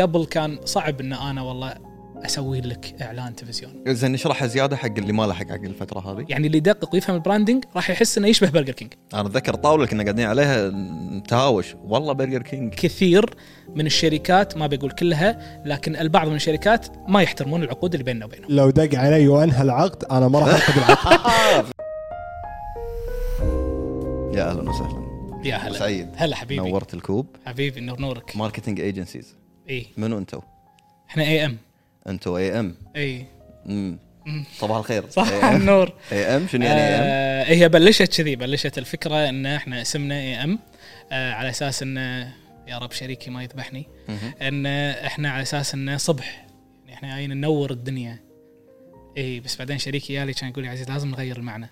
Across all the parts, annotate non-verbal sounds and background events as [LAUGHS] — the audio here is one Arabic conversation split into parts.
قبل كان صعب إن أنا والله أسوي لك إعلان تلفزيون. زين نشرحها زيادة حق اللي ما لحق حق الفترة هذه. يعني اللي يدقق ويفهم ال branding راح يحس إنه يشبه برجر كينج أنا أتذكر الطاوله اللي كنا قاعدين عليها تهاوش. والله برجر كينج كثير من الشركات ما بقول كلها لكن البعض من الشركات ما يحترمون العقود اللي بيننا وبينهم. لو دق علي وأنهى العقد أنا ما راح انقذ العقد. [LAUGHS] يا أهلا وسهلا. يا هلا. سعيد. هلا حبيبي. نورت الكوب. حبيبي نور نورك. marketing agencies اي منو أنتو؟ إحنا AM أنتو AM AM صباح الخير. صح [LAUGHS] النور. AM شنو يعني AM؟ آه هي بلشت كذي بلشت الفكرة إن إحنا اسمنا AM آه على أساس إن يا رب شريكي ما يذبحني إن إحنا على أساس انه صبح يعني إحنا جايين ننور الدنيا. اي بس بعدين شريكي يالي كان يقول لي عزيز لازم نغير المعنى.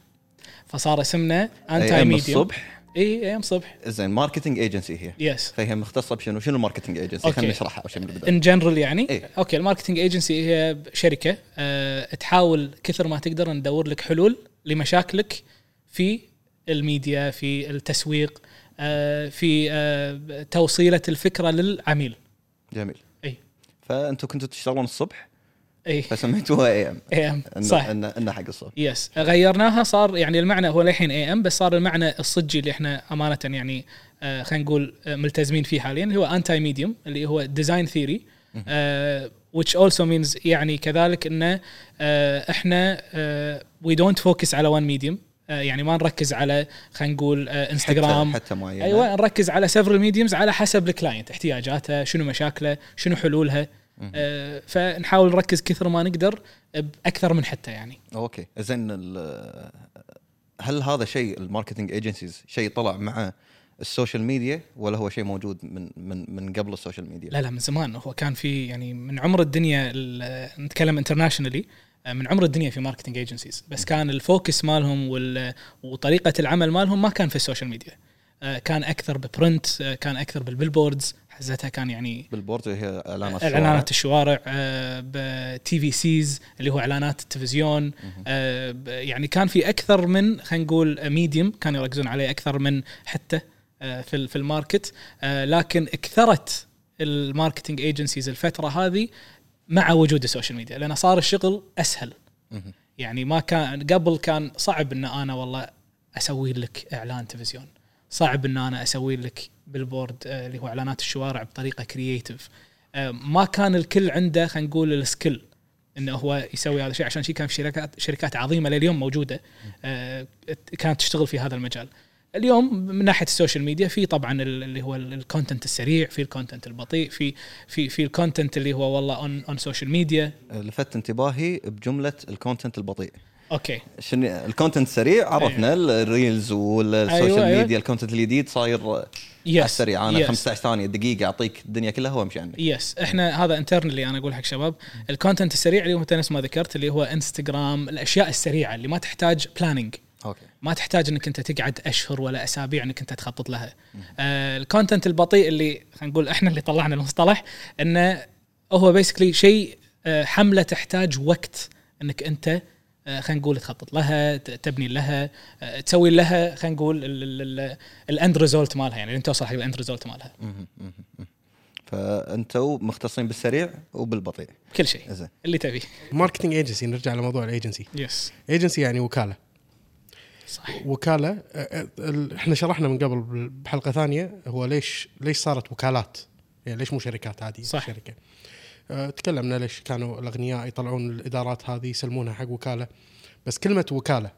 فصار اسمنا anti medium الصبح؟ إي AM صبح. زين marketing agency هي. yes فهي مختصة بشنو؟ شنو ال marketing agency؟ خلينا نشرحها اول شيء من البدايه ان جنرال يعني؟ إيه. okay ال marketing agency هي شركة أه تحاول كثر ما تقدر ندور لك حلول لمشاكلك في الميديا في التسويق أه في أه توصيلة الفكرة للعميل. جميل. إي. فانتم كنتوا تشتغلون الصبح؟ اي فسميتوها AM AM صح. انه انه حق الصبح yes غيرناها صار يعني المعنى هو للحين AM بس صار المعنى الصجي اللي إحنا أمانة يعني آه خلينا نقول آه ملتزمين فيه حاليا اللي هو anti medium اللي هو design theory which also means يعني كذلك انه آه إحنا we don't focus على one medium يعني ما نركز على خلينا نقول آه انستغرام حتى, حتى معينة. أيوه نركز على several mediums على حسب ال client احتياجاته شنو مشاكله شنو حلولها. آه فنحاول نركز كثر ما نقدر بأكثر من حتة يعني. okay. زين هل هذا شيء ال marketing agencies شيء طلع مع ال social media ولا هو شيء موجود من من من قبل ال social media؟ لا لا من زمان. هو كان في يعني من عمر الدنيا ال- نتكلم internationally من عمر الدنيا في marketing agencies بس كان ال focus مالهم وطريقة العمل مالهم ما كان في ال social media. آه، كان أكثر ب print آه، كان أكثر بال billboards حزتها كان يعني billboard هي إعلانات إعلانات الشوارع. ب TVCs اللي هو إعلانات التلفزيون. آه، يعني كان في أكثر من خلينا نقول medium كانوا يركزون عليه أكثر من حتة آه، في في ال market. آه، لكن اكثرت ال marketing agencies الفترة هذه مع وجود ال social media لأن صار الشغل أسهل. يعني ما كان قبل كان صعب إن أنا والله أسوي لك إعلان تلفزيون. صعب إن أنا أسوي لك billboard آه، اللي هو إعلانات الشوارع بطريقة creative ما كان الكل عنده خلينا نقول ال skill إنه هو يسوي هذا الشيء عشان شيء كان في شركات شركات عظيمة لليوم موجودة آه، كانت تشتغل في هذا المجال. اليوم من ناحية ال social media في طبعا ال- اللي هو ال content السريع في ال content البطيء في في في ال content اللي هو والله on on social media لفت انتباهي بجملة ال content البطيء. Okay. شنو ال content سريع عرفنا ال reels وال social أيوة، أيوة. media ال content الجديد صاير Yes السريع. أنا yes. 15 ثانية دقيقة أعطيك الدنيا كلها وأمشي عنك. Yes إحنا هذا internally أنا أقول حق شباب ال content السريع اللي هو نفس ما ذكرت اللي هو انستغرام الأشياء السريعة اللي ما تحتاج planning okay. ما تحتاج إنك أنت تقعد أشهر ولا أسابيع إنك أنت تخطط لها. آه ال content البطيء اللي خلينا نقول إحنا اللي طلعنا المصطلح إنه هو basically شيء آه حملة تحتاج وقت إنك أنت خلينا نقول تخطط لها تبني لها آه تسوي لها خلينا نقول ال end result مالها يعني انت توصل حق ال end result مالها. فانتوا مختصين بالسريع وبالبطيء. كل شيء زين. اللي تبيه marketing agency نرجع لموضوع الايجنسي Yes agency يعني وكالة. صح وكالة ال- إحنا شرحنا من قبل بحلقة ثانية هو ليش ليش صارت وكالات؟ يعني ليش مو شركات؟ عاديه صح. شركة. تكلمنا ليش كانوا الأغنياء يطلعون الإدارات هذه يسلمونها حق وكالة. بس كلمة وكالة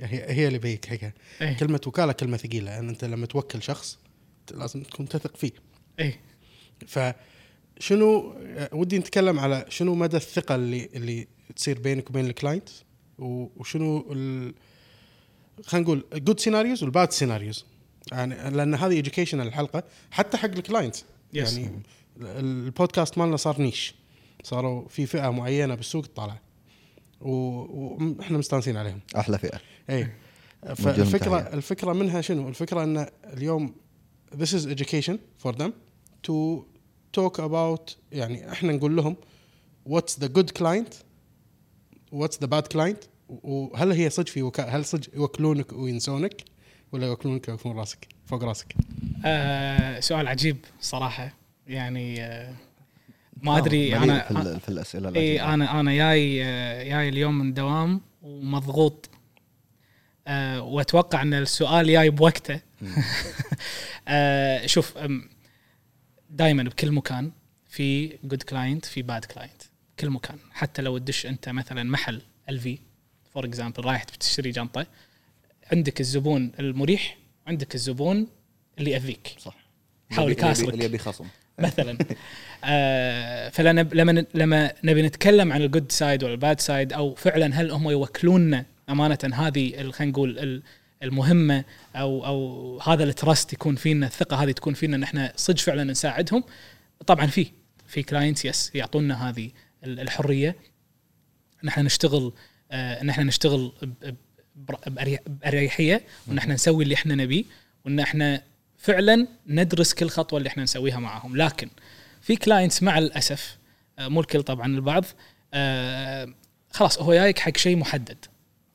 هي هي اللي بيك هيك إيه. كلمة وكالة كلمة ثقيلة ان أنت لما توكل شخص لازم تكون تثق فيه. إيه. فشنو أه، ودي نتكلم على شنو مدى الثقة اللي اللي تصير بينك وبين ال client وشنو ال... خلينا نقول good scenarios وال bad scenarios يعني لأن هذه education الحلقة حتى حق ال client. Yes. يعني البودكاست مالنا صار niche. صاروا في فئة معينة بالسوق طالعه و- وإحنا مستانسين عليهم. أحلى فئة. اي فالفكرة. الفكرة منها شنو؟ الفكرة إن اليوم this is education for them to talk about يعني إحنا نقول لهم what's the good client what's the bad client وهل هي صدق في وكا هل صدق يوكلونك وينسونك ولا يوكلونك ويوقفون راسك فوق راسك؟ آه سؤال عجيب صراحة. يعني آه ما أدري آه، مليء أنا في, ال- في الأسئلة اي أنا أنا جاي آه، جاي اليوم من دوام ومضغوط. أه وأتوقع إن السؤال جاي بوقته. [LAUGHS] أه شوف دائما بكل مكان في good client في bad client كل مكان. حتى لو تدش أنت مثلا محل الفي for example رايح تشتري جنطة عندك الزبون المريح عندك الزبون اللي يأذيك. صح. حاول يكاسرك. اللي يبي خصم مثلا. آه فلما لما لما نبي نتكلم عن ال good side ولا ال bad side أو فعلا هل هم يوكلوننا أمانة هذه خلينا نقول ال- المهمة أو أو هذا ال trust يكون فينا الثقة هذه تكون فينا إن إحنا صدق فعلا نساعدهم؟ طبعا في في clients yes يعطونا هذه ال- الحرية. ان إحنا نشتغل آه إن إحنا نشتغل بأريحية وإن إحنا نسوي اللي إحنا نبيه وإن إحنا فعلا ندرس كل خطوة اللي إحنا نسويها معاهم. لكن في clients مع الأسف آه، مو الكل طبعا البعض آه، خلاص هو جايك حق شيء محدد.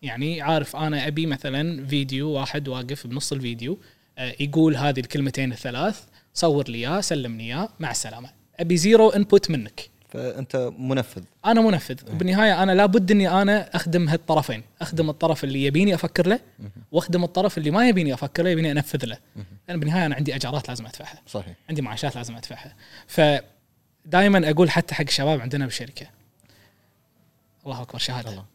يعني عارف أنا أبي مثلا فيديو واحد واقف بنص الفيديو آه، يقول هذه الكلمتين الثلاث صور لي اياه سلمني اياه مع السلامة. أبي zero input منك. فأنت منفذ. أنا منفذ. بالنهاية أنا لابد إني أنا أخدم هالطرفين. أخدم الطرف اللي يبيني أفكر له وأخدم الطرف اللي ما يبيني أفكر له يبيني أنفذ له. لأن بالنهاية أنا عندي أجارات لازم أدفعها. صحيح. عندي معاشات لازم أدفعها. فدائما أقول حتى حق الشباب عندنا بالشركة الله أكبر شهادة. الله.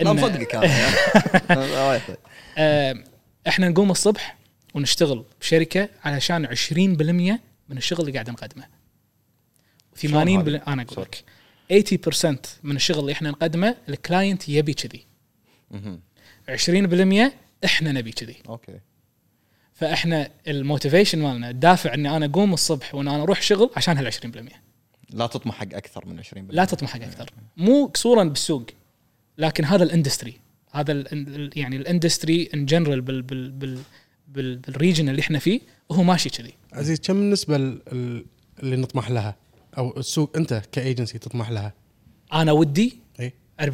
لا مصدقك. [LAUGHS] آه، إحنا نقوم الصبح ونشتغل بشركة علشان 20% من الشغل اللي قاعد نقدمه 80 هذه؟ بل... أنا أقول لك. 80% من الشغل اللي إحنا نقدمه ال client يبي كذي. مهم. 20% إحنا نبي كذي. Okay. فإحنا ال motivation مالنا الدافع إني أنا اقوم الصبح وإن أنا أروح شغل عشان هال 20% لا تطمح حق أكثر من 20% لا تطمح حق أكثر. مو قصورا بالسوق لكن هذا ال industry. هذا ال ال- يعني ال industry in general بال بال بال بال بال region اللي إحنا فيه وهو ماشي كذي. عزيز كم النسبة ال- ال- اللي نطمح لها؟ أو السوق أنت كايجنسي تطمح لها؟ أنا ودي اي 40%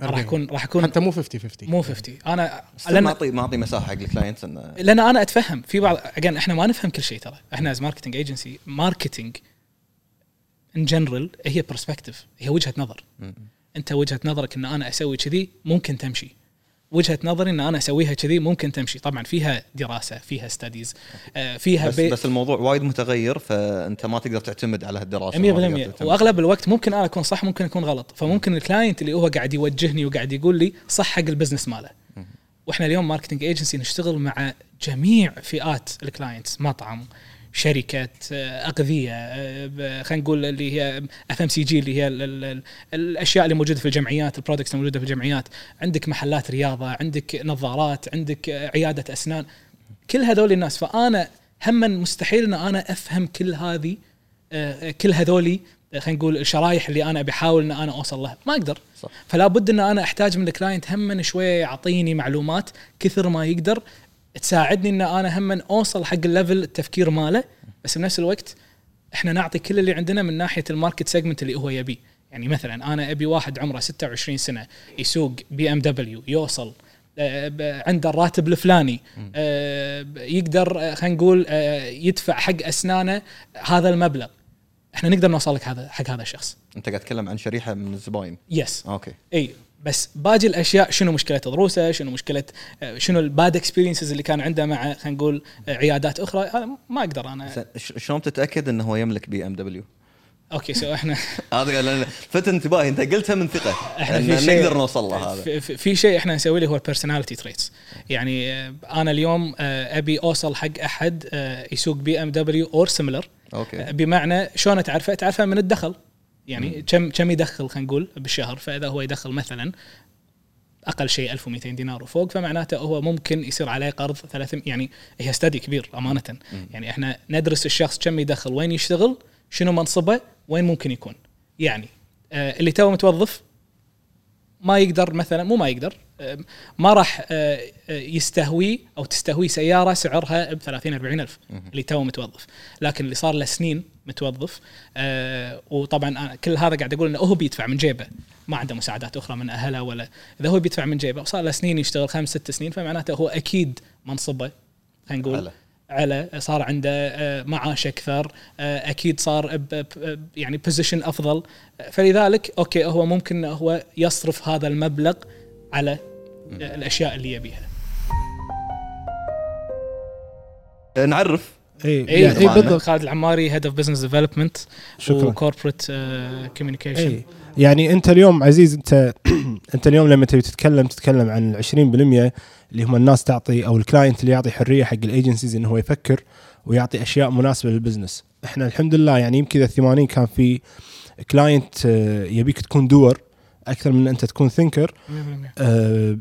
راح اكون راح اكون حتى مو 50 50 مو 50 أنا بس لأن معطي معطي مساحة حق ال clients انه لأن أنا أتفهم. في بعض again إحنا ما نفهم كل شيء ترى. إحنا as marketing agency marketing in general هي perspective هي وجهة نظر. أنت وجهة نظرك إن أنا أسوي كذي ممكن تمشي. وجهة نظري إن أنا أسويها كذي ممكن تمشي. طبعا فيها دراسة فيها studies فيها بس بي بس الموضوع وايد متغير فأنت ما تقدر تعتمد على هالدراسه 100% ما تقدر تعتمد. وأغلب الوقت ممكن أنا أكون صح ممكن أكون غلط. فممكن ال client اللي هو قاعد يوجهني وقاعد يقول لي صح حق ال business ماله. وإحنا اليوم marketing agency نشتغل مع جميع فئات ال clients مطعم شركه آه، أغذية آه، خلينا نقول اللي هي FMCG اللي هي ال ال ال الأشياء اللي موجودة في الجمعيات ال products الموجوده في الجمعيات. عندك محلات رياضة عندك نظارات عندك آه، عيادة أسنان. كل هذول الناس فأنا هم مستحيل إن أنا أفهم كل هذه كل هذولي خلينا نقول الشرايح اللي أنا بحاول إن أنا أوصل لها. ما أقدر. صح. فلا بد إن أنا أحتاج من ال client هم شوية يعطيني معلومات كثر ما يقدر. تساعدني إن أنا هم أوصل حق ال level التفكير ماله بس بنفس الوقت إحنا نعطي كل اللي عندنا من ناحية ال market segment اللي هو يبيه يعني مثلا أنا أبي واحد عمره 26 سنة يسوق بي ام دبليو يوصل آه، عنده الراتب الفلاني آه، يقدر آه، خلينا نقول يدفع حق أسنانه هذا المبلغ. إحنا نقدر نوصل لك هذا حق هذا الشخص. أنت قاعد تتكلم عن شريحة من الزباين yes okay. إي. بس باقي الأشياء شنو مشكلة ضروسه شنو مشكلة آه، شنو ال bad experiences اللي كان عنده مع خلينا نقول آه، عيادات أخرى؟ هذا ما أقدر أنا. شلون تتاكد إنه هو يملك BMW؟ Okay so إحنا [LAUGHS] هذا فت انتباهي أنت قلتها من ثقة. [LAUGHS] إحنا في شيء نقدر نوصل له هذا. في, شيء إحنا نسوي له هو ال personality traits يعني آه، أنا اليوم أبي أوصل حق أحد يسوق BMW or similar okay. بمعنى شلون تعرفه؟ تعرفه من الدخل. يعني كم كم يدخل خلينا نقول بالشهر فإذا هو يدخل مثلا أقل شيء 1200 دينار وفوق فمعناته هو ممكن يصير عليه قرض 300 يعني هي study كبير أمانة. يعني إحنا ندرس الشخص كم يدخل وين يشتغل شنو منصبه وين ممكن يكون. يعني آه اللي تو متوظف ما يقدر مثلا مو ما يقدر ما راح آه، آه، يستهوي أو تستهوي سيارة سعرها ب 30 40 ألف اللي تو متوظف. لكن اللي صار له سنين متوظف آه، وطبعا كل هذا قاعد أقول إنه هو بيدفع من جيبه. ما عنده مساعدات أخرى من أهله ولا إذا هو بيدفع من جيبه وصار له سنين يشتغل خمس ست سنين فمعناته هو أكيد منصبه خلينا نقول أعلى. أعلى صار عنده معاش أكثر أكيد صار يعني position أفضل. فلذلك okay هو ممكن هو يصرف هذا المبلغ على آه، الأشياء اللي يبيها. نعرف. اي اي يعني- إي طبعاً. بالضبط. خالد العماري head of business development شكرا. و corporate communication اي يعني أنت اليوم عزيز أنت [CLEARS THROAT] أنت اليوم لما تبي تتكلم تتكلم عن ال 20% اللي هم الناس تعطي أو ال client اللي يعطي حرية حق ال agencies إنه هو يفكر ويعطي أشياء مناسبة لل business إحنا الحمد لله يعني يمكن إذا 80 كان في client يبيك تكون دور أكثر من أنت تكون thinker 100% آه،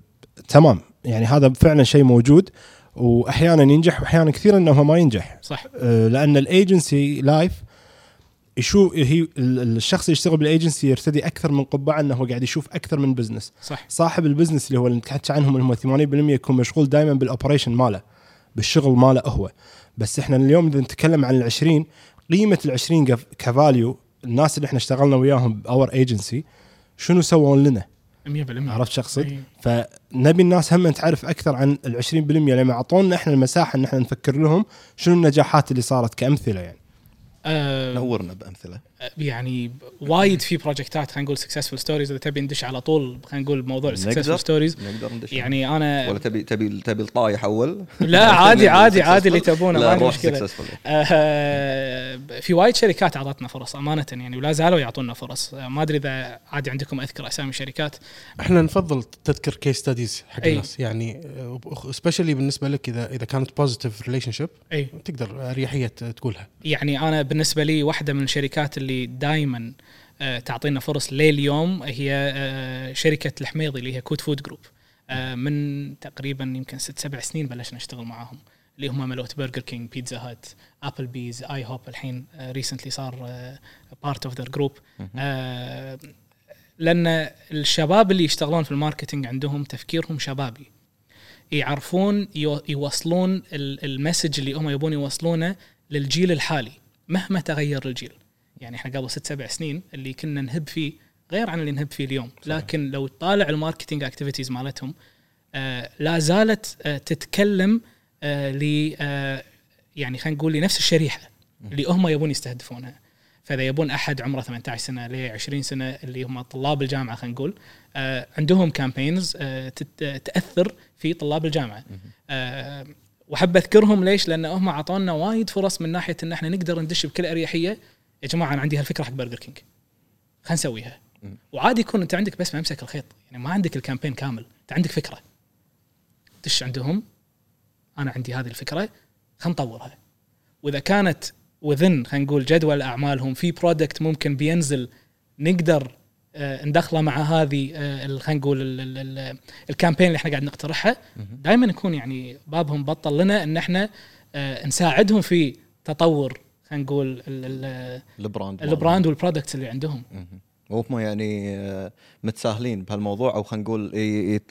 تمام. يعني هذا فعلا شيء موجود واحيانا ينجح واحيانا كثير أنه ما ينجح. صح. آه، لأن ال agency life يشوف هي ال- الشخص اللي يشتغل بالايجنسي يرتدي أكثر من قبعة أنه هو قاعد يشوف أكثر من business صح. صاحب ال business اللي هو اللي نتحكي عنهم اللي هم 80% يكون مشغول دائما بال operation ماله بالشغل ماله هو. بس إحنا اليوم إذا نتكلم عن ال20 قيمة ال20 ك value الناس اللي إحنا اشتغلنا وياهم باور ايجنسي شنو سووا لنا 100% عرفت شو أقصد؟ إي. فنبي الناس هم تعرف أكثر عن ال 20% لما أعطونا إحنا المساحة إن إحنا نفكر لهم شنو النجاحات اللي صارت كأمثلة يعني. آه، نورنا بأمثلة يعني وايد في project ات خلينا نقول successful stories إذا تبي ندش على طول خلينا نقول موضوع. ال successful stories نقدر ندش. يعني أنا ولا تبي تبي تبي الطايح أول؟ لا [LAUGHS] عادي عادي؟ عادي اللي تبونه ما عندي مشكلة. آه، في وايد شركات أعطتنا فرص أمانة يعني ولا زالوا يعطونا فرص. آه، ما أدري إذا عادي عندكم أذكر أسامي شركات. إحنا نفضل تذكر case studies حق أي. الناس. يعني Specially بالنسبة لك اذا إذا كانت positive relationship تقدر أريحية تقولها. يعني أنا بالنسبة لي واحدة من الشركات اللي دائما تعطينا فرص لليوم هي آه، شركة الحميضي اللي هي كوت فود جروب. آه، من تقريبا يمكن ست سبع سنين بلشنا نشتغل معاهم اللي هم ملوت برجر كينج بيتزا هات آبل بيز آي هوب الحين recently صار part of their group لأن الشباب اللي يشتغلون في ال marketing عندهم تفكيرهم شبابي. يعرفون يو- يوصلون ال- المسج اللي هم يبون يوصلونه للجيل الحالي مهما تغير الجيل. يعني إحنا قبل ست سبع سنين اللي كنا نحب فيه غير عن اللي نحب فيه اليوم. لكن لو تطالع ال marketing activities مالتهم آه لا زالت آه تتكلم آه ل آه يعني خلينا نقول لنفس الشريحة اللي هم يبون يستهدفونها. فإذا يبون أحد عمره 18 سنة ل 20 سنة اللي هم طلاب الجامعة خلينا نقول آه عندهم campaigns آه تت- تأثر في طلاب الجامعة. آه وأحب أذكرهم ليش؟ لأن هم أعطونا وايد فرص من ناحية إن إحنا نقدر ندش بكل أريحية يا جماعة أنا عندي هالفكرة حق برجر كينج خلينا نسويها. وعادي يكون أنت عندك بس ممسك الخيط. يعني ما عندك ال campaign كامل. أنت عندك فكرة. دش عندهم. أنا عندي هذه الفكرة. خلينا نطورها. وإذا كانت within خلينا نقول جدول أعمالهم في product ممكن بينزل نقدر آه، ندخله مع هذه آه، خلينا نقول ال- ال- ال- ال campaign اللي إحنا قاعد نقترحها دائما يكون يعني بابهم بطل لنا إن إحنا آه، نساعدهم في تطور خلينا نقول ال- ال- ال brand ال brand وال products اللي عندهم. وهم يعني آه، متساهلين بهالموضوع أو خلينا نقول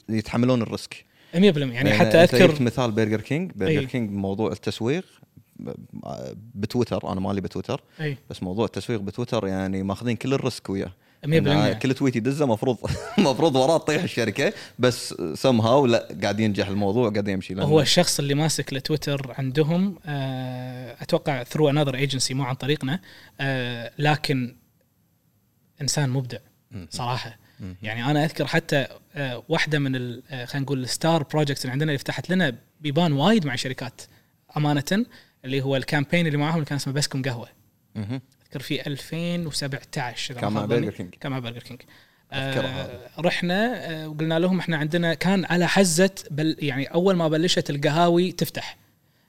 يتحملون ال risk. 100% يعني حتى أنت أذكر مثال برجر كينج برجر أي. كينج موضوع التسويق ب- بتويتر. أنا مالي بتويتر. أي. بس موضوع التسويق بتويتر يعني ماخذين كل ال risk وياه. 100% يعني كل tweet يدزه مفروض [LAUGHS] مفروض وراه تطيح الشركة بس سم هاو لا قاعد ينجح الموضوع قاعد يمشي هو الشخص اللي ماسك التويتر عندهم آه، أتوقع through another agency مو عن طريقنا آه، لكن إنسان مبدع. صراحة. يعني أنا أذكر حتى آه، واحدة من خلينا نقول ال star projects اللي عندنا اللي فتحت لنا بيبان وايد مع شركات أمانة اللي هو ال campaign اللي معاهم اللي كان اسمه بسكم قهوة. أذكر في 2017 إذا كان مع. برجر كينج كان مع برجر كينج آه رحنا آه وقلنا لهم إحنا عندنا كان على حزة بل يعني أول ما بلشت القهاوي تفتح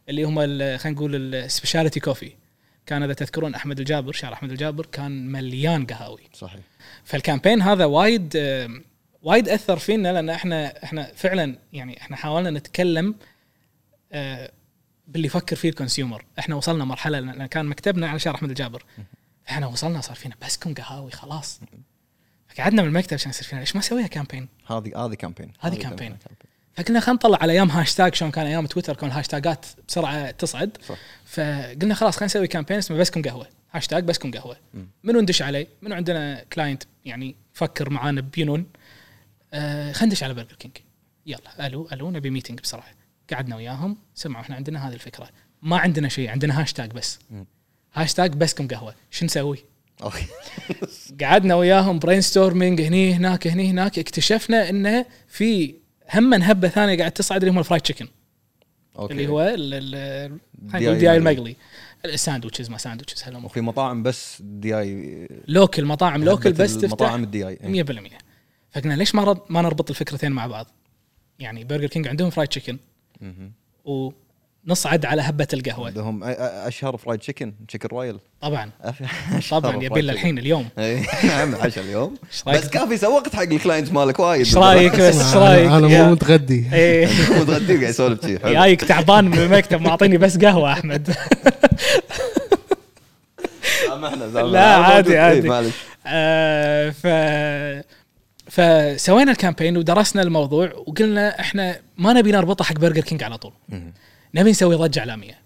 اللي هم خلينا نقول ال specialty coffee كان إذا تذكرون أحمد الجابر شارع أحمد الجابر كان مليان قهاوي. صحيح. فال campaign هذا وايد آه، وايد أثر فينا لأن إحنا إحنا فعلا يعني إحنا حاولنا نتكلم آه، باللي يفكر فيه ال consumer. إحنا وصلنا مرحلة لأن كان مكتبنا على شارع احمد الجابر. إحنا وصلنا صار فينا بسكم قهاوي خلاص. قعدنا من المكتب عشان يصير فينا. ليش ما نسويها كامبين هذه هذه كامبين هذه كامبين. فقلنا خلينا نطلع على أيام هاشتاج شلون كان أيام تويتر كان الهاشتاجات بسرعة تصعد. صح. فقلنا خلاص خلينا نسوي campaign اسمه بسكم قهوة. هاشتاج بسكم قهوة. منو ندش عليه؟ منو عندنا client يعني فكر معانا بينون. آه خلينا ندش على برجر كينج يلا ألو ألو نبي meeting بسرعة. قعدنا وياهم سمعوا إحنا عندنا هذه الفكرة. ما عندنا شيء عندنا هاشتاج بس. هاشتاج بسكم قهوة؟ شو نسوي؟ [LAUGHS] قعدنا وياهم brainstorming هني هناك هني هناك. اكتشفنا إنه في هم هبة ثانية قاعد تصعد اللي هم ال fried chicken اللي هو ال- ال- خلينا دي نقول آي دياي المقلي. الساندوتشز ما ساندوتشز هالامور وفي مطاعم بس دي آي. لوكل مطاعم لوكل بس تفتح مطاعم الدي آي 100% فقلنا ليش ما ما نربط الفكرتين مع بعض؟ يعني برجر كينج عندهم فرايد تشيكن ونصعد على هبة القهوة. عندهم أشهر فرايد تشيكن تشيكن رويال طبعا. [LAUGHS] طبعا يبي تشيكن. الحين اليوم. [LAUGHS] اي نعم عشاء اليوم؟ [LAUGHS] بس كافي سوقت حق الكلاينت مالك وايد. إيش رأيك؟ بس إيش رأيك؟ أنا مو متغدي. إيه. متغدي وقاعد يسولف شي. جايك تعبان من المكتب معطيني بس قهوة أحمد. سامحنا سامحنا. لا، عادي، إيه، عادي. معلش. آه، ف فسوينا ال campaign ودرسنا الموضوع وقلنا إحنا ما نبي نربطه حق برجر كينج على طول. نبي نسوي ضجة إعلامية.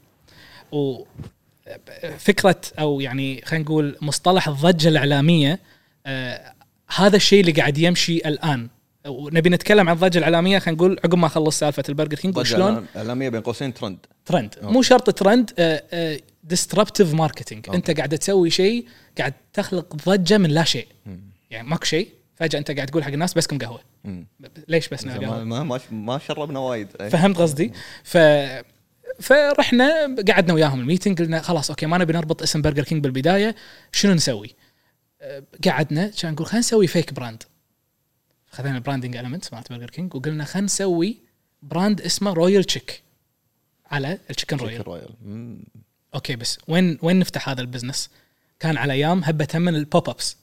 وفكره أو يعني خلينا نقول مصطلح الضجة الإعلامية آه هذا الشيء اللي قاعد يمشي الآن. ونبي نتكلم عن الضجة الإعلامية خلينا نقول عقب ما أخلص سالفة البرجر كينج وشلون؟ إعلامية بين قوسين trend trend okay. مو شرط trend disruptive marketing. أنت قاعد تسوي شيء قاعد تخلق ضجة من لا شيء. يعني ماكو شيء. فجأة أنت قاعد تقول حق الناس بسكم قهوة مم. ليش بس قهوة ما ما, ما شربنا وايد إيه. فهمت قصدي ف فرحنا قعدنا وياهم ال meeting قلنا خلاص okay ما نبي نربط اسم برجر كينج بالبداية شنو نسوي؟ أه، قعدنا كان نقول خلينا نسوي fake brand خذينا ال branding element مالت برجر كينج وقلنا خلينا نسوي brand اسمه Royal Chick على ال chicken royale royale. okay بس وين وين نفتح هذا ال business؟ كان على أيام هبة هم من ال pop-ups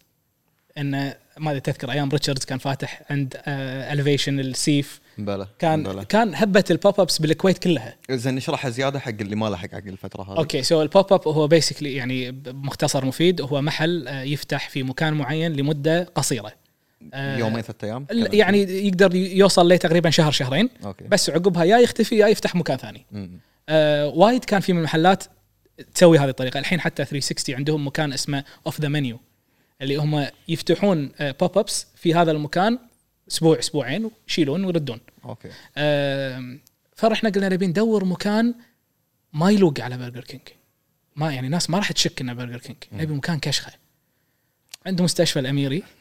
انه ما أدري تذكر أيام ريتشاردز كان فاتح عند الفيشن السيف. بلى كان بلى. كان هبة ال pop-ups بالكويت كلها. زين نشرحها زيادة حق اللي ما لحق حق الفترة هذه؟ okay so ال pop-up هو basically يعني بمختصر مفيد. هو محل آه، يفتح في مكان معين لمدة قصيرة. آه، يومين ثلاث أيام؟ يعني يقدر يوصل له تقريبا شهر شهرين. okay. بس عقبها يا يختفي يا يفتح مكان ثاني. آه وايد كان في من المحلات تسوي هذه الطريقة. الحين حتى 360 عندهم مكان اسمه Off The Menu اللي هم يفتحون pop-ups في هذا المكان أسبوع أسبوعين ويشيلون ويردون. okay. فرحنا قلنا نبي ندور مكان ما يلوق على برجر كينج ما يعني ناس ما راح تشك إنه برجر كينج نبي مكان كشخة. عند مستشفى الأميري. [LAUGHS]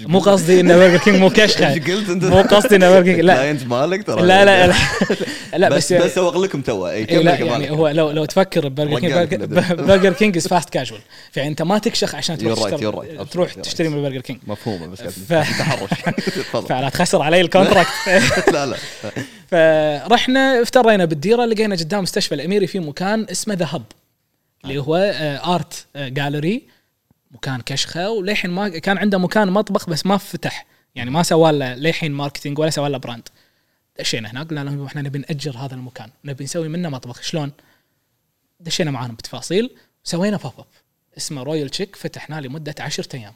مو قصدي إنه برجر كينج مو كشخه [LAUGHS] إيش قلت انت؟ مو قصدي إنه برجر كينج لا. client مالك ترى. لا لا لا, [LAUGHS] لا بس بس, سوقت لكم تو. اي إيه كمل لا. يعني هو لو لو تفكر ببرجر كينج برجر, كينج is fast casual يعني أنت ما تكشخ عشان تروح تشتري. تروح تشتري. من برجر كينج مفهومة بس تحرش. [LAUGHS] فلا تخسر علي ال contract لا لا. فرحنا افترينا بالديرة لقينا قدام مستشفى الأميري في مكان اسمه The Hub اللي هو art آه، جاليري مكان كشخة وللحين ما كان عنده مكان مطبخ بس ما فتح. يعني ما سوى له للحين marketing ولا سوى له brand دشينا هناك قلنا لهم إحنا نبي نأجر هذا المكان. نبي نسوي منه مطبخ. شلون؟ دشينا معاهم بتفاصيل. سوينا pop-up اسمه Royal Chick فتحناه لمدة عشرة أيام.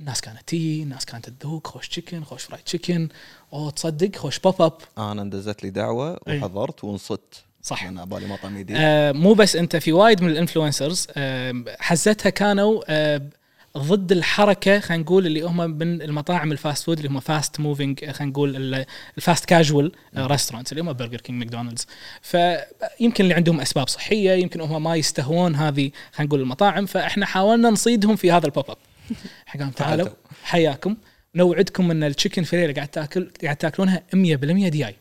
الناس كانت تي الناس كانت تذوق خوش chicken خوش fried chicken أو تصدق خوش pop-up أنا اندزت لي دعوة إيه. وحضرت وانصدت صح. أنا بالي مطعم جديد آه مو بس أنت في وايد من ال influencers آه حزتها كانوا آه ضد الحركة خلينا نقول اللي هم من المطاعم ال fast food اللي هم fast moving خلينا نقول ال- ال fast casual restaurants اللي هم برجر كينج ماكدونالدز فيمكن اللي عندهم أسباب صحية يمكن هم ما يشتهون هذه خلينا نقول المطاعم فإحنا حاولنا نصيدهم في هذا ال pop-up حقهم تعالوا. حياكم. نوعدكم إن ال chicken fillet اللي قاعد تاكل قاعد تاكلونها 100% دياي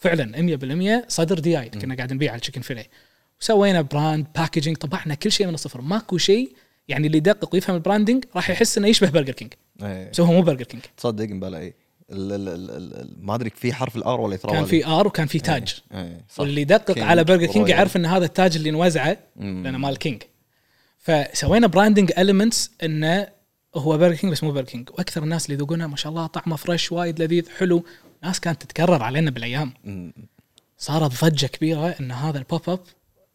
فعلا 100% صدر دياي كنا قاعد نبيع على ال chicken fillet وسوينا brand packaging طبعنا كل شيء من الصفر. ماكو شيء يعني اللي يدقق ويفهم ال branding راح يحس إنه يشبه برجر كينج إيه. بس هو مو برجر كينج تصدق امبلا اي ما أدري في حرف الآر ولا كان في آر وكان في تاج. اي صح. واللي يدقق على برجر كينج. يعرف إن هذا التاج اللي نوزعه مم. لأنه مال كينج فسوينا branding elements إنه هو برجر كينج بس مو برجر كينج وأكثر الناس اللي يذوقونه ما شاء الله طعمه fresh وايد لذيذ حلو. ناس كانت تتكرر علينا بالأيام. صارت ضجة كبيرة إن هذا ال pop-up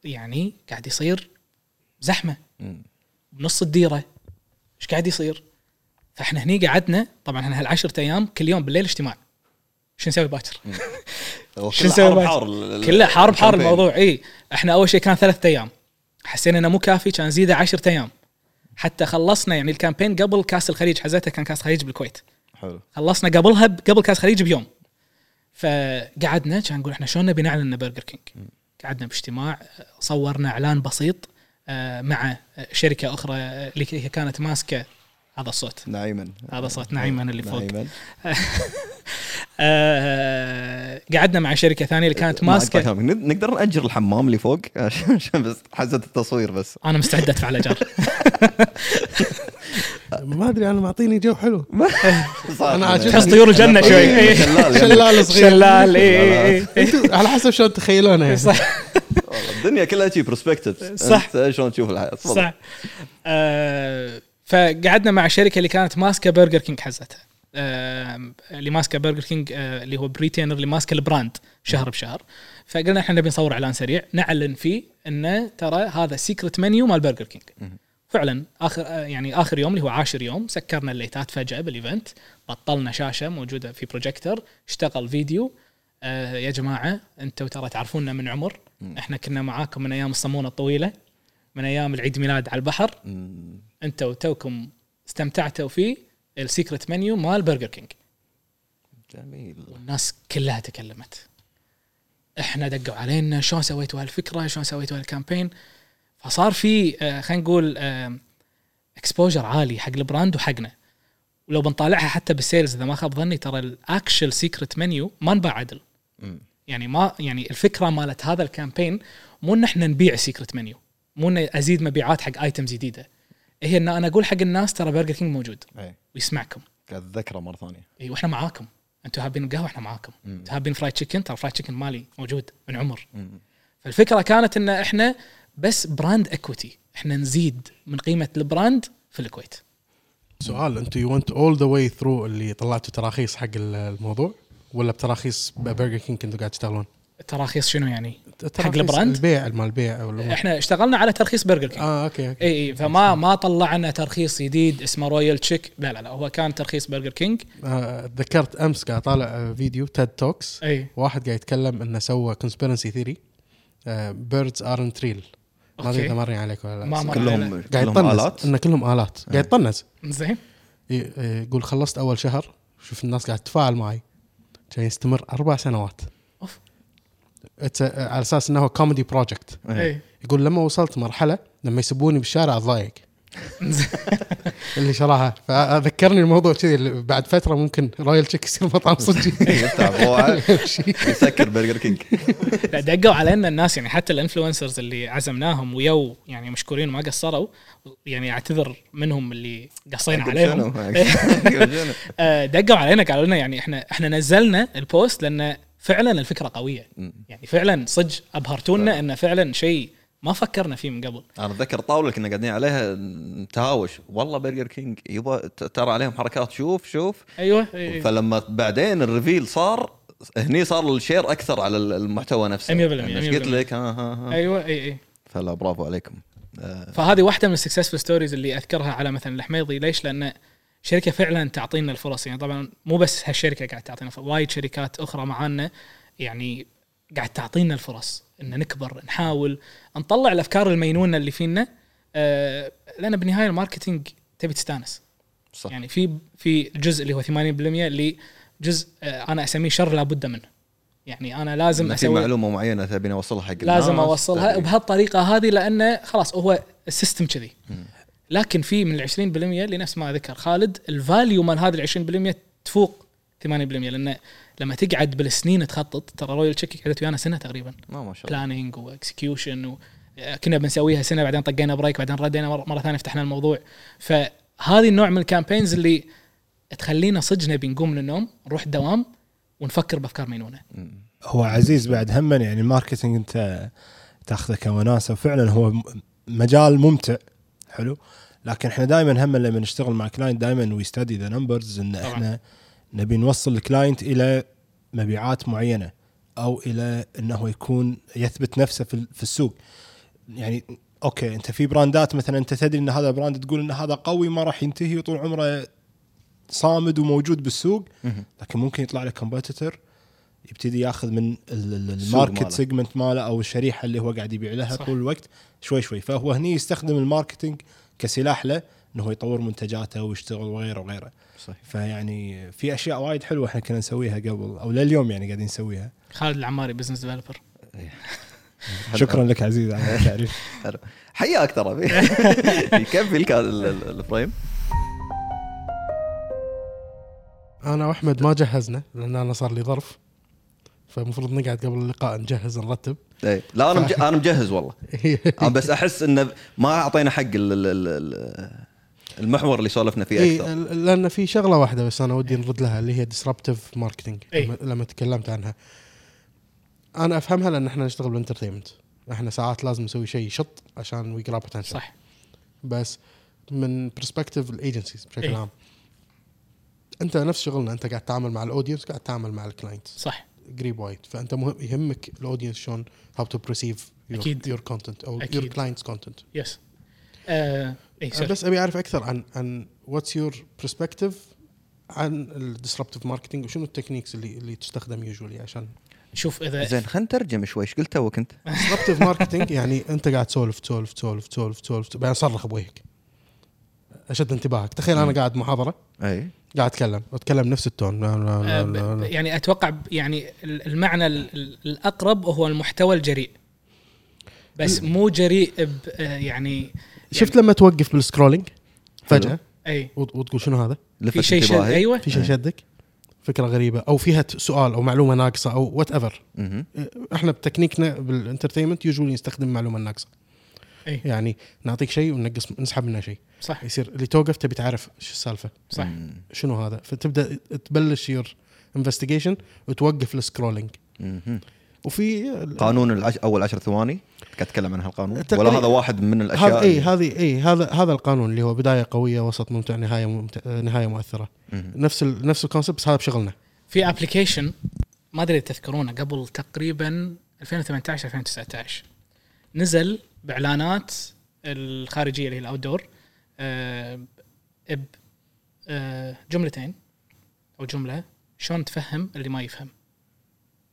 يعني قاعد يصير زحمة. بنص الديرة إيش قاعد يصير؟ فإحنا هني قعدنا طبعا إحنا هالعشرة أيام كل يوم بالليل اجتماع شو نسوي باكر؟ شو [LAUGHS] نسوي حار؟ حار ال- كله حار بحار ال campaign. الموضوع إي إحنا أول شيء كان ثلاثة أيام حسينا إنه مو كافي كان زيده عشرة أيام حتى خلصنا يعني ال campaign قبل كأس الخليج حزتها كان كأس الخليج بالكويت حلو. خلصنا قبلها قبل كاس الخليج بيوم. فقعدنا كان نقول إحنا شلون نبي نعلن Burger King قعدنا باجتماع صورنا إعلان بسيط آه، مع شركة أخرى آه، اللي هي كانت ماسكة هذا الصوت نعيما هذا صوت نعيما اللي فوق. نعيما. [LAUGHS] آه، قعدنا مع شركة ثانية اللي كانت ما ماسكة. نقدر نأجر الحمام اللي فوق [LAUGHS] عشان بس حزه التصوير بس أنا مستعد أدفع الاجار [LAUGHS] ما أدري أنا معطيني جو حلو أنا عاجبني. تحس طيور الجنة شوي. إيه. شلال يعني. شلال صغير شلال اي اي اي أنتوا على حسب شلون تتخيلونها يعني. صح الدنيا كلها شي perspective صح. شلون تشوف الحياة. صح آه، فقعدنا مع شركة اللي كانت ماسكة Burger King حزتها. آه، اللي ماسكة Burger King آه، اللي هو بريتينر اللي ماسكة ال brand شهر بشهر. فقلنا إحنا نبي نصور إعلان سريع نعلن فيه إنه ترى هذا secret menu مال Burger King فعلا آخر آه، يعني آخر يوم اللي هو عاشر يوم سكرنا الليتات فجأة بال event بطلنا شاشة موجودة في بروجيكتور اشتغل فيديو. آه يا جماعة أنتم ترى تعرفونا من عمر. إحنا كنا معاكم من أيام الصمونة الطويلة من أيام العيد ميلاد على البحر. مم. أنتوا توكم استمتعتوا فيه ال secret menu مال Burger King جميل. والناس كلها تكلمت. إحنا دقوا علينا شلون سويتوا هالفكرة؟ شلون سويتوا هال campaign فصار في آه، خلينا نقول exposure عالي حق ال brand وحقنا. ولو بنطالعها حتى بال sales إذا ما خاب ظني ترى ال actual secret menu ما انباع عدل. يعني ما يعني الفكرة مالت هذا ال campaign مو إن إحنا نبيع secret menu مو إن أزيد مبيعات حق items جديدة. هي إن أنا أقول حق الناس ترى Burger King موجود. إيه. ويسمعكم. قاعد مرة ثانية. اي وإحنا معاكم. أنتم هابين قهوه إحنا معاكم. أنتم هابين fried chicken ترى fried chicken مالي موجود من عمر. مم. فالفكرة كانت إن إحنا بس brand equity إحنا نزيد من قيمة ال brand في الكويت. سؤال أنتوا you went all the way through اللي طلعتوا تراخيص حق الموضوع؟ ولا بتراخيص Burger King كنتوا قاعد تشتغلون؟ تراخيص شنو يعني؟ تراخيص ال brand؟ البيع مال البيع. إحنا اشتغلنا على ترخيص Burger King آه okay okay. إي إي فما ما طلعنا ترخيص جديد اسمه Royal Chick لا لا لا هو كان ترخيص برجر كينج. آه، تذكرت أمس قاعد طالع آه، فيديو TED Talks إي. واحد قاعد يتكلم إنه سوى conspiracy theory birds aren't real ما أدري. إذا مرين عليك ولا لا. ما كلهم. قاعد يطنز. إنه كلهم آلات. قاعد يطنز. زين. يقول خلصت أول شهر. شوف الناس قاعد تتفاعل معي. كان يستمر أربع سنوات. على أساس إنه comedy project إيه. اي يقول لما وصلت مرحلة لما يسبوني بالشارع اتضايق [LAUGHS] اللي شراها. فذكرني الموضوع كذي بعد فترة ممكن Royal Chick يصير مطعم صجي. [LAUGHS] فوعه [LAUGHS] يسكر Burger King لا دقوا علينا الناس يعني حتى ال influencers اللي عزمناهم ويونا يعني مشكورين وما قصروا يعني أعتذر منهم اللي قصينا عليهم. شنو؟ آه، دقوا علينا قالوا لنا يعني إحنا إحنا نزلنا ال post لأن فعلا الفكرة قوية. يعني فعلا صدق أبهرتونا إنه فعلا شيء ما فكرنا فيه من قبل. أنا أتذكر اللي كنا قاعدين عليها نتهاوش. والله Burger King يبا ترى عليهم حركات. شوف شوف. أيوه أي- فلما بعدين ال reveal صار هني صار ال share أكثر على المحتوى نفسه. 100% يعني إيش قلت 100%. لك ها ها ها. أيوه أي أي. فلا برافو عليكم. آه، فهذه واحدة من ال successful stories اللي أذكرها على مثلا الحميضي. ليش؟ لأن شركة فعلا تعطينا الفرص. يعني طبعا مو بس هالشركة قاعد تعطينا وايد شركات أخرى معانا يعني قاعد تعطينا الفرص إن نكبر نحاول نطلع الأفكار المينونة اللي فينا. آه لأن بالنهايه ال marketing تبي تستانس. صح. يعني في في جزء اللي هو 80% اللي جزء آه أنا أسميه شر لابد منه. يعني أنا لازم إن في أسوي معلومة معينة تبيني أوصلها حق لازم أوصلها تبي- بهالطريقة هذه لأنه خلاص هو ال system كذي. لكن في من ال 20% اللي نفس ما ذكر خالد ال value مال هذا ال 20% تفوق 80% لأنه لما تقعد بالسنين تخطط ترى Royal Chick قعدت ويانا سنة تقريبا. ما ما شاء الله. planning و execution. كنا بنسويها سنة بعدين طقينا break بعدين ردينا مره, مرة ثانية فتحنا الموضوع. فهذه النوع من ال campaigns اللي تخلينا صدق نبي نقوم من النوم نروح الدوام ونفكر بأفكار مينونة. هو عزيز بعد هم يعني ال marketing أنت تاخذه كوناسة وفعلا هو مجال ممتع. حلو لكن إحنا دائما هم لما نشتغل مع client دائما we study the numbers إن. إحنا نبي نوصل ال client إلى مبيعات معينة أو إلى إنه يكون يثبت نفسه في ال- في السوق يعني okay أنت في براندات مثلا أنت تدري إن هذا brand تقول إن هذا قوي ما راح ينتهي وطول عمره صامد وموجود بالسوق. لكن ممكن يطلع لك competitor يبتدي ياخذ من ال market. segment ماله أو الشريحة اللي هو قاعد يبيع لها صح. طول الوقت شوي شوي. فهو هني يستخدم ال marketing كسلاح له إنه هو يطور منتجاته ويشتغل وغيره وغيره. صحيح. فيعني في أشياء وايد حلوة إحنا كنا نسويها قبل أو لليوم يعني قاعدين نسويها. خالد العماري business developer [LAUGHS] شكرا لك عزيز على [LAUGHS] التعريف. حياك ترى. يكفي لك هذا ال- ال- ال frame؟ أنا وأحمد ما جهزنا لأن أنا صار لي ظرف. فالمفروض نقعد قبل اللقاء نجهز نرتب. إيه. لا أنا مج... أنا مجهز والله. [LAUGHS] أنا بس أحس إنه ما أعطينا حق ال... ال... ال... ال- المحور اللي سولفنا فيه إيه أكثر. ل- لأن في شغلة واحدة بس أنا ودي نرد لها اللي هي disruptive marketing إيه. لما, تكلمت عنها. أنا أفهمها لأن إحنا نشتغل بال entertainment إحنا ساعات لازم نسوي شيء شطح عشان we grab صح. بس من perspective ال agencies بشكل إيه. عام. أنت نفس شغلنا أنت قاعد تتعامل مع ال audience قاعد تتعامل مع ال client صح. قريب وايد فأنت مهم يهمك ال audience شلون how to perceive أكيد. your content أو. your client's content yes. بس أبي أعرف أكثر عن عن what's your perspective عن ال disruptive marketing وشنو ال techniques اللي اللي تستخدم usually عشان شوف اذا زين خلينا نترجم شوي. إيش قلت talk انت؟ disruptive marketing يعني أنت قاعد تسولف تسولف تسولف تسولف تسولف. بعدين صرخ بوجهك. أشد انتباهك. تخيل أنا قاعد محاضرة. أي. قاعد أتكلم واتكلم نفس ال tone. لا لا آه، لا ب- لا لا. يعني أتوقع يعني ال- المعنى ال- ال- الأقرب هو المحتوى الجريء. بس مو جريء ب آه، يعني شفت لما توقف بال scrolling؟ فجأة؟ أي. وت- وتقول شنو هذا؟ في شيء شد أيوه. في شيء شدك؟ فكرة غريبة. أو فيها سؤال أو معلومة ناقصة أو whatever. إحنا بتكنيكنا بال entertainment usually نستخدم المعلومه الناقصه اي يعني نعطيك شيء وننقص نسحب منه شيء. صح. يصير اللي توقف تبي تعرف إيش السالفة. صح. مم. شنو هذا؟ فتبدأ تبلش your investigation وتوقف ال scrolling. وفي قانون العش... أول عشر ثواني؟ قاعد أتكلم عن هالقانون. ولا هذا واحد من الأشياء هذا اي اللي- هذه اي هذا هذا القانون اللي هو بداية قوية وسط ممتع نهاية ممتع نهاية مؤثرة. مهم. نفس ال نفس ال concept بس هذا بشغلنا. في application ما أدري تذكرونه قبل تقريبا 2018 2019 نزل بإعلانات الخارجية اللي هي ال outdoor ب آه، أو جملة شلون تفهم اللي ما يفهم.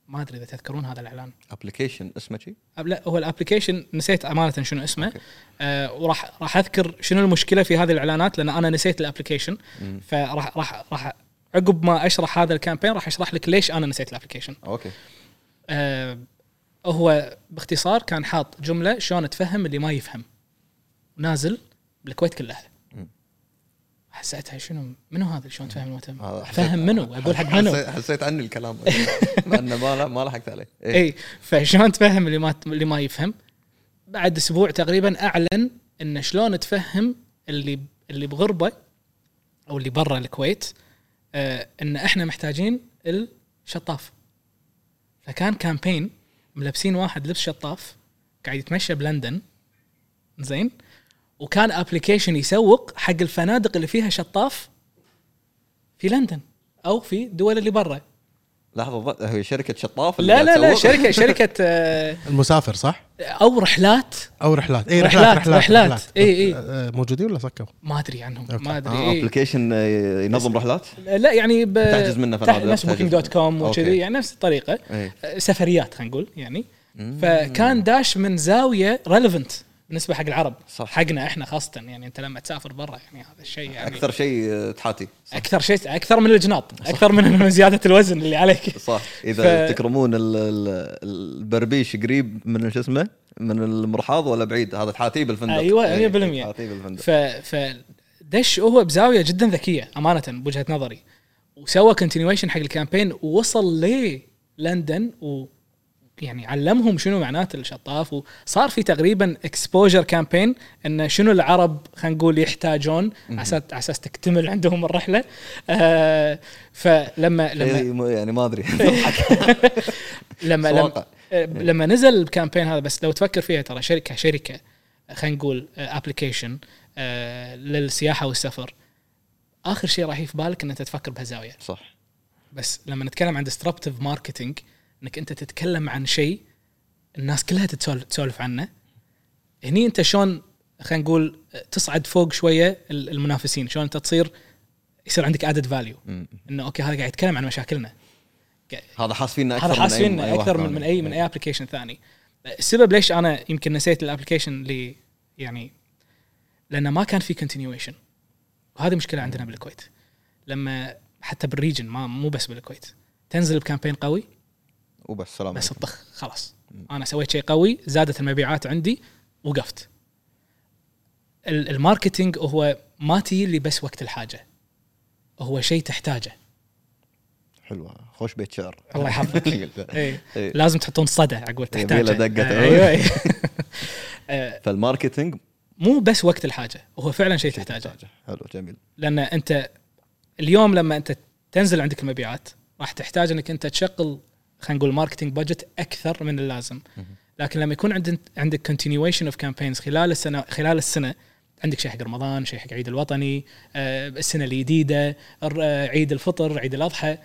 ما أدري إذا تذكرون هذا الإعلان. application اسمه شيء لا هو ال application نسيت أمانة شنو اسمه. آه وراح راح أذكر شنو المشكلة في هذه الإعلانات لأن أنا نسيت ال application. فراح راح راح عقب ما أشرح هذا ال campaign راح أشرح لك ليش أنا نسيت الابلكيشن أوكي. آه هو باختصار كان حاط جملة شلون تفهم اللي ما يفهم. نازل بالكويت كلها. حسيتها شنو منو هذا شلون تفهم حسيت- فهم منو؟ أقول حق منو؟ حسيت, عني الكلام. [LAUGHS] مع انه ما ما لحقت عليه. إيه. اي فشلون تفهم اللي ما اللي ما يفهم؟ بعد أسبوع تقريبا أعلن انه شلون تفهم اللي اللي بغربة أو اللي برا الكويت آه إن إحنا محتاجين الشطاف. فكان كامبين ملبسين واحد لبس شطاف قاعد يتمشى بلندن زين؟ وكان application يسوق حق الفنادق اللي فيها شطاف في لندن أو في الدول اللي برا. لحظة هي شركة شطاف لا لا لا؟ شركه شركة [LAUGHS] آه، المسافر صح؟ أو رحلات أو رحلات اي رحلات- رحلات رحلات, رحلات. إي إي. آه، موجودين ولا سكروا؟ ما أدري عنهم okay. ما أدري آه إيه. application ينظم رحلات لا يعني ب... تحجز منه نفس Booking.com. وكذي يعني نفس الطريقة آه، سفريات خلينا نقول يعني مم. فكان داش من زاوية ريليفنت بالنسبة حق العرب صح. حقنا إحنا خاصة يعني أنت لما تسافر برا يعني هذا الشيء يعني أكثر شيء تحاتي. صح. أكثر شيء أكثر من الجناط أكثر [LAUGHS] من زيادة الوزن اللي عليك. صح. إذا ف- تكرمون ال- ال- البربيش قريب من شو اسمه من المرحاض ولا بعيد؟ هذا تحاتيه بالفندق. إيه، 100%. تحاتيه بالفندق. ف ف دش هو بزاوية جدا ذكية أمانة بوجهة نظري. وسوى continuation حق ال campaign ووصل للندن و يعني علمهم شنو معنات الشطاف وصار في تقريبا exposure campaign إن شنو العرب خلينا نقول يحتاجون على أساس تكتمل عندهم الرحلة. آه فلما لما يعني ما أدري. [LAUGHS] لما لما. آه، لما نزل ال campaign هذا بس لو تفكر فيها ترى شركه شركة خلينا نقول application للسياحة والسفر. آخر شيء راح في بالك إن أنت تفكر بهالزاويه صح. بس لما نتكلم عن disruptive marketing إنك أنت تتكلم عن شيء الناس كلها تسولف عنه. هني أنت شلون خلينا نقول تصعد فوق شوية ال- المنافسين شلون أنت تصير يصير عندك added value. إنه okay هذا قاعد يتكلم عن مشاكلنا. هذا حاس فينا أكثر هذا حاس فينا أكثر من. من اي من أي application ثاني. السبب ليش أنا يمكن نسيت ال application اللي يعني لأنه ما كان في continuation وهذه مشكلة عندنا بالكويت. لما حتى بال region ما مو بس بالكويت. تنزل ب campaign قوي وبس سلام بس. الطخ خلاص. أنا سويت شيء قوي زادت المبيعات عندي وقفت. ال- ال marketing هو ما تجي لي بس وقت الحاجة. هو شيء تحتاجه. حلوة. خوش بيت شعر. الله يحفظك. [LAUGHS] إيه. إيه. إيه. لازم تحطون صدى عقب تحتاجه. أيوه [LAUGHS] [LAUGHS] فال marketing؟ مو بس وقت الحاجة هو فعلا شيء تحتاجه. حلو جميل. لأن أنت اليوم لما أنت تنزل عندك المبيعات راح تحتاج إنك أنت تشغل خلينا نقول marketing budget أكثر من اللازم. لكن لما يكون عندك عندك continuation of campaigns خلال السنة خلال السنة عندك شيء حق رمضان شيء حق عيد الوطني آه، السنة الجديده آه، عيد الفطر عيد الأضحى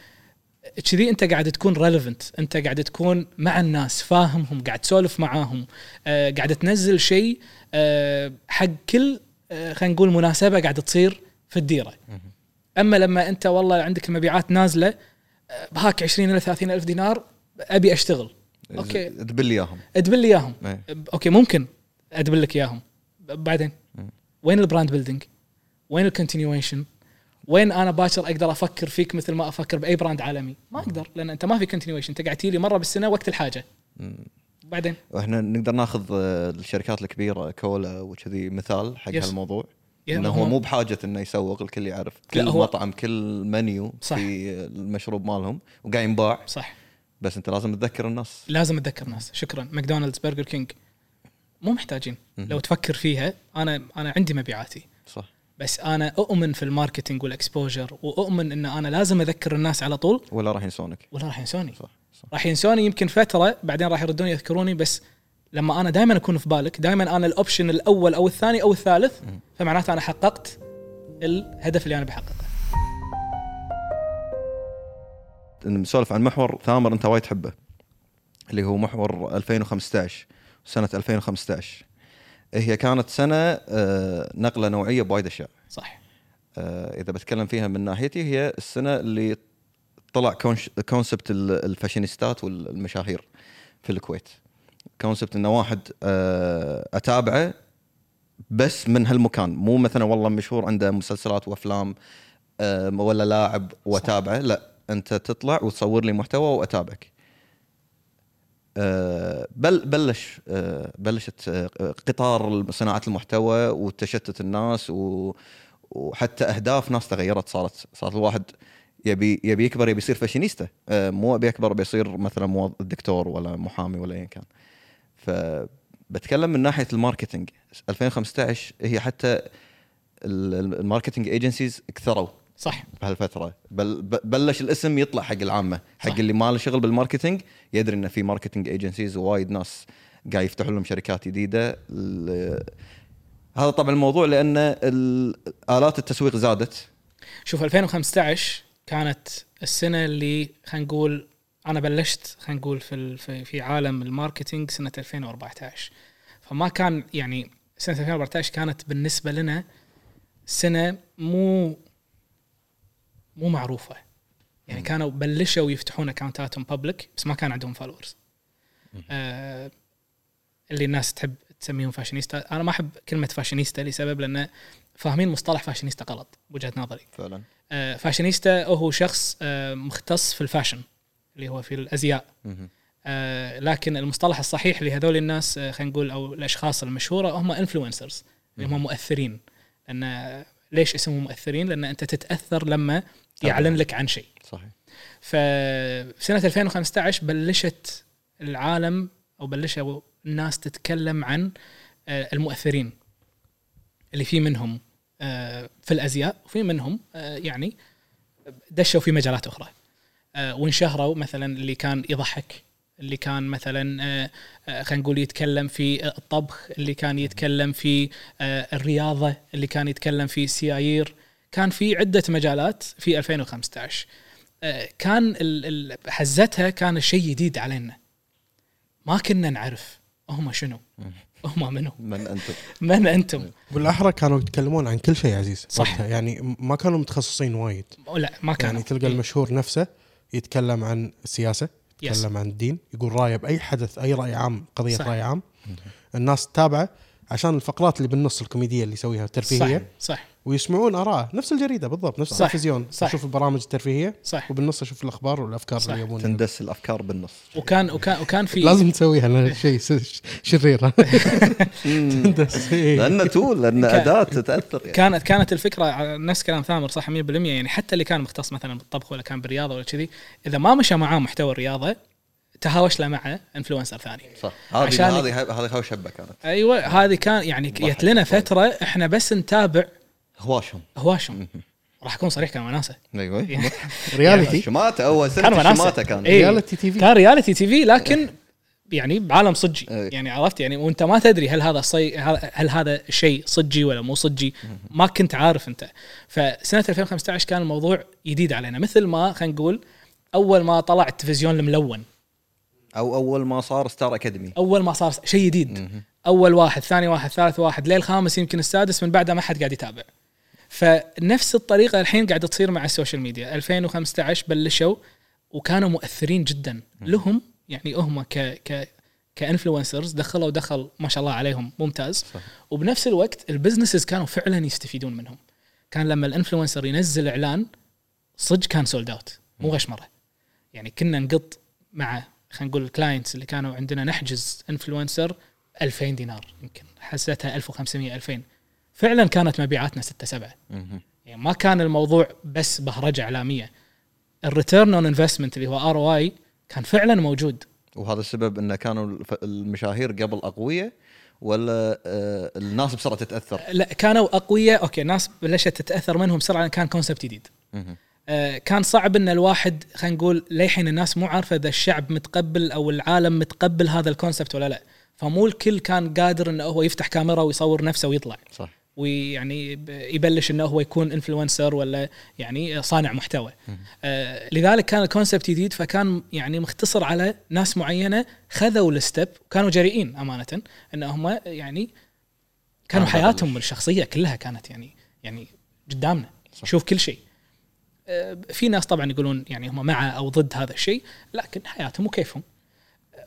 كذي أنت قاعد تكون relevant أنت قاعد تكون مع الناس فاهمهم قاعد تسولف معاهم آه، قاعد تنزل شيء حق كل خلينا نقول مناسبة قاعد تصير في الديرة. أما لما أنت والله عندك المبيعات نازلة بهاك 20 إلى 30 ألف دينار أبي أشتغل okay لي إياهم أ double لي إياهم إيه. okay ممكن أ double لك إياهم بعدين وين ال brand building؟ وين ال continuation؟ وين أنا باكر أقدر أفكر فيك مثل ما أفكر بأي brand عالمي؟ ما أقدر لأن أنت ما في continuation أنت قاعد تجي مرة بالسنة وقت الحاجة. بعدين وإحنا نقدر ناخذ آه، الشركات الكبيرة كولا وكذي مثال حق yes. هالموضوع يا انه هو مو بحاجة إنه يسوق الكل يعرف لا، كل هو- مطعم كل منيو صح. في المشروب مالهم وقاعد ينباع. صح. بس أنت لازم تذكر الناس. لازم اتذكر ناس شكرا. ماكدونالدز برجر كينج. مو محتاجين. لو تفكر فيها أنا أنا عندي مبيعاتي. صح. بس أنا أؤمن في ال marketing وال exposure وأؤمن إن أنا لازم أذكر الناس على طول. ولا راح ينسونك. ولا راح ينسوني. صح صح. راح ينسوني يمكن فترة بعدين راح يردون يذكروني بس لما أنا دائما أكون في بالك دائما أنا الأوبشن الأول أو الثاني أو الثالث فمعناته أنا حققت الهدف اللي أنا بحققه. نسولف عن محور ثامر أنت وايد تحبه اللي هو محور 2015 سنة 2015 هي كانت سنة آه، نقلة نوعية بوايد أشياء. صح. آه، إذا بتكلم فيها من ناحيتي هي السنة اللي طلع con- concept ال- الفاشينيستات والمشاهير في الكويت. concept إنه واحد آه، أتابعه بس من هالمكان. مو مثلا والله مشهور عنده مسلسلات وأفلام آه، ولا لاعب وأتابعه. لا أنت تطلع وتصور لي محتوى وأتابعك. آه، بل بلش بلشت قطار صناعة المحتوى وتشتت الناس وحتى أهداف ناس تغيرت. صارت صارت الواحد يبي يبي يكبر يبي يصير فاشينيستا. مو أبي أكبر بيصير مثلا دكتور ولا محامي ولا ايا كان. فبتكلم من ناحية ال marketing. 2015 هي حتى ال- ال- ال marketing agencies كثروا صح. بهالفترة. بل بلش الاسم يطلع حق العامة حق صح. اللي ما له شغل بال marketing. يدري انه في marketing agencies ووايد ناس قاعد يفتحوا لهم شركات جديدة. هذا طبعا الموضوع لأن ال- آلات التسويق زادت. شوف 2015 كانت السنة اللي خلينا نقول أنا بلشت خلينا نقول في في في عالم ال marketing سنة 2014 فما كان يعني سنة 2014 كانت بالنسبة لنا سنة مو مو معروفة. يعني كانوا بلشوا يفتحون account اتهم public بس ما كان عندهم followers آه اللي الناس تحب تسميهم فاشينيستا. أنا ما أحب كلمة فاشينيستا لسبب لأن فاهمين مصطلح فاشينيستا غلط بوجهه نظري. فعلا. آه، فاشينيستا هو شخص آه، مختص في ال fashion. اللي هو في الأزياء. آه، لكن المصطلح الصحيح لهذول الناس آه، خلينا نقول أو الأشخاص المشهورة هم influencers اللي هم مؤثرين. لأن ليش اسمهم مؤثرين؟ لأن أنت تتأثر لما يعلن لك عن شيء. صحيح. فسنه 2015 بلشت العالم أو بلشوا الناس تتكلم عن آه، المؤثرين اللي في منهم آه، في الأزياء وفي منهم آه، يعني دشوا في مجالات أخرى. آه، وانشهروا مثلا اللي كان يضحك اللي كان مثلا آه، آه، خلينا نقول يتكلم في آه، الطبخ اللي كان يتكلم في آه، الرياضة اللي كان يتكلم في السيايير كان في عدة مجالات في 2015 آه، كان ال- ال- حزتها كان شيء جديد علينا. ما كنا نعرف هم شنو هم منو. من أنتم؟ من أنتم؟ بالأحرى كانوا يتكلمون عن كل شيء عزيز صح. يعني ما كانوا متخصصين وايد. لا ما كانوا. يعني تلقى المشهور نفسه يتكلم عن السياسة. يتكلم عن الدين يقول رأيه بأي حدث أي رأي عام قضية صح. رأي عام الناس تتابعه عشان الفقرات اللي بالنص الكوميدية اللي يسويها صح الترفيهية صح ويسمعون اراءه نفس الجريدة بالضبط نفس. التلفزيون صح. أشوف البرامج الترفيهية صح وبالنص أشوف الأخبار والأفكار صح. اللي يبون تندس الأفكار بالنص وكان وكان وكان في لازم تسويها لأن شيء شرير [LAUGHS] تندس إيه. لأنه تول كان- أداة تتأثر يعني. كانت كانت الفكرة نفس كلام ثامر صح 100% يعني حتى اللي كان مختص مثلا بالطبخ ولا كان بالرياضة ولا كذي إذا ما مشى معاه محتوى الرياضة تهاوش له معه انفلونسر ثاني صح هذه هذه هذه هوش هبه كانت أيوه هذه كان يعني جت لنا فترة إحنا بس نتابع هواشهم هواشم. راح أكون صريح كان وناسة. أيوه. [LAUGHS] رياليتي شماته أول كان سنة شماته كان؟ إيه. رياليتي تي في كان رياليتي تي في لكن يعني بعالم صجي. إيه. يعني عرفت؟ يعني وأنت ما تدري هل هذا صي هل هذا شيء صجي ولا مو صجي. ما كنت عارف أنت. فسنة 2015 كان الموضوع جديد علينا. مثل ما خلينا نقول أول ما طلع التلفزيون الملون. أو أول ما صار Star Academy أول ما صار شيء جديد أول واحد ثاني واحد ثالث واحد للخامس يمكن السادس من بعدها ما حد قاعد يتابع. فنفس الطريقة الحين قاعدة تصير مع ال social media. 2015 بلشوا وكانوا مؤثرين جدا. لهم يعني هم ك ك ك influencers دخلوا دخل ما شاء الله عليهم ممتاز. صح. وبنفس الوقت ال businesses كانوا فعلا يستفيدون منهم. كان لما ال influencer ينزل إعلان صدق كان sold out مو غشمرة. يعني كنا نقط مع خلينا نقول ال clients اللي كانوا عندنا نحجز influencer 2000 دينار يمكن. حسيتها 1500 2000 فعلا كانت مبيعاتنا 6 7 يعني ما كان الموضوع بس بهرجة إعلامية. ال return on investment اللي هو ROI كان فعلا موجود. وهذا السبب انه كانوا المشاهير قبل اقوياء ولا آه، الناس بسرعة تتأثر؟ لا كانوا اقوياء okay الناس بلشت تتأثر منهم بسرعة لأن كان concept جديد. آه، كان صعب إن الواحد خلينا نقول للحين الناس مو عارفة إذا الشعب متقبل أو العالم متقبل هذا ال concept ولا لا. فمو الكل كان قادر إنه هو يفتح كاميرا ويصور نفسه ويطلع. صح. ويعني يبلش إنه هو يكون influencer ولا يعني صانع محتوى. آه لذلك كان الكونسبت جديد فكان يعني مختصر على ناس معينة خذوا الستب وكانوا جريئين أمانة إن هم يعني كانوا آه، حياتهم الشخصية كلها كانت يعني يعني قدامنا. شوف كل شيء. آه، في ناس طبعا يقولون يعني هم مع أو ضد هذا الشيء لكن حياتهم وكيفهم.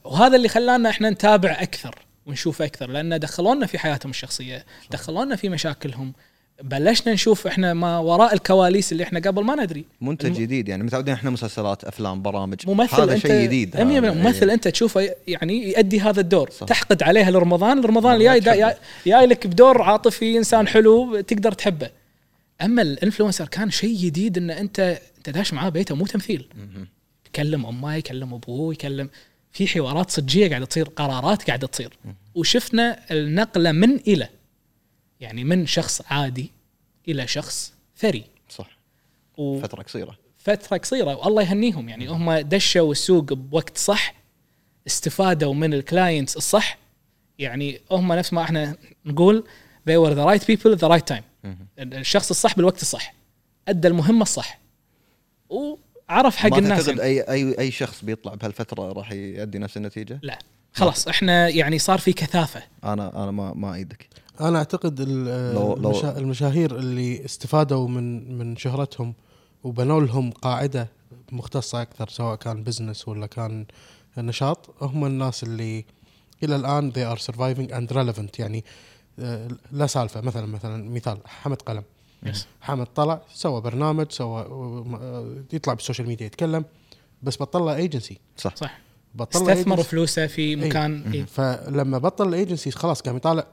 وهذا اللي خلانا إحنا نتابع أكثر. ونشوف أكثر لأن دخلونا في حياتهم الشخصية دخلونا في مشاكلهم بلشنا نشوف إحنا ما وراء الكواليس اللي إحنا قبل ما ندري منتج الم- جديد يعني متعودين إحنا مسلسلات أفلام برامج ممثل هذا شيء جديد 100% هذا. ممثل. أنت تشوفه يعني يؤدي هذا الدور صح. تحقد عليه لرمضان رمضان الجاي. جاي- لك بدور عاطفي إنسان حلو تقدر تحبه أما الإنفلونسر كان شيء جديد إن أنت أنت داش معاه بيته مو تمثيل. يكلم أمه يكلم أبوه يكلم في حوارات صجية قاعدة تصير قرارات قاعدة تصير. وشفنا النقلة من إلى يعني من شخص عادي إلى شخص ثري. صح. وفتره فترة قصيرة. قصيرة والله يهنيهم. يعني هم دشوا السوق بوقت صح استفادوا من ال clients الصح. يعني هم نفس ما إحنا نقول they were the right people at the right time. الشخص الصح بالوقت الصح أدى المهمة الصح. وعرف حق ما الناس تعتقد اي اي أي شخص بيطلع بهالفترة راح يؤدي نفس النتيجة؟ لا. خلاص إحنا يعني صار في كثافة. أنا أنا ما ما إيدك أنا أعتقد لو- لو- المشا- المشاهير اللي استفادوا من من شهرتهم وبنوا لهم قاعدة مختصة أكثر سواء كان business ولا كان نشاط هم الناس اللي إلى الآن they are surviving and relevant. يعني آه، لا سالفة مثلا مثلا مثال حمد قلم. yes. حمد طلع سوى برنامج سوى يطلع بال social media يتكلم بس بطل له ايجنسي صح. صح. بطل له استثمر. فلوسه في مكان إيه. فلما بطل الايجنسي خلاص قام يطالع.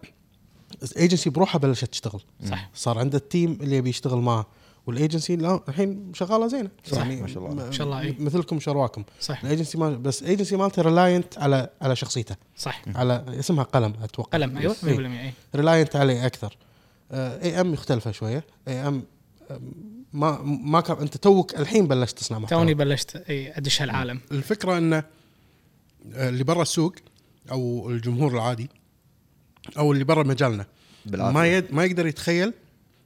الايجنسي بروحها بلشت تشتغل. صح. صار عنده ال team اللي يبي يشتغل معه. والايجنسي لا الحين شغاله زينة. صح، يعني ما شاء الله. ما شاء الله، إيه. مثلكم شرواكم. صح. ال agency مال بس ال agency مالته reliant على على شخصيته. صح. على اسمها قلم أتوقع. قلم أيوه 100% اي reliant عليه أكثر. اي ام مختلفة شوية. اي آم ما ما كان أنت توك الحين بلشت تصنع محتوى. توني بلشت إي أدش هالعالم. الفكرة انه آه، اللي برا السوق أو الجمهور العادي أو اللي برا مجالنا بالعافية. ما يد ما يقدر يتخيل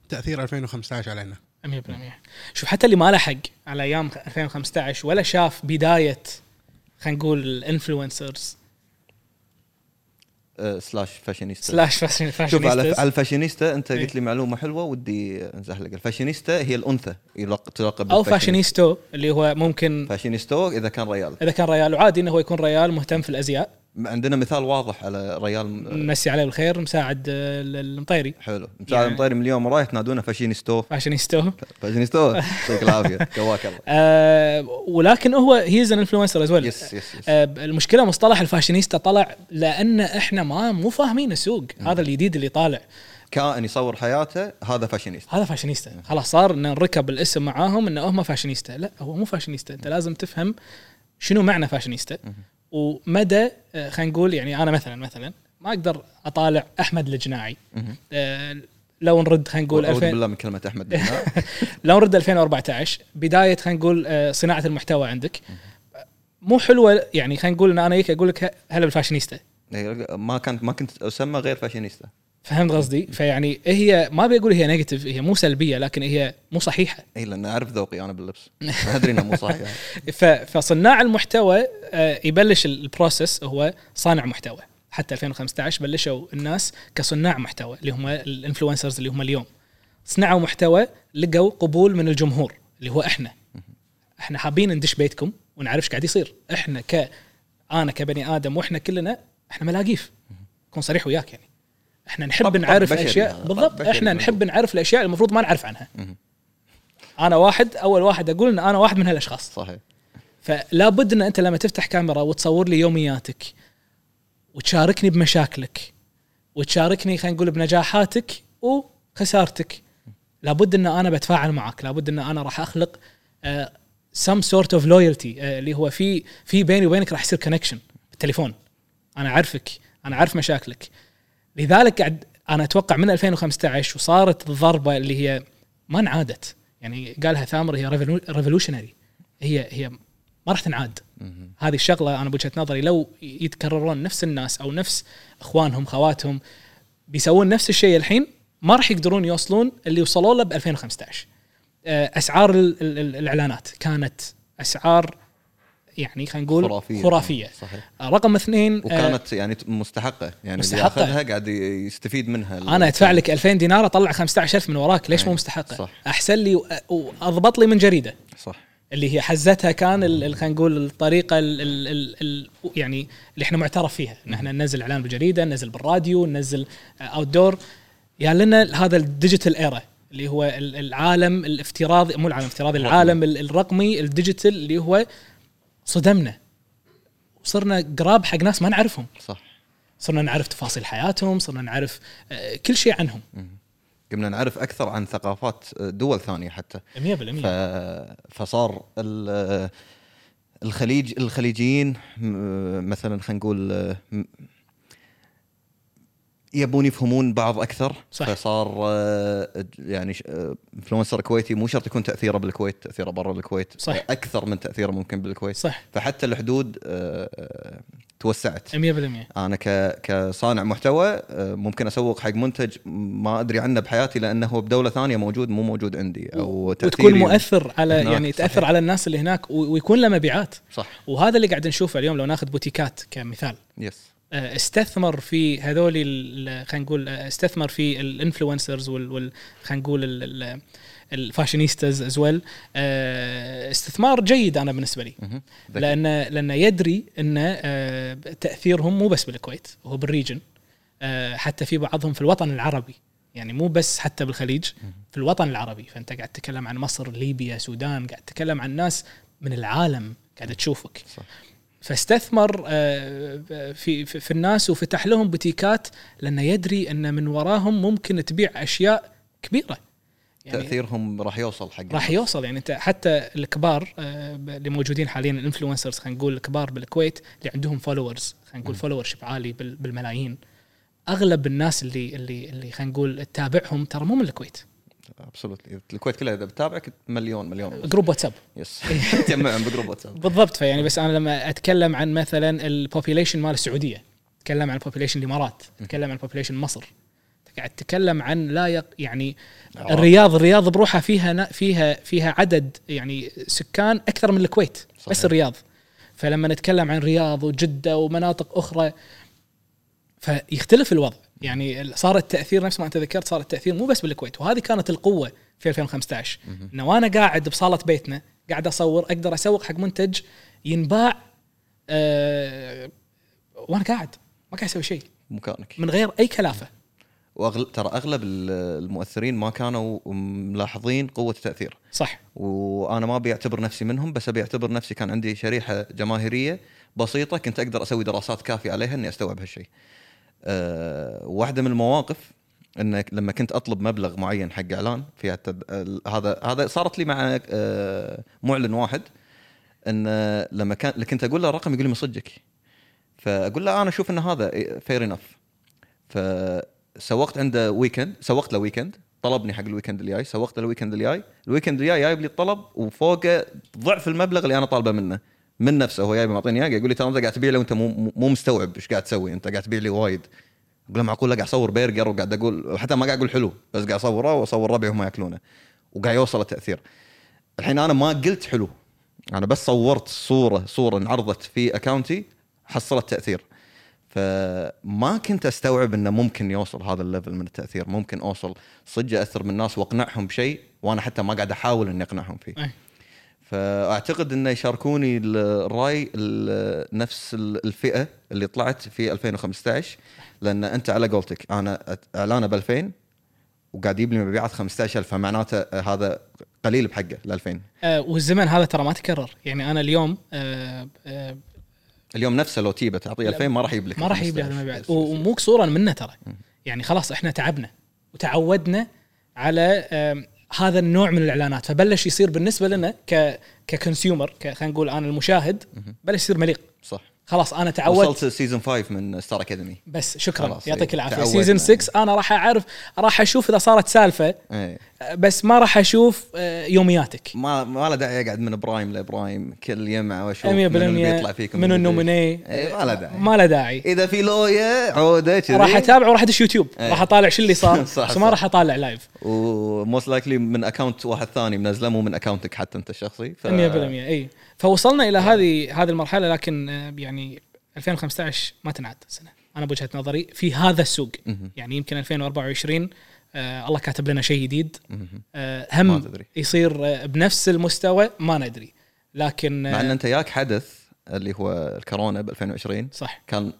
تأثير 2015 علينا. 100% شوف حتى اللي ما لحق على أيام 2015 ولا شاف بداية خلينا نقول ال influencers آه، slash fashionista slash fashion شوف على الفاشينيستا أنت إيه. قلت لي معلومة حلوة ودي انزحلق الفاشينيستا هي الأنثى تلقب أو. فاشينيستو اللي هو ممكن فاشينيستو إذا كان ريال. إذا كان ريال وعادي إنه هو يكون ريال مهتم في الأزياء. عندنا مثال واضح على ريال نمسي عليه بالخير مساعد آه، المطيري. حلو. مساعد يعني- مطيري من اليوم ورايح تنادونه فاشينيستو. فاشينيستو. فاشينيستو. [LAUGHS] يعطيك العافية. قواك الله. آه ولكن هو he's an influencer as well yes yes yes آه، المشكلة مصطلح الفاشينيستا طلع لأن إحنا ما مو فاهمين السوق. هذا الجديد اللي طالع. كائن يصور حياته هذا فاشينيست هذا فاشينيستا. خلاص صار إن نركب الاسم معاهم انه هم فاشينيستا. لا هو مو فاشينيستا. أنت لازم تفهم شنو معنى فاشينيستا. ومدى آه، خلينا نقول يعني أنا مثلا مثلا ما أقدر أطالع أحمد الجناعي. آه، لو نرد خلينا نقول أعوذ 2000 بالله من كلمة أحمد. [LAUGHS] لو نرد 2014 بداية خلينا نقول آه، صناعة المحتوى عندك. مو حلوة يعني خلينا نقول إن أنا هيك أقول لك هلا بالفاشينيستا. ما كانت ما كنت أسمى غير فاشينيستا. فهمت قصدي؟ فيعني هي ما بيقول هي negative هي مو سلبية لكن هي مو صحيحة. إي لأن أعرف ذوقي أنا باللبس. أدري إنه مو صح. [LAUGHS] ف- فصناع المحتوى آه، يبلش ال- ال process هو صانع محتوى. حتى 2015 بلشوا الناس كصناع محتوى اللي هم ال influencers اللي هم اليوم. صنعوا محتوى لقوا قبول من الجمهور اللي هو إحنا. إحنا حابين ندش بيتكم ونعرف إيش قاعد يصير. إحنا ك أنا كبني آدم وإحنا كلنا إحنا ملاقيف. كون صريح وياك يعني. إحنا نحب نعرف بشري اشياء هذا، طب بالضبط إحنا. نحب نعرف الأشياء المفروض ما نعرف عنها. أنا واحد أول واحد أقول إن أنا واحد من هالأشخاص. صحيح. فلا بد إن أنت لما تفتح كاميرا وتصور لي يومياتك وتشاركني بمشاكلك وتشاركني خلينا نقول بنجاحاتك وخسارتك لابد إن أنا بتفاعل معك لابد إن أنا راح أخلق some sort of loyalty اللي هو في في بيني وبينك راح يصير connection بالتليفون. أنا أعرفك أنا أعرف مشاكلك. لذلك قاعد أنا أتوقع من 2015 وصارت الضربة اللي هي ما انعادت. يعني قالها ثامر هي revolutionary هي هي ما راح تنعاد. هذه الشغلة أنا بوجهة نظري لو يتكررون نفس الناس أو نفس أخوانهم خواتهم بيسوون نفس الشيء الحين ما راح يقدرون يوصلون اللي وصلوا له ب 2015 آه، أسعار ال- ال- ال- الإعلانات كانت أسعار يعني خلينا نقول خرافية. خرافية. صحيح. آه، رقم اثنين آه، وكانت يعني مستحقة. يعني مستحقة. اللي ياخذها قاعد يستفيد منها أنا أدفع لك 2000 دينار أطلع 15000 من وراك. ليش مو مستحقة؟ صح. أحسن لي وأضبط لي من جريدة. صح. اللي هي حزتها كان خلينا نقول الطريقة ال ال ال ال يعني اللي إحنا معترف فيها. ان إحنا ننزل إعلان بالجريدة ننزل بالراديو ننزل اوت دور يا لنا هذا ال digital era اللي هو ال- العالم الافتراضي مو العالم الافتراضي العالم ال- الرقمي ال digital اللي هو صدمنا. وصرنا قراب حق ناس ما نعرفهم. صح. صرنا نعرف تفاصيل حياتهم صرنا نعرف آه، كل شيء عنهم. قمنا نعرف أكثر عن ثقافات دول ثانية حتى. 100% ف... فصار ال... الخليج الخليجيين مثلا خلينا نقول يبون يفهمون بعض أكثر صح. فصار آه، يعني ش- آه، انفلونسر كويتي مو شرط يكون تأثيره بالكويت تأثيره برا الكويت صح. أكثر من تأثيره ممكن بالكويت. صح. فحتى الحدود آه، توسعت. 100% أنا كصانع محتوى ممكن أسوق حق منتج ما أدري عنه بحياتي لأنه هو بدولة ثانية موجود مو موجود عندي أو وتكون مؤثر على يعني تأثر صحيح. على الناس اللي هناك ويكون له مبيعات. صح. وهذا اللي قاعد نشوفه اليوم لو ناخذ بوتيكات كمثال. yes استثمر في هذول خلينا نقول آه، استثمر في ال influencers وال خلينا نقول ال- ال- ال fashionistas as well استثمار جيد أنا بالنسبة لي. مهم. ذكي. لأن لأن يدري إن آه، تأثيرهم مو بس بالكويت هو بال region. آه، حتى في بعضهم في الوطن العربي. يعني مو بس حتى بالخليج في الوطن العربي. فأنت قاعد تتكلم عن مصر ليبيا سودان قاعد تتكلم عن ناس من العالم قاعدة تشوفك. صح. فاستثمر آه، في في الناس وفتح لهم بوتيكات لأنه يدري أن من وراهم ممكن تبيع أشياء كبيرة. يعني تأثيرهم راح يوصل حق راح يوصل. يعني أنت حتى الكبار آه، اللي موجودين حاليا ال influencers خلينا نقول الكبار بالكويت اللي عندهم followers خلينا نقول followership عالي بال- بالملايين. أغلب الناس اللي اللي اللي خلينا نقول تتابعهم ترى مو من الكويت. absolutely الكويت كلها إذا بتابعك مليون مليون. group واتساب yes تجمعهم ب group واتساب بالضبط. فيعني بس أنا لما أتكلم عن مثلا ال population مال السعودية أتكلم عن ال population الإمارات أتكلم عن ال population مصر. قاعد تتكلم عن لا يق يعني آه. الرياض الرياض بروحها فيها فيها فيها عدد يعني سكان أكثر من الكويت صحيح. بس الرياض. فلما نتكلم عن رياض وجدة ومناطق أخرى فيختلف الوضع. يعني صار التأثير نفس ما أنت ذكرت صار التأثير مو بس بالكويت وهذه كانت القوة في 2015 إنه وأنا قاعد بصالة بيتنا قاعد أصور أقدر أسوق حق منتج ينباع آه وأنا قاعد ما قاعد أسوي شيء. مكانك من غير أي كلافة. وأغل... ترى أغلب ال- المؤثرين ما كانوا ملاحظين قوة التأثير. صح. وأنا ما ابي اعتبر نفسي منهم بس ابي اعتبر نفسي كان عندي شريحة جماهيرية بسيطة كنت أقدر أسوي دراسات كافية عليها إني أستوعب هالشيء. أه واحدة من المواقف إنك لما كنت أطلب مبلغ معين حق إعلان في التد... ال- هذا هذا صارت لي مع أه معلن واحد إن لما كان كنت أقول له رقم يقول لي من صدقك. فأقول له أنا أشوف إن هذا fair enough فسوقت عنده weekend سوقت له weekend طلبني حق ال weekend الجاي سوقت له ال weekend الجاي ال weekend الجاي جايب لي الطلب وفوقه ضعف المبلغ اللي أنا طالبه منه. من نفسه هو جايب معطيني اياه يقول لي ترى أنت قاعد تبيع لي وأنت مو مو مستوعب إيش قاعد تسوي أنت قاعد تبيع لي وايد. أقول له معقول قاعد أصور برجر وقاعد أقول حتى ما قاعد أقول حلو بس قاعد أصوره وأصور ربعي وهم يأكلونه. وقاعد يوصل التأثير. الحين أنا ما قلت حلو. أنا بس صورت صورة صورة انعرضت في account ي حصلت تأثير. فما كنت أستوعب إنه ممكن يوصل هذا ال level من التأثير. ممكن أوصل صدق أثر من الناس وأقنعهم بشيء وأنا حتى ما قاعد أحاول إني أقنعهم فيه. أي. فأعتقد إنه يشاركوني الرأي ال- نفس ال- الفئة اللي طلعت في 2015 لأن أنت على قولتك أنا إعلانه ب 2000 وقاعد يجيب لي مبيعات 15000 فمعناته هذا قليل بحقه ال 2000 آه والزمن هذا ترى ما تكرر. يعني أنا اليوم آه آه اليوم نفسه لو تيبه تعطيه 2000 ما راح يجيب لك ما راح يجيب لي هذا 15. المبيعات ومو قصورا منه ترى. يعني خلاص إحنا تعبنا وتعودنا على هذا النوع من الإعلانات. فبلش يصير بالنسبة لنا ك ك consumer خلينا نقول أنا المشاهد بلش يصير مليق. صح. خلاص أنا تعودت. وصلت season 5 من ستار اكاديمي بس شكرا. يعطيك إيه، العافية. season 6 أنا راح أعرف راح أشوف إذا صارت سالفة إيه. بس ما راح أشوف آه، يومياتك. 100% ما ما له داعي أقعد من prime ل prime كل يمعه وأشوف منو اللي بيطلع فيكم من ال nominee إيه، ما له داعي. ما له داعي. إذا في لويا عودة راح اتابع وراح أدش يوتيوب. إيه. راح أطالع شو اللي صار [LAUGHS] بس ما. راح أطالع live 100% و most likely من account واحد ثاني منزله مو من اكونتك حتى أنت الشخصي ف... إي. إيه. فوصلنا إلى هذه هذه المرحلة لكن آه، يعني 2015 ما تنعاد سنه أنا بوجهة نظري في هذا السوق. يعني يمكن 2024 آه الله كاتب لنا شيء جديد. آه ما هم تدري. يصير آه بنفس المستوى ما ندري. لكن مع أن آه أنت ياك حدث اللي هو الكورونا ب 2020 صح. كان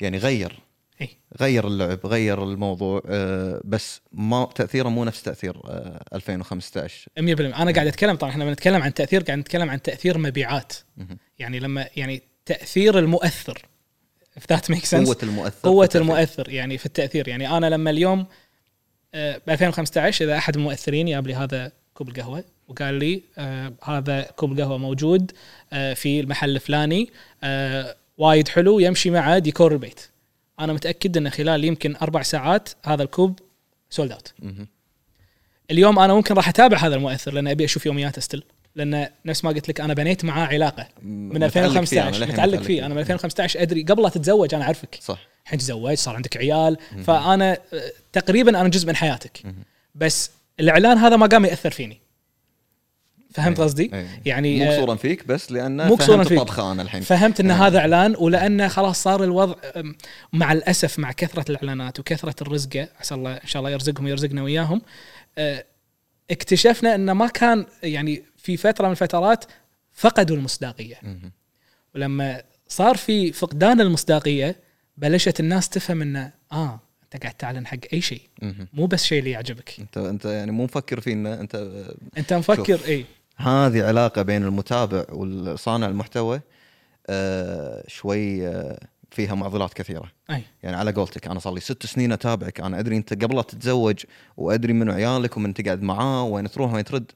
يعني غير. اي غير اللعب غير الموضوع آه، بس ما تأثيره مو نفس تأثير آه، 2015 100% أنا قاعد أتكلم طبعا إحنا بنتكلم عن تأثير قاعد نتكلم عن تأثير مبيعات. يعني لما يعني تأثير المؤثر if that makes sense. قوة المؤثر التأثير. المؤثر يعني في التأثير. يعني أنا لما اليوم ب 2015 إذا أحد المؤثرين جاب لي هذا كوب القهوة وقال لي آه هذا كوب القهوة موجود آه في المحل الفلاني آه وايد حلو يمشي مع ديكور البيت. أنا متأكد أن خلال يمكن أربع ساعات هذا الكوب sold مهم. اليوم أنا ممكن راح أتابع هذا المؤثر لأن أبي أشوف يومياته still لأن نفس ما قلت لك أنا بنيت معاه علاقة من متعلق فيه، أنا 2015 للحين متعلق فيه أنا من 2015 أدري قبل لا تتزوج أنا أعرفك. صح. الحين تزوجت صار عندك عيال. فأنا آه، تقريبا أنا جزء من حياتك. بس الإعلان هذا ما قام يأثر فيني. فهمت إيه، قصدي؟ إيه. يعني مو آه، قصورا فيك بس لأن مو قصوراً فهمت فيك. الطبخه أنا الحين فهمت إن إيه. هذا إعلان ولأنه خلاص صار الوضع مع الأسف مع كثرة الإعلانات وكثرة الرزقه عسى الله إن شاء الله يرزقهم ويرزقنا وياهم آه، اكتشفنا انه ما كان يعني في فترة من الفترات فقدوا المصداقية. ولما صار في فقدان المصداقية بلشت الناس تفهم انه آه أنت قاعد تعلن حق أي شيء. مو بس شيء اللي يعجبك أنت أنت يعني مو مفكر فينا أنت آه، أنت مفكر. اي هذه علاقة بين المتابع والصانع المحتوى آه شوي آه فيها معضلات كثيرة. أي. يعني على قولتك أنا صار لي ست سنين أتابعك أنا أدري أنت قبل لا تتزوج وأدري منو عيالك ومن تقعد معاه وين تروح وين ترد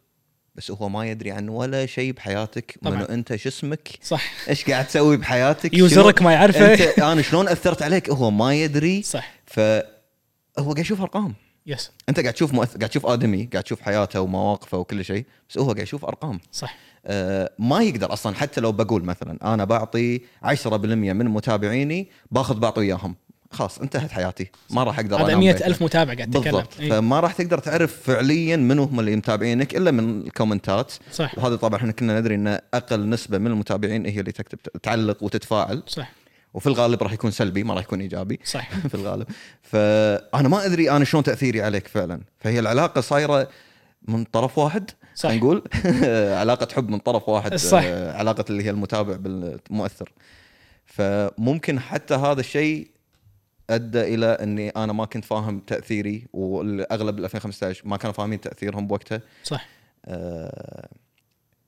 بس هو ما يدري عن ولا شيء بحياتك طبعاً. منو أنت شو اسمك صح. إيش قاعد تسوي بحياتك [LAUGHS] يوزرك ما يعرفه. أنت أنا شلون أثرت عليك؟ هو ما يدري. صح. فهو قاعد يشوف أرقام. يس أنت قاعد تشوف مؤث... قاعد تشوف آدمي قاعد تشوف حياته ومواقفه وكل شيء بس هو قاعد يشوف أرقام. صح. آه ما يقدر أصلا حتى لو بقول مثلا أنا بعطي 10% من متابعيني باخذ بعطي إياهم. خلاص انتهت حياتي. ما راح أقدر هذا أنام مئة بيتنا. ألف متابع قاعد تتكلم. بالضبط. إي. فما راح تقدر تعرف فعليا منو هم اللي متابعينك إلا من الكومنتات. صح. وهذا طبعا إحنا كنا ندري إن أقل نسبة من المتابعين هي اللي تكتب تعلق وتتفاعل. صح. وفي الغالب راح يكون سلبي ما راح يكون إيجابي. صح [LAUGHS] في الغالب. فأنا ما أدري أنا شلون تأثيري عليك فعلا. فهي العلاقة صايرة من طرف واحد صح. نقول. [LAUGHS] علاقة حب من طرف واحد [LAUGHS] صح. آه، علاقة اللي هي المتابع بالمؤثر. فممكن حتى هذا الشيء أدى إلى إني أنا ما كنت فاهم تأثيري والأغلب ال 2015 ما كانوا فاهمين تأثيرهم بوقتها. صح. آه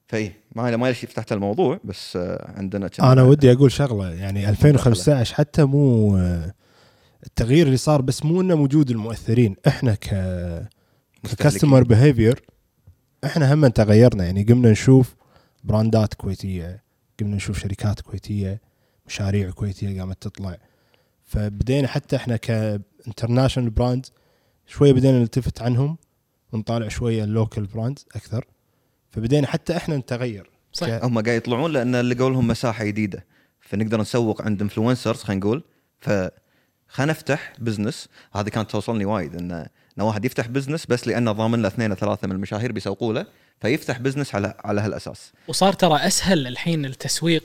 فاي ما ما ليش فتحت الموضوع بس آه عندنا أنا ودي أقول شغلة يعني 2015 حتى مو آه، التغيير اللي صار بس مو إنه موجود المؤثرين. إحنا ك ك customer behavior إحنا هم تغيرنا. يعني قمنا نشوف براندات كويتية قمنا نشوف شركات كويتية مشاريع كويتية قامت تطلع. فبدينا حتى إحنا ك international brand شوية بدينا نلتفت عنهم ونطالع شوية ال local brand أكثر. فبدينا حتى إحنا نتغير. صح. ك- هم قاعد يطلعون لأن لقوا لهم مساحة جديدة. فنقدر نسوق عند influencers خلينا نقول. ف خلينا نفتح business هذه كانت توصلني وايد إن إن واحد يفتح business بس لأنه ضامن له اثنين ثلاثة من المشاهير بيسوقوا له فيفتح business على على هالأساس. وصار ترى أسهل الحين التسويق.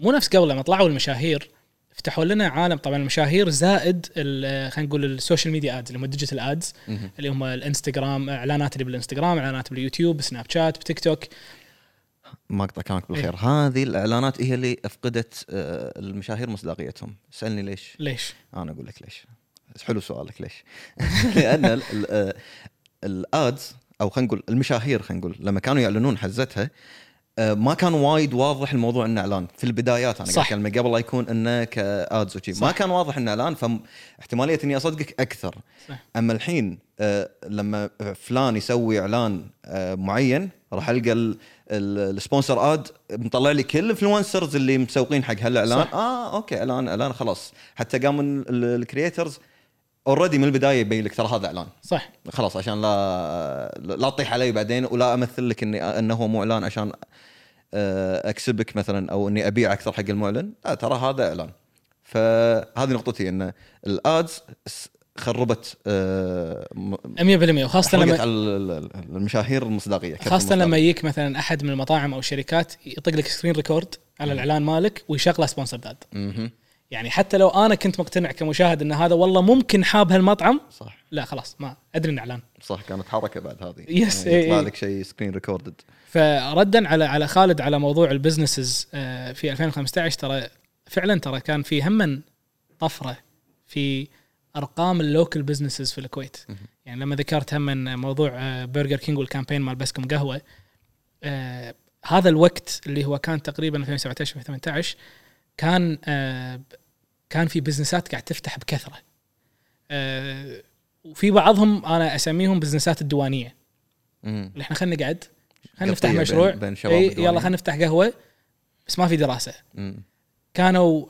مو نفس قبل لما طلعوا المشاهير فتحوا لنا عالم طبعا المشاهير زائد خلينا نقول ال social media ads اللي هم ال digital ads اللي هم الانستغرام إعلانات اللي بالانستغرام إعلانات باليوتيوب سناب شات بتيك توك. ما أقطع كلامك بالخير. هذه الإعلانات هي اللي أفقدت آه، المشاهير مصداقيتهم. سالني ليش. ليش؟ أنا أقول لك ليش. حلو سؤالك ليش. [LAUGHS] لأن ال- ال- آه، ال ads أو خلينا نقول المشاهير خلينا نقول لما كانوا يعلنون حزتها ما كان وايد واضح الموضوع إنه إعلان في البدايات أنا. قاعد أتكلم قبل لا يكون إنه ك ads وشي ما. كان واضح إنه إعلان فاحتماليه إني أصدقك أكثر صح. أما الحين آه، لما فلان يسوي إعلان آه، معين راح ألقى ال- ال- ال sponsored ad مطلع لي كل ال influencers اللي مسوقين حق هالإعلان. آه okay إعلان إعلان خلاص حتى قام ال creators already من البداية يبين لك ترى هذا إعلان. صح. خلاص عشان لا لا تطيح علي بعدين ولا أمثل لك إني إنه هو مو إعلان عشان آه، أكسبك مثلا أو إني أبيع أكثر حق المعلن. لا ترى هذا إعلان. فهذه نقطتي إن ال ads خربت آه، م- 100% وخاصة حرقت لما على المشاهير المصداقية خاصة لما. يجيك مثلا أحد من المطاعم أو الشركات يطق لك screen record على الإعلان مالك ويشغله sponsored ad. يعني حتى لو أنا كنت مقتنع كمشاهد إن هذا والله ممكن حاب هالمطعم صح. لا خلاص ما أدري انه أعلان. صح كانت حركة بعد هذه. yes، يعني إيه، يطلع إيه. لك شيء screen recorded فردا على على خالد على موضوع ال businesses آه، في 2015 ترى فعلا ترى كان في هم طفرة في أرقام ال local businesses في الكويت. يعني لما ذكرت هم موضوع برجر كينج وال campaign مال بسكم قهوة آه، هذا الوقت اللي هو كان تقريبا 2017 2018 كان آه، كان في بزنسات قاعد تفتح بكثرة آه، وفي بعضهم أنا أسميهم بزنسات الديوانية. اللي إحنا خلينا نقعد خلينا نفتح مشروع بين- بين شباب اي. يلا خلينا نفتح قهوة بس ما في دراسة مم. كانوا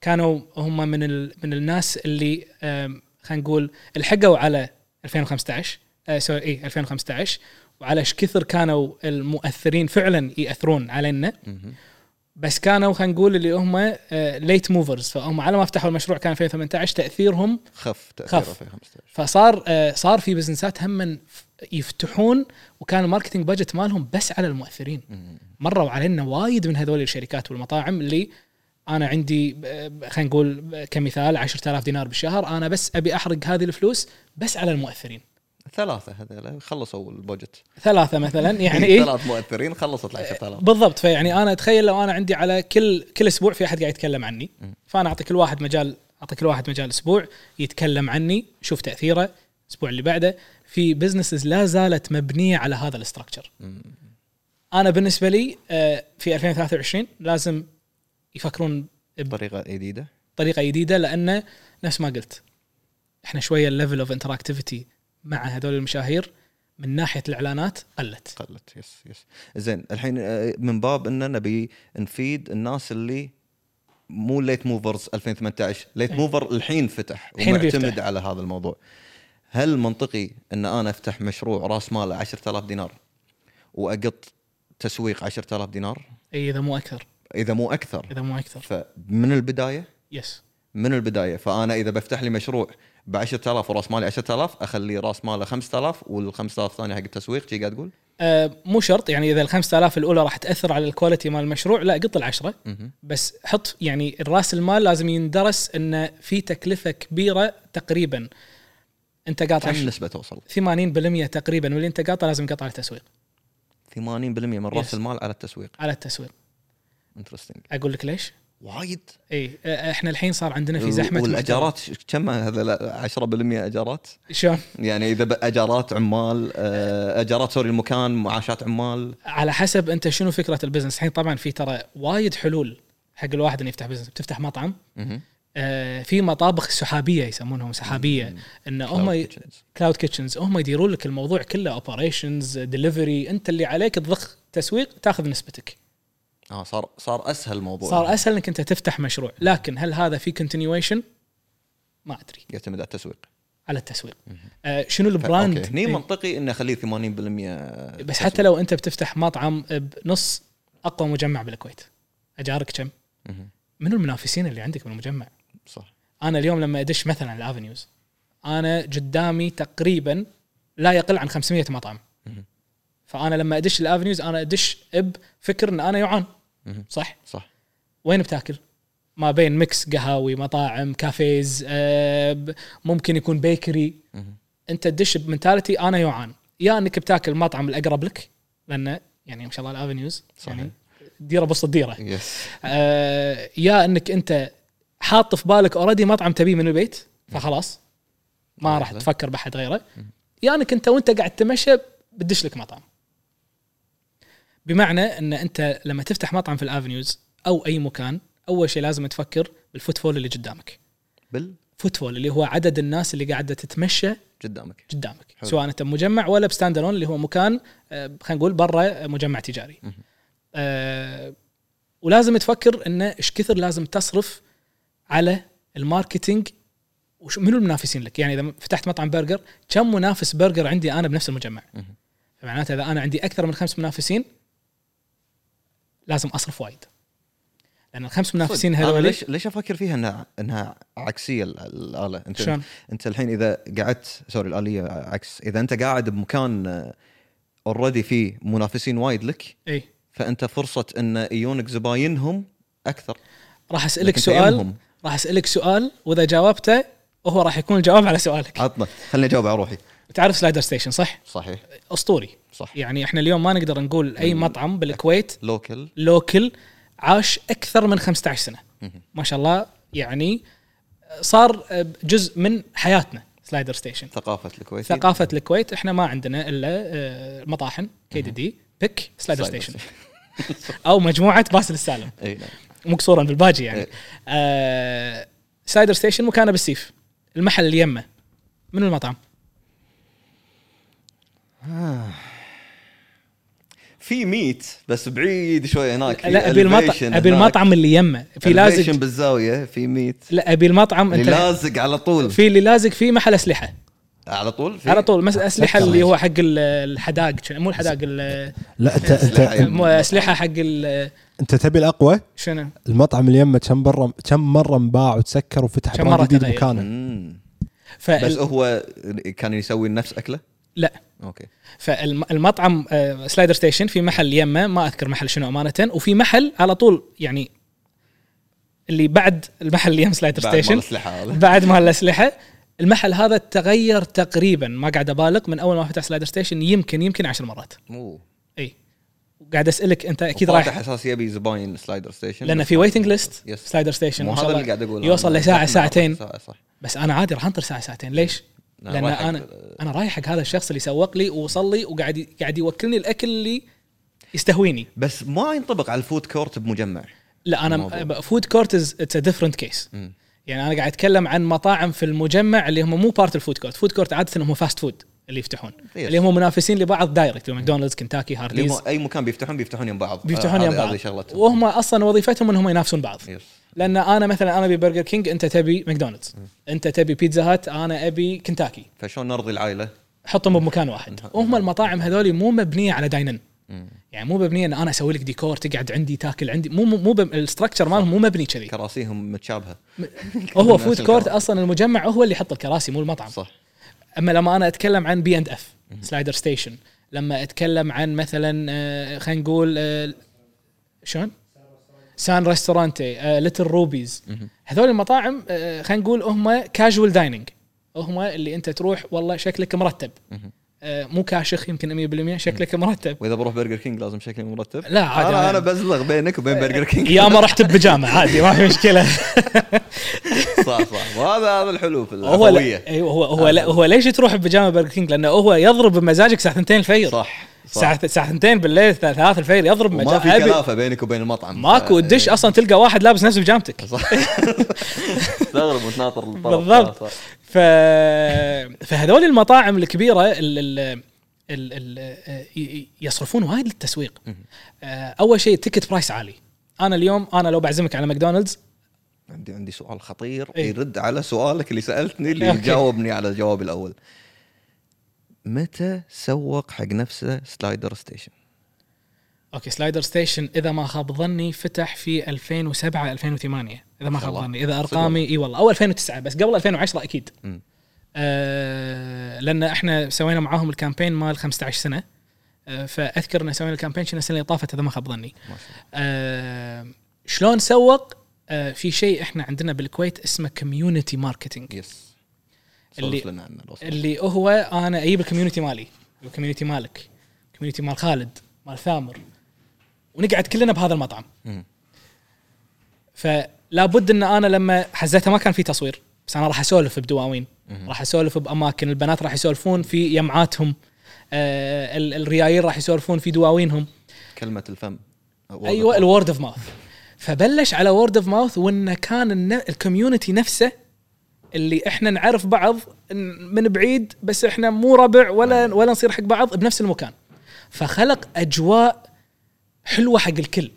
كانوا هم من ال من الناس اللي خلينا نقول الحقوا على 2015 آه سوري اي 2015 وعلى إيش كثر كانوا المؤثرين فعلا يأثرون علينا. بس كانوا خلينا نقول اللي هم ليت موفرز فهم على ما فتحوا المشروع كان 2018 تأثيرهم خف تأثيره خف. في 15 فصار آه، صار في بزنسات هم يفتحون وكان ال marketing budget مالهم بس على المؤثرين. مروا علينا وايد من هذول الشركات والمطاعم اللي أنا عندي آه، خلينا نقول آه، كمثال 10000 دينار بالشهر أنا بس أبي أحرق هذه الفلوس بس على المؤثرين ثلاثة هذول خلصوا ال budget ثلاثة مثلا [LAUGHS] يعني إيه؟ ثلاث مؤثرين خلصت ال 10000 بالضبط فيعني أنا أتخيل لو أنا عندي على كل كل أسبوع في أحد قاعد يتكلم عني. فأنا اعطي كل واحد مجال اعطي كل واحد مجال أسبوع يتكلم عني شوف تأثيره الأسبوع اللي بعده. في businesses لا زالت مبنية على هذا ال structure أنا بالنسبة لي آه، في 2023 لازم يفكرون بطريقه جديدة. بطريقه جديدة لأنه نفس ما قلت إحنا شوية ال level of interactivity مع هذول المشاهير من ناحية الإعلانات قلت. قلت yes yes زين الحين آه، من باب إن نبي نفيد الناس اللي مو late movers 2018 late mover الحين فتح ومعتمد. على هذا الموضوع. هل منطقي إن أنا أفتح مشروع راس ماله 10000 دينار وأقط تسويق 10000 دينار؟ إي إذا مو أكثر. إذا مو أكثر. إذا مو أكثر. فمن البداية؟ yes من البداية. فأنا إذا بفتح لي مشروع ب 10000 وراس مالي 10000 أخلي راس ماله 5000 وال 5000 الثانية حق التسويق شي قاعد تقول؟ آه مو شرط يعني إذا ال 5000 الأولى راح تأثر على ال quality مال المشروع لا قط العشرة. بس حط يعني الراس المال لازم يندرس انه في تكلفة كبيرة تقريبا أنت قاطع كم نسبة توصل؟ 80% تقريبا واللي أنت قاطع لازم قطع على التسويق 80% من راس Yes. المال على التسويق على التسويق interesting أقول لك ليش؟ وايد. إي إحنا الحين صار عندنا في زحمة والأجارات كم هذا؟ لا، 10% أجارات. شلون؟ يعني إذا أجارات عمال أجارات sorry المكان معاشات عمال. على حسب أنت شنو فكرة ال business. الحين طبعا في ترى وايد حلول حق الواحد إنه يفتح business. بتفتح مطعم. آه، في مطابخ سحابية يسمونهم سحابية. إن هم. cloud kitchens هم يديرون لك الموضوع كله operations delivery أنت اللي عليك تضخ تسويق تاخذ نسبتك. آه صار صار أسهل الموضوع. صار أسهل إنك أنت تفتح مشروع. لكن هل هذا في continuation ما أدري. يعتمد على التسويق. على التسويق. آه شنو ال brand؟ okay. هني إيه. منطقي إنه اخليه 80% بس حتى لو أنت بتفتح مطعم بنص أقوى مجمع بالكويت. أجارك كم. منو المنافسين اللي عندك بالمجمع صح. أنا اليوم لما أدش مثلا الافنيوز أنا قدامي تقريبا لا يقل عن 500 مطعم. فأنا لما أدش الافنيوز أنا أدش بفكر إن أنا جوعان مهم. صح؟ صح. وين بتاكل؟ ما بين mix قهاوي مطاعم cafes آه، ممكن يكون bakery. انت تدش ب mentality أنا جوعان يا انك بتاكل المطعم الأقرب لك لأنه يعني ما شاء الله الافنيوز صحيح. يعني ديرة بوسط الديره yes آه يا انك انت حاط في بالك already مطعم تبيه من البيت فخلاص ما راح. تفكر بأحد غيره. يا انك انت وانت قاعد تمشى بتدش لك مطعم. بمعنى إن أنت لما تفتح مطعم في الآفنيوز أو أي مكان أول شيء لازم تفكر بال footfall اللي قدامك. بال؟ footfall اللي هو عدد الناس اللي قاعدة تتمشى قدامك. قدامك. سواء أنت مجمع ولا ب stand alone اللي هو مكان آه، خلينا نقول برا مجمع تجاري. آه، ولازم تفكر انه إيش كثر لازم تصرف على ال marketing وش منو المنافسين لك؟ يعني إذا فتحت مطعم برجر كم منافس برجر عندي أنا بنفس المجمع؟ مهم. فمعناته إذا أنا عندي أكثر من خمس منافسين لازم أصرف وايد. لأن الخمس منافسين هذول ليش ليش أفكر فيها انها إنها عكسية ال- الآلة؟ أنت شلون؟ أنت الحين إذا قعدت sorry الآلية عكس. إذا أنت قاعد بمكان already فيه منافسين وايد لك إي. فأنت فرصة إن يجونك زباينهم أكثر. راح أسألك سؤال. راح أسألك سؤال وإذا جاوبته هو راح يكون الجواب على سؤالك. عطنا. خليني أجاوب على روحي. تعرف سلايدر ستيشن صح؟ صحيح. أسطوري. صح يعني إحنا اليوم ما نقدر نقول أي مطعم بالكويت local. local عاش أكثر من 15 سنة. ما شاء الله يعني صار جزء من حياتنا سلايدر ستيشن. ثقافة الكويت ثقافة الكويت. إحنا ما عندنا إلا آه، مطاحن كي دي دي بيك سلايدر ستيشن. أو مجموعة باسل السالم [LAUGHS] إي نعم. مقصورا بالباجي يعني. آه سلايدر ستيشن مكانه بالسيف المحل اللي يمه منو المطعم؟ [SIGHS] في ميت بس بعيد شوي هناك. في لا أبي المطعم أبي هناك. المطعم اللي يمه. في لازق بالزاوية في ميت. لا أبي المطعم اللي انت لازق على طول. في اللي لازق فيه محل أسلحة. على طول؟ في؟ على طول مس أسلحة اللي هو حق ال- الحداق مو الحداق ال- لا انت أسلحة انت أسلحة حق ال- أنت تبي الأقوى؟ شنو؟ المطعم اللي يمه كم مره كم مرة انباع وتسكر وفتح كم مرة جديد. مكانه. بس هو كان يسوي نفس أكلة؟ لا. okay. فالمطعم آه، سلايدر ستيشن في محل يمه ما أذكر محل شنو أمانة وفي محل على طول يعني اللي بعد المحل اللي يم سلايدر بعد مال ستيشن بعد ما الأسلحة المحل هذا تغير تقريبا ما قاعد أبالغ من أول ما فتح سلايدر ستيشن يمكن يمكن عشر مرات. مو إي. قاعد أسألك أنت أكيد رايح أساس يبي زباين سلايدر ستيشن. لأن في waiting list yes. سلايدر ستيشن مو هذا اللي قاعد أقول يوصل. لساعة زحمة [LAUGHS] ساعتين. صح صح. بس أنا عادي راح أنطر ساعة ساعتين. ليش؟ لا، لأن أنا أنا رايح حق هذا الشخص اللي سوق لي ووصل لي وقاعد قاعد يوكلني الأكل اللي يستهويني. بس ما ينطبق على ال food court بمجمع. لا الموضوع. أنا food court it's a different case. يعني أنا قاعد أتكلم عن مطاعم في المجمع اللي هم مو part ال food court food court عادة هم fast food اللي يفتحون. اللي هم منافسين لبعض direct ماكدونالدز كنتاكي هارديز. أي مكان بيفتحون بيفتحون يم بعض. بيفتحون آه، يم بعض. وهم أصلا وظيفتهم إنهم ينافسون بعض. yes لأن أنا مثلا أنا أبي برجر كينج أنت تبي ماكدونالدز. أنت تبي بيتزا هات أنا أبي كنتاكي. فشلون نرضي العائلة؟ حطهم بمكان واحد. وهم المطاعم هذول مو مبنية على dine in. يعني مو مبنية إن أنا أسوي لك ديكور تقعد عندي تاكل عندي. مو مو, ال structure مالهم مو مبني كذي. كراسيهم متشابهة. هو food court. أصلا المجمع هو اللي يحط الكراسي مو المطعم. صح. أما لما أنا أتكلم عن B and F سلايدر ستيشن لما أتكلم عن مثلا آه، خلينا نقول آه، شلون؟ سان ريستورانتي ليتل روبيز مهم. هذول المطاعم آه، خلينا نقول هم كاجوال دايننج هم اللي انت تروح والله شكلك مرتب. آه، مو كاشخ يمكن 100% شكلك مرتب. وإذا بروح برجر كينج لازم شكلي مرتب؟ لا عادي أنا أنا- أنا بزلغ بينك وبين برجر كينج [LAUGHS] يا ما رحت ببيجامة عادي ما في مشكلة. [LAUGHS] صح صح. وهذا هذا الحلو في لا أيوه هو هو, هو ليش تروح ببيجامة برجر كينج لأنه هو يضرب بمزاجك الساعة 2 الفير صح. الساعة الساعة 2 بالليل 3 الفير يضرب بمزاجك في كلافة بينك وبين المطعم. ماكو الدش أصلا تلقى واحد لابس نفس بيجامتك [LAUGHS] صح. تستغرب وتناظر الطرف. بالضبط. ف... فهذول المطاعم الكبيرة ال... ال... ال... ال... ي- يصرفون وايد للتسويق. آه، أول شيء ال ticket price عالي. أنا اليوم أنا لو بعزمك على ماكدونالدز. عندي عندي سؤال خطير إيه. يرد على سؤالك اللي سألتني اللي. [LAUGHS] جاوبني على جوابي الأول. متى سوق حق نفسه سلايدر ستيشن؟ okay سلايدر ستيشن إذا ما خاب ظني فتح في 2007 2008 إذا ما خاب. ظني. إذا أرقامي إي والله. أو 2009 بس قبل 2010 أكيد. آه لأن إحنا سوينا معاهم ال campaign مال 15 سنة. آه فأذكر ان سوينا ال campaign كنا السنة اللي طافت إذا ما خاب ظني. آه شلون سوق؟ آه في شيء إحنا عندنا بالكويت اسمه community marketing yes اللي- لنا سمحت. اللي هو أنا أجيب ال community مالي ال community مالك ال community مال خالد مال ثامر ونقعد كلنا بهذا المطعم. فلا بد إن أنا لما حزتها ما كان في تصوير بس أنا راح أسولف بدواوين. راح أسولف بأماكن البنات راح يسولفون في يمعاتهم آه ال- الريايل راح يسولفون في دواوينهم كلمة الفم أيوه ال word of mouth فبلش على word of mouth وإنه كان ال community نفسه اللي إحنا نعرف بعض من بعيد بس إحنا مو ربع ولا ولا نصير حق بعض بنفس المكان. فخلق أجواء حلوة حق الكل.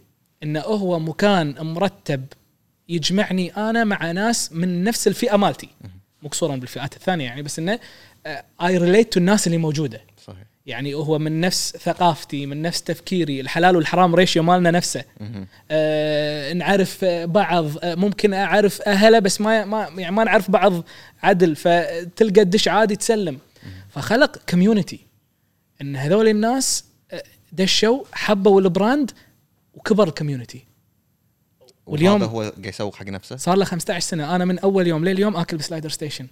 انه هو مكان مرتب يجمعني أنا مع ناس من نفس الفئة مالتي. مقصورا بالفئات الثانية يعني بس إنه I relate to الناس اللي موجودة. يعني هو من نفس ثقافتي من نفس تفكيري. الحلال والحرام ratio مالنا نفسه. آه نعرف بعض. آه ممكن أعرف أهله بس ما ما يعني ما نعرف بعض عدل فتلقى الدش عادي تسلم. فخلق community إن هذول الناس آه، دشوا حبوا ال brand وكبر الكوميونتي واليوم هو قاعد يسوق حق نفسه؟ صار له 15 سنة. أنا من أول يوم لليوم آكل ب Slider Station.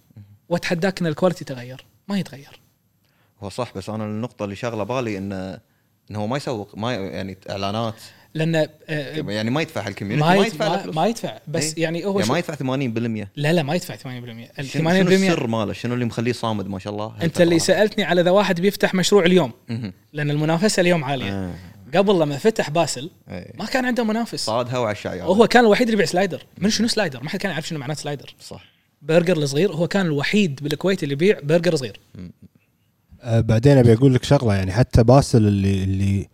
وأتحداك إن ال quality تغير. ما يتغير. هو صح بس أنا النقطة اللي شاغلة بالي انه انه هو ما يسوق ما يعني إعلانات. لأن آه، يعني ما يدفع ال community ما ما يدفع ما. ما يدفع بس إيه. يعني هو يعني ما يدفع 80% لا لا ما يدفع 80% ال 80% شنو السر ماله؟ شنو اللي مخليه صامد ما شاء الله؟ أنت اللي؟ سألتني على إذا واحد بيفتح مشروع اليوم. لأن المنافسة اليوم عالية. آه. قبل لما فتح باسل إيه. ما كان عنده منافس. صادها وعلى وهو كان الوحيد اللي يبيع slider. من شنو slider؟ ما حد كان يعرف شنو معناه slider. صح. برجر الصغير هو كان الوحيد بالكويت اللي يبيع برجر صغير. آه، بعدين أبي أقول لك شغلة يعني حتى باسل اللي اللي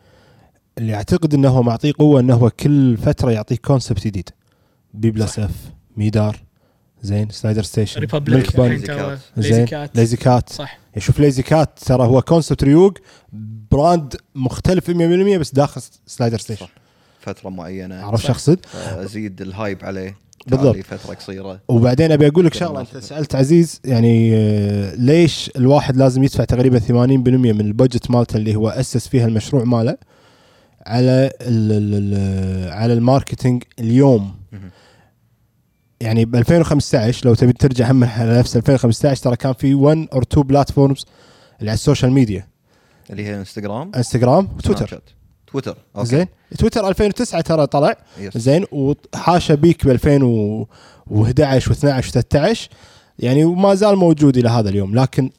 اللي أعتقد إنه هو معطيه قوة إنه هو كل فترة يعطيك concept جديد. بي بلس اف ميدار زين Slider Station ريبابليك Lazy Cat Lazy Cat صح. شوف Lazy Cat ترى هو concept ريوق brand مختلف 100% بس داخل Slider Station صح. فترة معينة. عرفت. شو أقصد؟ ازيد ال hype عليه. بالضبط. فترة قصيرة وبعدين أبي أقول لك شغلة أنت. سألت عزيز يعني آه، ليش الواحد لازم يدفع تقريبا 80% من ال budget مالته اللي هو أسس فيها المشروع ماله على ال ال على ال marketing اليوم. يعني ب 2015 لو تبي ترجع هم على نفس 2015 ترى كان في 1 or 2 platforms اللي على ال social media اللي هي إنستغرام إنستغرام وتويتر. تويتر okay زين تويتر 2009 ترى طلع yes. زين وحاشا بيك ب 2011 و12 و13 يعني وما زال موجود إلى هذا اليوم لكن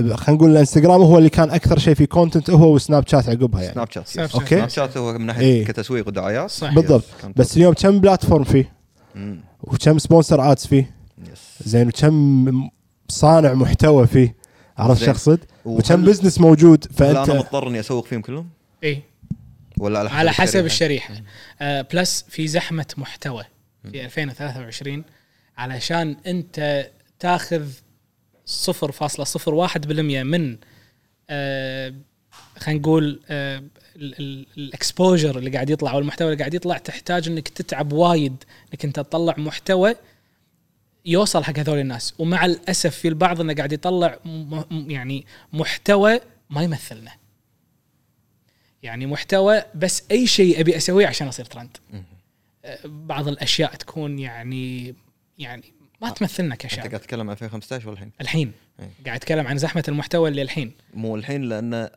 خلينا نقول الانستغرام هو اللي كان أكثر شيء في content هو وسناب شات عقبها يعني سناب شات سناب. okay. سناب شات هو من ناحية إيه. كتسويق ودعايات صح. بالضبط. بس اليوم كم platform فيه مم. وكم sponsored ads فيه yes. زين وكم صانع محتوى فيه عرفت. شو أقصد؟ وكم business موجود هل أنا فانت مضطر إني أسوق فيهم كلهم اي ولا على حسب على حسب الشريحة؟ الشريحة. آه plus في زحمة محتوى في 2023 علشان أنت تاخذ 0.01% من آه خلينا نقول آه ال exposure اللي قاعد يطلع أو المحتوى اللي قاعد يطلع تحتاج إنك تتعب وايد إنك أنت تطلع محتوى يوصل حق هذول الناس. ومع الأسف في البعض إنه قاعد يطلع يعني محتوى ما يمثلنا. يعني محتوى بس أي شيء أبي أسويه عشان أصير ترند. أه، بعض الأشياء تكون يعني يعني ما تمثلنا أنت كشعب قاعد تتكلم 2015 ولا الحين؟ الحين. إيه. قاعد أتكلم عن زحمة المحتوى اللي الحين. مو الحين لأن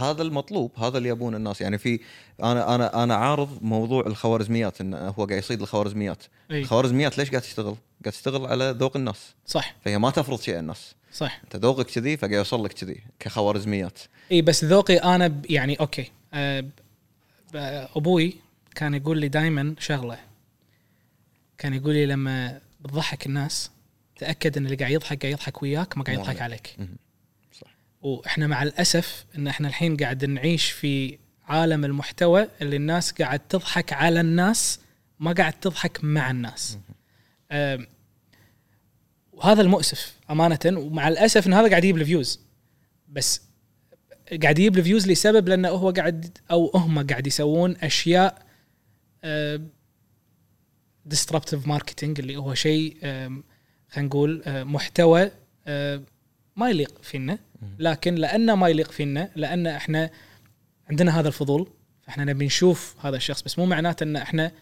هذا المطلوب هذا اللي يبون الناس. يعني في أنا أنا أنا عارض موضوع الخوارزميات انه هو قاعد يصيد الخوارزميات. اي الخوارزميات ليش قاعد تشتغل؟ قاعد تشتغل على ذوق الناس. صح. فهي ما تفرض شيء على الناس. صح. أنت ذوقك كذي فقاعد يوصل لك كذي كخوارزميات. اي بس ذوقي أنا ب- يعني أوكي. أه أبوي كان يقول لي دائما شغلة. كان يقول لي لما بتضحك الناس تأكد إن اللي قاعد يضحك قاعد يضحك وياك ما قاعد يضحك عليك. صح. وإحنا مع الأسف إن إحنا الحين قاعد نعيش في عالم المحتوى اللي الناس قاعد تضحك على الناس ما قاعد تضحك مع الناس. وهذا المؤسف أمانة ومع الأسف إن هذا قاعد يجيب ال views. بس قاعد يجيب ال views لسبب لأنه هو قاعد أو هم قاعد يسوون أشياء disruptive marketing اللي هو شيء خلينا نقول محتوى ما يليق فينا. لكن لأنه ما يليق فينا لأن إحنا عندنا هذا الفضول فإحنا نبي نشوف هذا الشخص. بس مو معناته إن إحنا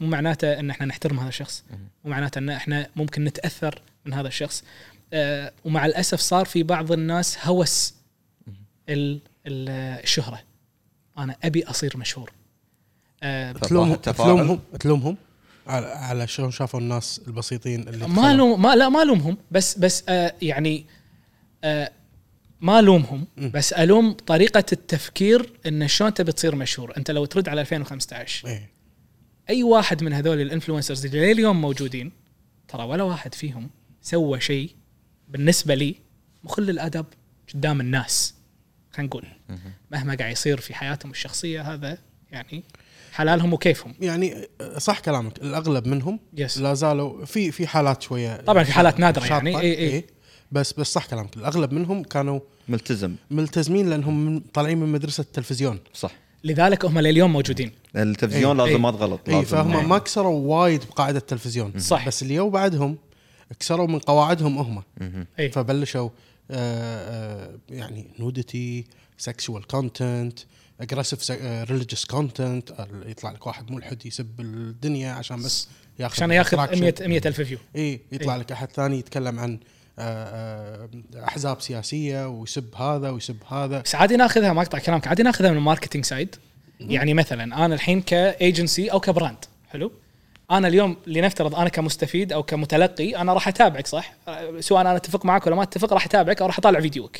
مو معناته إن إحنا نحترم هذا الشخص. مو معناته إن إحنا ممكن نتأثر من هذا الشخص. آه، ومع الأسف صار في بعض الناس هوس الشهرة. أنا أبي أصير مشهور. آه، تلومهم. تلومهم تلومهم؟ على على شلون شافوا الناس البسيطين اللي ما. لوم ما لا ما ألومهم. بس بس آه يعني آه ما ألومهم. بس ألوم طريقة التفكير إن شلون تبي تصير مشهور. أنت لو ترد على 2015 إيه. أي واحد من هذول الإنفلونسرز اللي لليوم موجودين ترى ولا واحد فيهم سوى شيء بالنسبة لي مخل الادب قدام الناس. خلينا نقول. مهما قاعد يصير في حياتهم الشخصية هذا يعني حلالهم وكيفهم. يعني صح كلامك. الأغلب منهم yes. لا زالوا في في حالات شوية طبعاً في حالات نادرة شاطة، يعني، إي إي. بس بس صح كلامك. الأغلب منهم كانوا ملتزم. ملتزمين لأنهم طالعين من مدرسة التلفزيون. صح. لذلك هم لليوم موجودين. التلفزيون إيه. لازم إيه. ما تغلط اي لازم. فهم ما كسروا وايد بقاعدة التلفزيون. صح. بس اللي يوا بعدهم كسروا من قواعدهم هم. اي فبلشوا يعني nudity sexual content aggressive religious content يطلع لك واحد ملحد يسب الدنيا عشان بس ياخذ عشان ياخذ attraction. 100 100 ألف view اي يطلع إيه. لك أحد ثاني يتكلم عن آه، آه، أحزاب سياسية ويسب هذا ويسب هذا. بس عادي ناخذها ما أقطع كلامك عادي ناخذها من ال marketing side يعني مثلا أنا الحين كايجنسي أو ك brand حلو؟ أنا اليوم لنفترض أنا كمستفيد أو كمتلقي أنا راح أتابعك صح؟ سواء أنا أتفق معك ولا ما أتفق راح أتابعك أو راح اطالع فيديوك.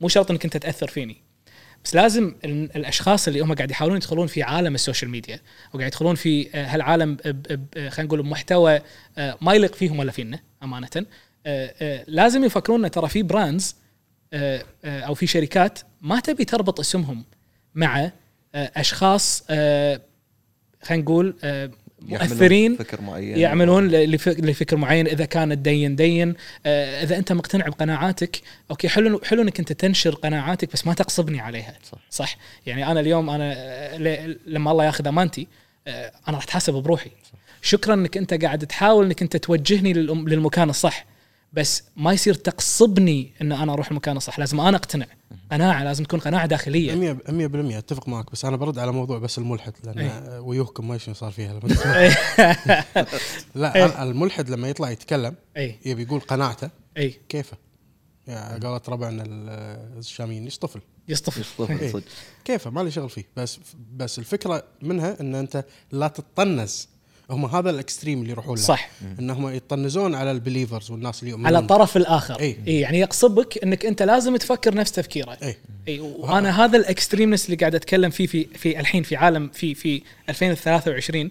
مو شرط إنك أنت تأثر فيني. بس لازم ال- الأشخاص اللي هم قاعد يحاولون يدخلون في عالم ال social media وقاعد يدخلون في آه، هالعالم خلينا نقول بمحتوى آه، ما يليق فيهم ولا فينا أمانة. آه، لازم يفكرون إن ترى في brands أو في شركات ما تبي تربط اسمهم مع أشخاص خلينا نقول مؤثرين فكر معين. يعملون لف- لفكر معين إذا كان الدين دين. آه، إذا أنت مقتنع بقناعاتك أوكي حلو حلو إنك أنت تنشر قناعاتك بس ما تغصبني عليها. صح. صح؟ يعني أنا اليوم أنا لما الله ياخذ أمانتي آه، أنا راح أتحاسب بروحي. شكرا إنك أنت قاعد تحاول إنك أنت توجهني للمكان الصح. بس ما يصير تقصبني إن أنا أروح المكان الصح. لازم أنا أقتنع. قناعه لازم تكون قناعة داخلية. 100% 100% أتفق معك بس أنا برد على موضوع بس الملحد لأن إيه. ويوهكم ما شنو صار فيها. [LAUGHS] لا إيه. الملحد لما يطلع يتكلم اي يبي يقول قناعته اي كيفه؟ يا قالت ربعنا ال- الشاميين يصطفل. يصطفل. يصطفل إيه. صدق. كيفه؟ ما لي شغل فيه. بس بس الفكرة منها إن أنت لا تطنز هم هذا ال extreme اللي يروحون له. صح. إنهم يطنزون على ال believers والناس اللي يؤمنون. على الطرف الآخر. اي يعني يغصبك إنك أنت لازم تفكر نفس تفكيره. اي اي وأنا هذا ال extremeness اللي قاعد أتكلم فيه في في الحين في عالم في في 2023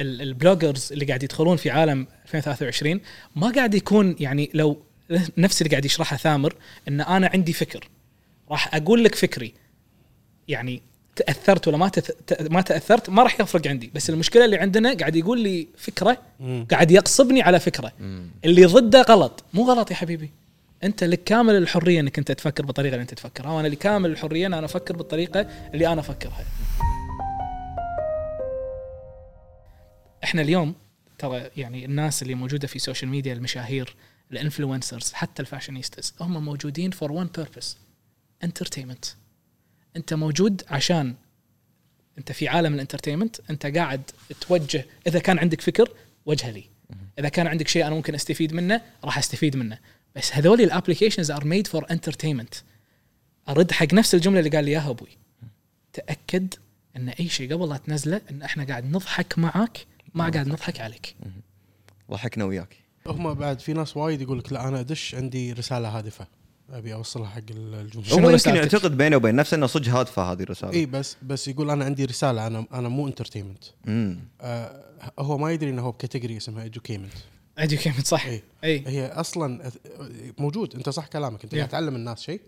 ال- ال bloggers اللي قاعد يدخلون في عالم 2023 ما قاعد يكون يعني لو نفس اللي قاعد يشرحه ثامر إن أنا عندي فكر. راح أقول لك فكري. يعني تأثرت ولا ما تث... ما تأثرت ما راح يفرق عندي. بس المشكلة اللي عندنا قاعد يقول لي فكرة مم. قاعد يغصبني على فكرة. اللي ضده غلط. مو غلط يا حبيبي. انت لك كامل الحرية انك انت تفكر بالطريقة اللي انت تفكرها. وأنا لي كامل الحرية ان أنا أفكر بالطريقة اللي أنا افكرها. إحنا اليوم ترى يعني الناس اللي موجودة في ال social media المشاهير ال influencers حتى ال fashionistas هم موجودين for one purpose entertainment أنت موجود عشان أنت في عالم ال entertainment أنت قاعد توجه إذا كان عندك فكر وجهه لي. إذا كان عندك شيء أنا ممكن أستفيد منه راح أستفيد منه. بس هذول ال applications are made for entertainment أرد حق نفس الجملة اللي قال لي إياها أبوي. تأكد إن أي شيء قبل لا تنزله إن إحنا قاعد نضحك معك ما قاعد نضحك. عليك. ضحكنا وياك. هم بعد في ناس وايد يقول لك لا أنا أدش عندي رسالة هادفة. أبي أوصلها حق الجمهور. هو يمكن؟ يعتقد بينه وبين نفسه إنه صدق هادفه هذه الرساله إي بس بس يقول أنا عندي رسالة أنا أنا مو entertainment امم آه هو ما يدري إنه هو ب category اسمها edutainment educate صح. إي. إي. هي أصلا موجود أنت صح كلامك أنت Yeah. قاعد تعلم الناس شيء.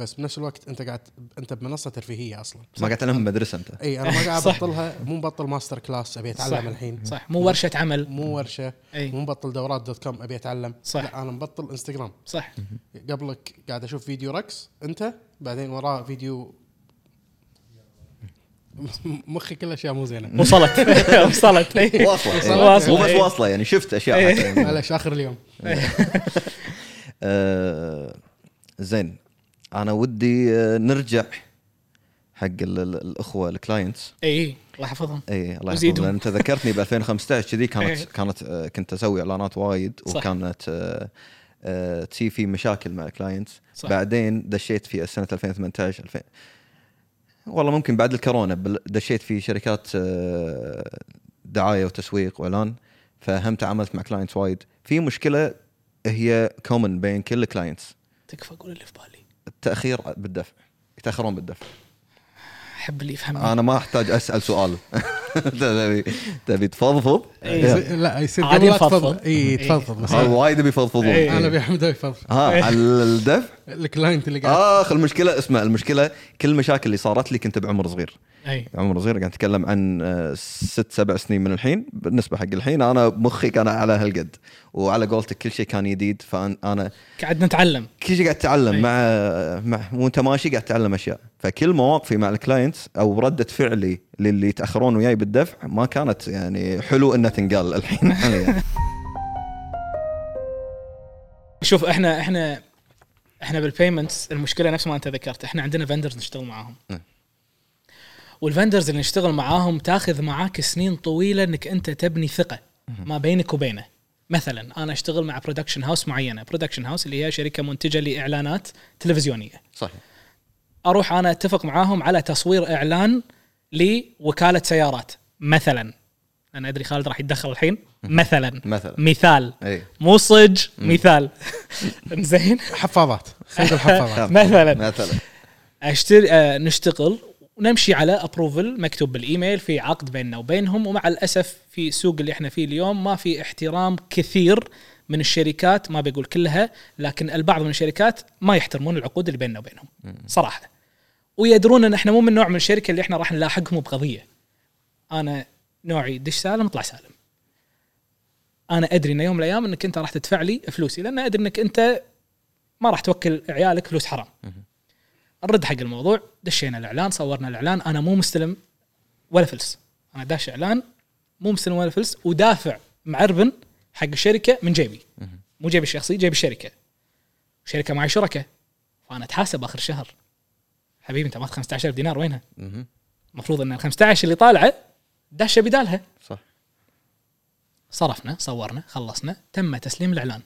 بس بنفس الوقت انت قاعد انت بمنصة ترفيهية أصلا. ما قاعد تعلمهم مدرسة أنت. إي أنا ما قاعد. [LAUGHS] ابطلها مو مبطل master class أبي أتعلم صح. الحين. صح. مو ورشة عمل. مو ورشة إي. مو مبطل دورات dot com أبي أتعلم. صح. لا أنا مبطل إنستغرام. صح. قبلك قاعد أشوف فيديو رقص أنت بعدين وراه فيديو. [LAUGHS] مخي كل أشياء مو زينة. وصلت. [LAUGHS] وصلت. واصلة. واصلة، مو بس. واصلة يعني شفت أشياء. معلش آخر اليوم. آه، زين. أنا ودي آه، نرجع حق ال- ال- الأخوة ال clients اي اي الله يحفظهم اي الله يحفظهم. لأن انت ذكرتني ب 2015 كذي [LAUGHS] كانت إيه. كانت آه، كنت أسوي إعلانات وايد صح. وكانت آه، تصير في مشاكل مع ال clients. بعدين دشيت في سنه 2018 2000 والله ممكن بعد الكورونا دشيت في شركات دعاية وتسويق وإعلان فهم تعاملت مع clients وايد في مشكلة هي common بين كل ال clients تكفى أقول اللي في بالي التأخير بالدفع يتأخرون بالدفع. احب اللي يفهمني. أنا ما أحتاج أسأل سؤال. [LAUGHS] تبي تبي تفضفض؟ إيه. لا يصير عادي. تفضل اي تفضل بس ها وايد بيفضفضون إيه. أنا ابي حمد يفضل ها على الدفع؟ ال client اللي قاعد. آخ المشكلة اسمع المشكلة كل المشاكل اللي صارت لي كنت بعمر صغير. أي. عمر صغير قاعد اتكلم عن آه، ست سبع سنين من الحين. بالنسبة حق الحين أنا مخي كان على هالقد وعلى قولتك كل شيء كان جديد فانا قاعد نتعلم. كل شيء قاعد أتعلم أي. مع مع وانت ماشي قاعد تتعلم أشياء. فكل مواقفي مع ال clients أو ردة فعلي للي يتأخرون وياي بالدفع ما كانت يعني حلو انها تنقال الحين [LAUGHS] يعني شوف إحنا إحنا إحنا بال payments المشكلة نفس ما أنت ذكرت. إحنا عندنا vendors نشتغل معاهم. وال vendors اللي نشتغل معاهم تاخذ معاك سنين طويلة إنك أنت تبني ثقة ما بينك وبينه. مثلا أنا أشتغل مع production house معينة. production house اللي هي شركة منتجة لإعلانات تلفزيونية. صحيح. أروح أنا أتفق معاهم على تصوير إعلان لوكالة سيارات. مثلا. أنا أدري خالد راح يتدخل الحين. مثلا. مثلا. مثال. إي. مو صج مثال. [LAUGHS] زين حفاظات. خلينا نقول حفاظات. [LAUGHS] مثلا. مثلا. أشتري آه نشتغل ونمشي على ابروفل مكتوب بالإيميل في عقد بيننا وبينهم ومع الأسف في السوق اللي إحنا فيه اليوم ما في احترام كثير من الشركات ما بقول كلها لكن البعض من الشركات ما يحترمون العقود اللي بيننا وبينهم صراحة. ويدرون إن إحنا مو من نوع من الشركة اللي إحنا راح نلاحقهم بقضية. أنا نوعي دش سالم اطلع سالم. أنا أدري إن يوم من الأيام إنك أنت راح تدفع لي فلوسي لأن أدري إنك أنت ما راح توكل عيالك فلوس حرام. نرد حق الموضوع دشينا الإعلان صورنا الإعلان أنا مو مستلم ولا فلس. أنا داش إعلان مو مستلم ولا فلس ودافع معربن حق الشركة من جيبي. مو جيبي الشخصي جيب الشركة. شركه معي شركاء فأنا أتحاسب آخر الشهر حبيبي أنت ماخذ 15000 دينار وينها؟ المفروض إن ال 15 اللي طالعة داشه بدالها. صح. صرفنا صورنا خلصنا تم تسليم الإعلان.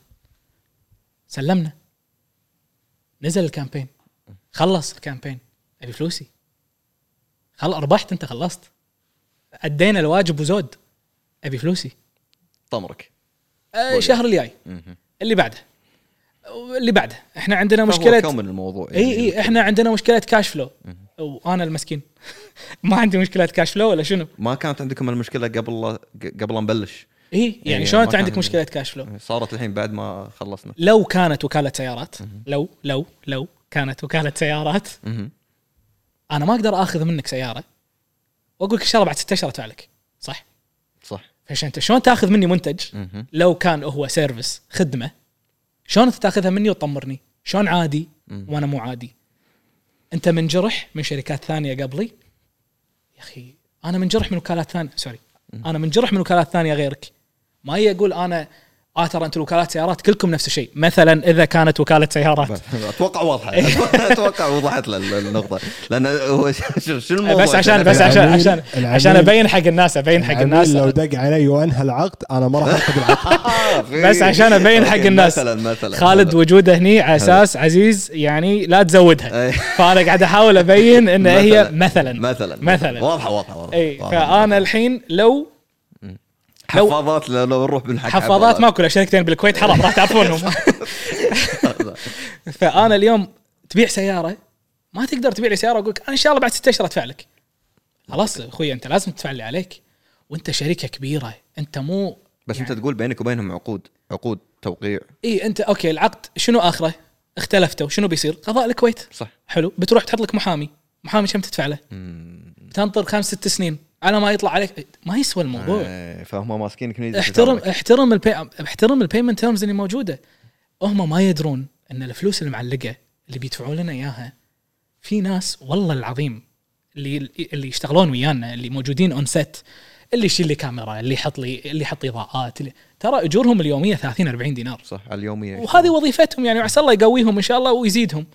سلمنا. نزل ال campaign. خلص ال campaign. أبي فلوسي. خل ربحت أنت خلصت. أدينا الواجب وزود. أبي فلوسي. طمرك. الشهر الجاي. اللي بعده. اللي بعده. إحنا عندنا مشكلة common الموضوع؟ إي إي إحنا عندنا مشكلة cash flow وأنا المسكين. [LAUGHS] ما عندي مشكلة cash flow ولا شنو. ما كانت عندكم المشكلة قبل قبل نبلش؟ إي يعني إيه، شلون انت عندك. مشكلة cash flow صارت الحين بعد ما خلصنا. لو كانت وكالة سيارات. لو لو لو كانت وكالة سيارات مهم. أنا ما أقدر آخذ منك سيارة وأقول لك إن شاء الله بعد ستة أشهر أدفع لك صح؟ صح فعشان انت شلون تأخذ مني منتج مهم. لو كان هو service خدمة شلون أنت تأخذها مني وتطمرني؟ شلون عادي. وأنا مو عادي؟ أنت منجرح من شركات ثانية قبلي يا أخي أنا منجرح من وكالات ثانية سوري أنا منجرح من وكالات ثانية غيرك ما هي أقول أنا آه ترى أنتم وكالات سيارات كلكم نفس الشيء. مثلا إذا كانت وكالة سيارات. أتوقع واضحة. [LAUGHS] أتوقع وضحت له النقطه لأن هو [LAUGHS] شو شو الموضوع؟ بس عشان بس عشان عشان عشان أبين حق الناس أبين حق الناس. لو دق علي وأنهى العقد أنا ما راح أخذ العقد. [LAUGHS] آه، بس عشان أبين حق الناس. مثلا مثلا. خالد وجوده هني على أساس عزيز يعني لا تزودها. فأنا قاعد أحاول أبين إن هي مثلا. مثلا. مثلا. واضحه واضحة واضحة أي. فأنا الحين لو- حفاضات لو لو نروح بالحق حفاضات ماكو شركتين بالكويت حرام راح تعرفونهم. [LAUGHS] فأنا اليوم تبيع سيارة ما تقدر تبيع لي سيارة واقول لك إن شاء الله بعد ستة أشهر أدفع لك. خلاص أخوي أنت لازم تدفع اللي عليك. وأنت شركة كبيرة أنت مو بس يعني- انت تقول بينك وبينهم عقود عقود توقيع. إي أنت okay العقد شنو آخره؟ اختلفتوا شنو بيصير؟ قضاء الكويت. صح. حلو بتروح تحط لك محامي. محامي كم تدفع له؟ بتنطر خمس ست سنين. على ما يطلع عليك. ما يسوى الموضوع. إيه، فهم ماسكينك من احترم احترم ال pay احترم ال payment terms اللي موجودة. هم ما يدرون إن الفلوس المعلقة اللي بيدفعون لنا إياها في ناس والله العظيم اللي اللي يشتغلون ويانا اللي موجودين on set اللي يشيل لي كاميرا اللي يحط لي اللي يحط إضاءات اللي ترى أجورهم اليومية 30 40 دينار. صح على اليومية. وهذه وظيفتهم يعني وعسى الله يقويهم إن شاء الله ويزيدهم.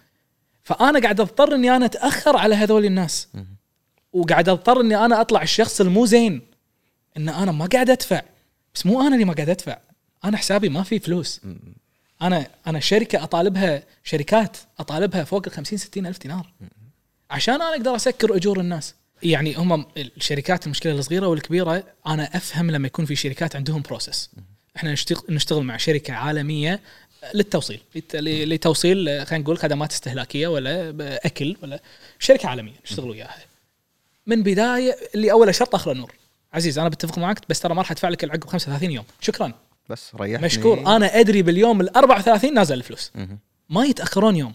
فأنا قاعد أضطر إني أنا أتأخر على هذول الناس. وقاعد أضطر إني أنا أطلع الشخص المو زين. إن أنا ما قاعد أدفع. بس مو أنا اللي ما قاعد أدفع. أنا حسابي ما في فلوس. أنا أنا شركة أطالبها شركات أطالبها فوق ال 50 60 ألف دينار. عشان أنا أقدر أسكر أجور الناس. يعني هم الشركات المشكلة الصغيرة والكبيرة أنا أفهم لما يكون في شركات عندهم بروسس إحنا نشتغل نشتغل مع شركة عالمية للتوصيل. لتوصيل خلينا نقول خدمات استهلاكية ولا اكل ولا شركة عالمية نشتغل وياها. من بداية اللي اول شرط اخر نور عزيز أنا بتفق معك بس ترى ما راح أدفع لك العقب 35 يوم. شكرا. بس ريحني. مشكور. أنا أدري باليوم ال 34 نازل الفلوس. ما يتأخرون يوم.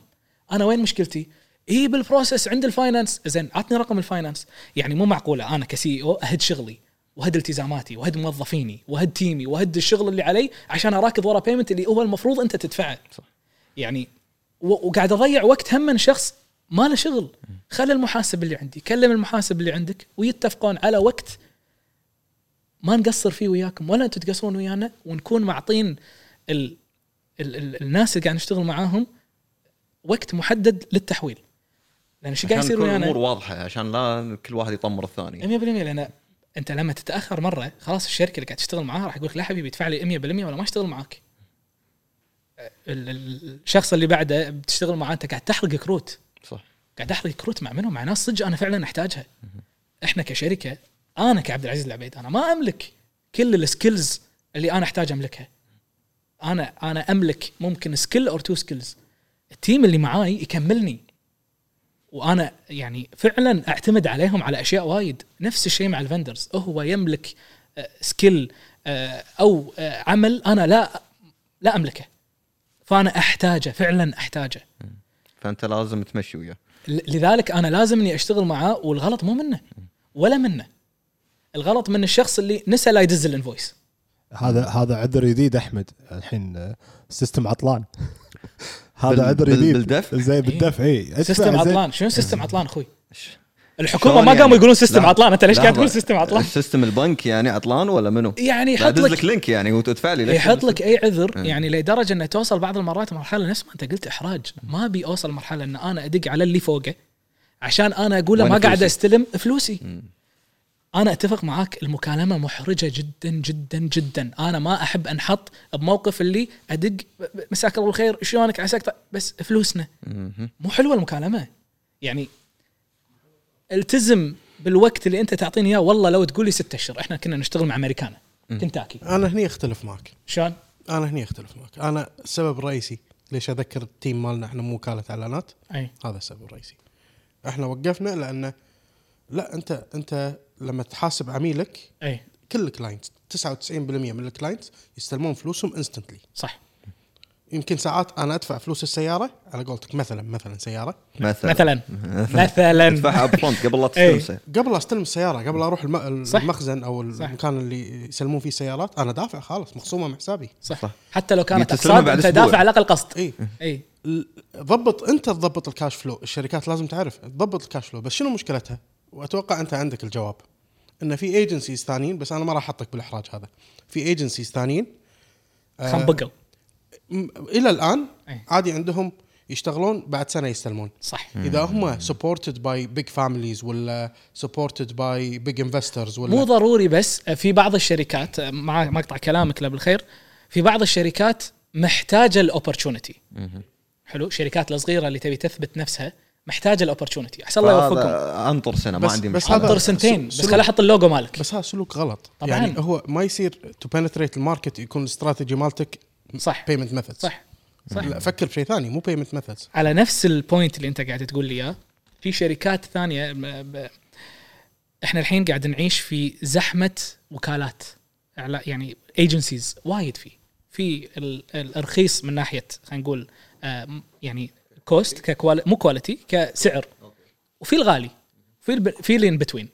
أنا وين مشكلتي؟ اي بال process عند ال finance زين عطني رقم ال finance يعني مو معقولة. أنا ك CEO أهد شغلي وهد التزاماتي وهد موظفيني وهد team ي وهد الشغل اللي علي عشان اراكض ورا payment اللي هو المفروض أنت تدفعه. صح. يعني وقاعد أضيع وقت هم من شخص ما له شغل. خلي المحاسب اللي عندي كلم المحاسب اللي عندك ويتفقون على وقت ما نقصر فيه وياكم ولا أنتم تقصرون ويانا ونكون معطين ال ال ال الناس اللي قاعد نشتغل معاهم وقت محدد للتحويل. لأن إيش قاعد يصير ويانا؟ الأمور واضحة عشان لا كل واحد يطمر الثاني. 100% لأن أنت لما تتأخر مرة خلاص الشركة اللي قاعد تشتغل معاها راح يقول لك لا حبيبي ادفع لي 100% ولا ما أشتغل معاك. ال- ال- الشخص اللي بعده بتشتغل معاه أنت قاعد تحرق كروت صح قاعد احرق كروت مع منو؟ مع ناس صدق أنا فعلا أحتاجها. إحنا كشركة أنا كعبد العزيز العبيد أنا ما أملك كل ال skills اللي أنا أحتاج أملكها. أنا أنا أملك ممكن skill or two skills. ال team اللي معاي يكملني. وأنا يعني فعلا أعتمد عليهم على أشياء وايد، نفس الشيء مع ال vendors، هو يملك skill أو آه، عمل أنا لا لا أملكه. فأنا أحتاجه فعلا أحتاجه. فأنت لازم تمشي وياه. لذلك أنا لازم إني أشتغل معاه والغلط مو منه ولا منه. الغلط من الشخص اللي نسى لا يدز ال invoice. هذا هذا عذر جديد أحمد الحين آه، system عطلان. [LAUGHS] بال- هذا عذر جديد بالدفع؟ زي بالدفع اي system. عطلان. شنو system [LAUGHS] عطلان أخوي؟ الحكومة ما قاموا يعني؟ يقولون system. عطلان أنت ليش قاعد. تقول system عطلان ال system البنك يعني عطلان ولا منو؟ يعني يحط لك link يعني وتدفع لي ليش يحط لك أي عذر إيه. يعني لدرجة إنه توصل بعض المرات مرحلة نفس ما أنت قلت إحراج ما أبي أوصل مرحلة إن أنا أدق على اللي فوقه عشان أنا أقول له ما قاعد؟ أستلم فلوسي أنا أتفق معاك المكالمة محرجة جدا جدا جدا أنا ما أحب أنحط بموقف اللي أدق مساك الله بالخير شلونك عساك؟ بس فلوسنا. مو حلوة المكالمة يعني التزم بالوقت اللي انت تعطيني اياه والله لو تقول لي ستة أشهر إحنا كنا نشتغل مع أمريكانا كنتاكي. أنا هني أختلف معك. شلون؟ أنا هني أختلف معك. أنا السبب الرئيسي ليش أذكر ال team مالنا إحنا مو وكالة إعلانات. أي. هذا السبب الرئيسي إحنا وقفنا لأن لا أنت أنت لما تحاسب عميلك أي. كل ال clients 99% من ال clients يستلمون فلوسهم instantly صح. يمكن ساعات أنا أدفع فلوس السيارة على قولتك مثلا مثلا سيارة. مثلا. مثلا. [LAUGHS] مثلا. أدفعها upfront قبل لا [LAUGHS] إيه. تستلمسه. قبل لا أستلم السيارة قبل أروح الم-. المخزن أو. المكان اللي يسلمون فيه السيارات أنا دافع خلاص مخصومة من حسابي. صح. صح. حتى لو كانت بتستلمها أقساط أنت. دافع على الأقل قسط. اي اي ضبط أنت تضبط ال cash flow الشركات لازم تعرف تضبط ال cash flow بس شنو مشكلتها؟ وأتوقع أنت عندك الجواب. إن في agencies ثانيين بس أنا ما راح أحطك بالإحراج هذا. في agencies ثانيين آه، خنبقوا. إلى الآن إيه. عادي عندهم يشتغلون بعد سنة يستلمون. صح. إذا هم supported by big families ولا supported by big investors ولا مو ضروري بس في بعض الشركات مع مقطع كلامك لا بالخير في بعض الشركات محتاجة ال opportunity حلو؟ الشركات الصغيرة اللي تبي تثبت نفسها محتاجة ال opportunity أحسن الله يوفقكم. أنطر سنة ما عندي بس مشكلة. أنطر سنتين سلوك- بس خلي أحط اللوجو مالك. بس هذا سلوك غلط. طبعاً. يعني هو ما يصير to penetrate ال market يكون الاستراتيجي مالتك صح. payment methods صح. صح. لا فكر بشيء ثاني مو payment methods على نفس ال point اللي انت قاعد تقول لي إياه في شركات ثانية ب- إحنا الحين قاعد نعيش في زحمة وكالات. يعني agencies وايد في. في ال- الرخيص من ناحية خلينا نقول آه، يعني cost ك qual مو quality كسعر. وفي الغالي. في في اللي in between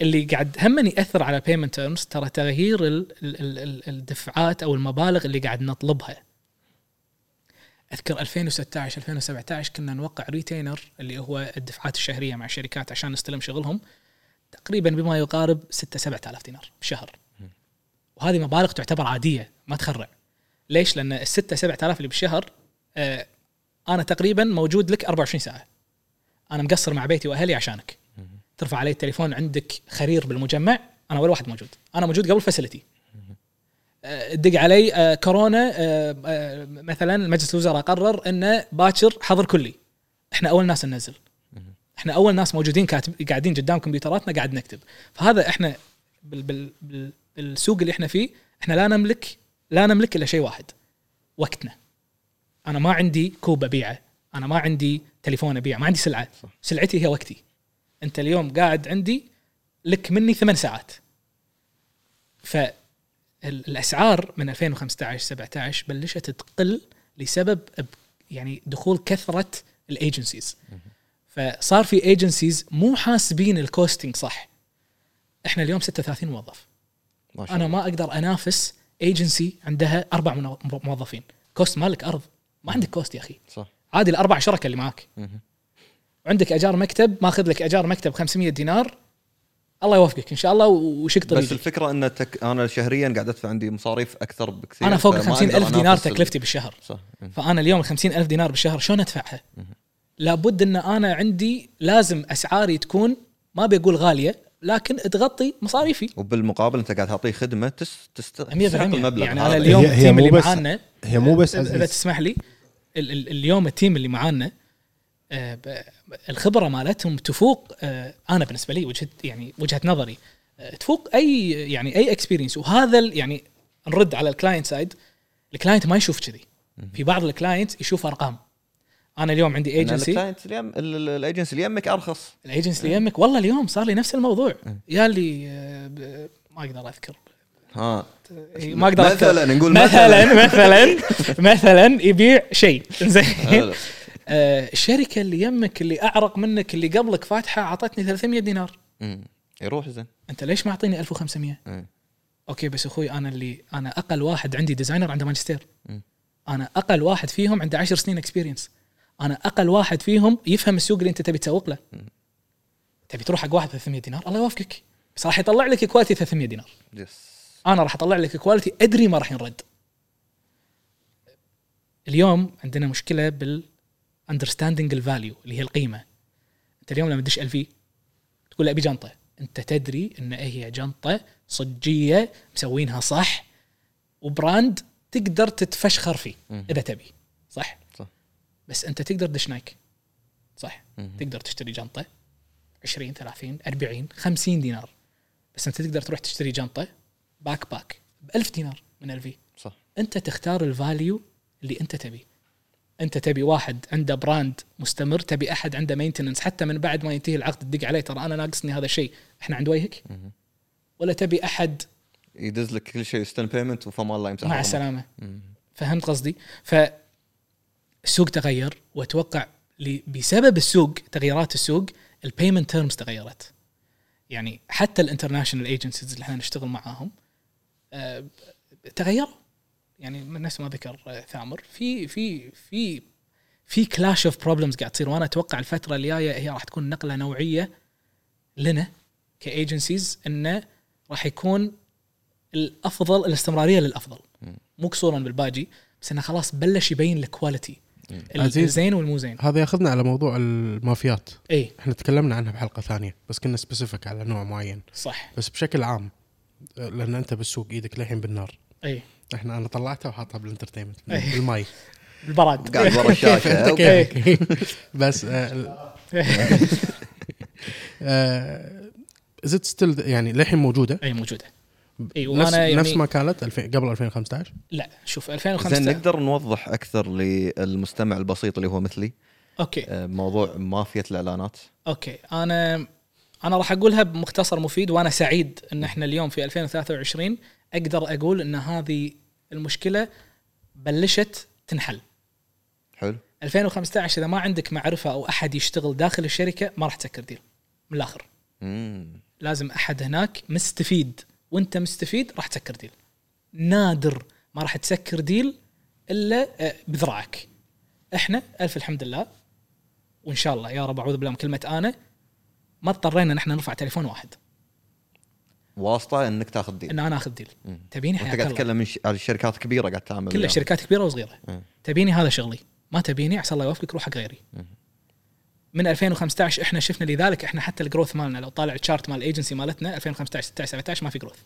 اللي قاعد هم ياثر على payment terms ترى تغيير ال- ال- ال- ال- الدفعات أو المبالغ اللي قاعد نطلبها. أذكر 2016 2017 كنا نوقع retainer اللي هو الدفعات الشهرية مع الشركات عشان نستلم شغلهم تقريبا بما يقارب 6 7000 دينار بالشهر وهذه مبالغ تعتبر عادية ما تخرع. ليش؟ لأن ال 6 7000 اللي بالشهر آه أنا تقريبا موجود لك 24 ساعة. أنا مقصر مع بيتي وأهلي عشانك. ترفع علي التليفون عندك خرير بالمجمع أنا ولا واحد موجود. أنا موجود قبل فاسيلتي دق علي آه، كورونا آه، آه، مثلا مجلس الوزراء قرر انه باكر حظر كلي. إحنا أول ناس ننزل. إحنا أول ناس موجودين كاتب قاعدين قدام كمبيوتراتنا قاعد نكتب. فهذا إحنا بال بال بال بالسوق اللي إحنا فيه إحنا لا نملك لا نملك إلا شيء واحد وقتنا. أنا ما عندي كوب أبيعه. أنا ما عندي تليفون أبيعه. ما عندي سلعة. سلعتي هي وقتي. انت اليوم قاعد عندي لك مني ثمان ساعات. فالاسعار من 2015 17 بلشت تقل لسبب يعني دخول كثرة ال agencies فصار في agencies مو حاسبين ال costing صح. إحنا اليوم 36 موظف. ما شاء أنا ما أقدر أنافس ايجنسي عندها أربع موظفين. cost مالك أرض. ما عندك cost يا أخي. صح. عادي الأربع شركاء اللي معاك. مهم. عندك اجار مكتب ماخذ لك اجار مكتب 500 دينار الله يوفقك إن شاء الله وشق بس طريقك الفكرة إن تك... أنا شهريا قاعد أدفع عندي مصاريف أكثر بكثير أنا فوق فما 50 أقدر ألف دينار أنافس ال- تكلفتي بالشهر صح مم. فأنا اليوم ال 50 ألف دينار بالشهر شلون أدفعها لابد إن أنا عندي لازم أسعاري تكون ما بقول غالية لكن تغطي مصاريفي وبالمقابل أنت قاعد تعطيه خدمة تس... تست... 100% تستحق المبلغ يعني. أنا اليوم هي- هي ال team اللي بس- معانا هي مو بس إذا. تسمح لي ال- ال- اليوم ال team اللي معانا الخبرة مالتهم تفوق آه، أنا بالنسبة لي وجهه يعني وجهة نظري آه، تفوق أي يعني أي experience وهذا يعني نرد على ال client side ال client ما يشوف كذي. في بعض ال client يشوف أرقام. أنا اليوم عندي agency ال client اليم... ال- ال- الايجنسي اللي يمك أرخص. الايجنسي اللي يمك والله اليوم صار لي نفس الموضوع. يا اللي آه، ما أقدر أذكر. ها. إيه، ما أقدر. مثلا نقول مثلا مثلا. مثلا يبيع شيء. زين. آه، الشركة اللي يمك اللي أعرق منك اللي قبلك فاتحة أعطتني 300 دينار. مم. يروح زين. أنت ليش معطيني 1500 مم. أوكي بس أخوي أنا اللي أنا أقل واحد عندي designer عنده ماجستير. مم. أنا أقل واحد فيهم عنده 10 سنين experience أنا أقل واحد فيهم يفهم السوق اللي أنت تبي تسوق له. تبي تروح حق واحد 300 دينار؟ الله يوفقك. بس راح يطلع لك quality 300 دينار. yes أنا راح أطلع لك quality أدري ما راح ينرد. اليوم عندنا مشكلة بال understanding ال value اللي هي القيمة. أنت اليوم لما تدش LV تقول أبي جنطة. أنت تدري إن هي جنطة صجية مسوينها صح و brand تقدر تتفشخر فيه. إذا تبي. صح؟ صح. بس أنت تقدر تدش Nike صح؟ مم. تقدر تشتري جنطة 20 30 40 50 دينار. بس أنت تقدر تروح تشتري جنطة backpack ب 1000 دينار من LV صح. أنت تختار ال value اللي أنت تبي. أنت تبي واحد عنده brand مستمر تبي أحد عنده maintenance حتى من بعد ما ينتهي العقد تدق عليه ترى أنا ناقصني هذا الشيء. إحنا عند وجهك. ولا تبي أحد؟ يدز لك كل شيء يستلم payment وفمان الله مع. السلامة. فهمت قصدي؟ فالسوق تغير وأتوقع بسبب السوق تغييرات السوق ال payment terms تغيرت. يعني حتى ال international agencies اللي إحنا نشتغل معاهم آه، تغيروا. يعني من نفس ما ذكر ثامر في في في في clash of problems قاعد تصير وأنا أتوقع الفترة الجاية هي راح تكون نقلة نوعية لنا ك agencies إنه راح يكون الأفضل الاستمرارية للأفضل. مو قصورا بالباجي بس إنه خلاص بلش يبين ال quality. الزين والمو زين. هذا ياخذنا على موضوع المافيات. إي. إحنا تكلمنا عنها بحلقة ثانية بس كنا specific على نوع معين. صح. بس بشكل عام لأن أنت بالسوق إيدك للحين بالنار. إي. إحنا أنا طلعتها وحاطها بالانترتينمنت. بالماي. بالبراد قاعد ورا [LAUGHS] الشاشة. كيفك. بس زد ستيل [LAUGHS] يعني للحين موجودة؟ أي موجودة. أي نفس, وأنا يعني نفس ما كانت 2000 قبل 2015 لا شوف زين 2015 نقدر نوضح أكثر للمستمع البسيط اللي هو مثلي؟ أوكي. آه، موضوع مافيا الإعلانات. أوكي. أنا أنا راح أقولها بمختصر مفيد وأنا سعيد إن إحنا اليوم في 2023 أقدر أقول إن هذه المشكلة بلشت تنحل. حلو. 2015 إذا ما عندك معرفة أو أحد يشتغل داخل الشركة ما راح تسكر deal من الآخر. مم. لازم أحد هناك مستفيد. وأنت مستفيد راح تسكر deal نادر ما راح تسكر deal إلا آه، بذراعك. إحنا ألف الحمد لله. وإن شاء الله يا رب أعوذ بالله من كلمة أنا ما اضطرينا ان إحنا نرفع تليفون واحد. واسطة إنك تاخذ deal إن أنا أخذ deal مم. تبيني حياك قاعد تتكلم من ش- على شركات كبيرة قاعد تعمل كلها وياهم. شركات كبيرة وصغيرة. مم. تبيني هذا شغلي. ما تبيني عسى الله يوفقك روح حق غيري. من 2015 إحنا شفنا لذلك إحنا حتى ال growth مالنا لو طالع ال chart مال الايجنسي مالتنا 2015 16 17 ما في growth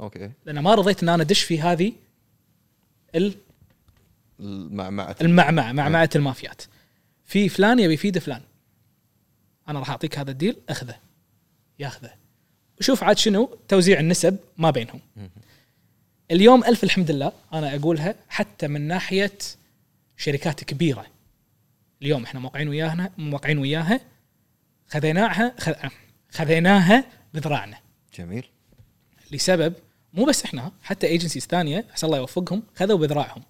أوكي. لأن ما رضيت إن أنا أدش في هذه ال- المعمعة المعمعه معمعة المافيات. في فلان يبي يفيد فلان. أنا راح أعطيك هذا الديل أخذه. ياخذه. وشوف عاد شنو توزيع النسب ما بينهم. اليوم ألف الحمد لله أنا أقولها حتى من ناحية شركات كبيرة. اليوم إحنا موقعين وياها موقعين وياها خذيناها خذيناها بذراعنا. جميل. لسبب مو بس إحنا حتى agencies ثانية عسى الله يوفقهم خذوا بذراعهم.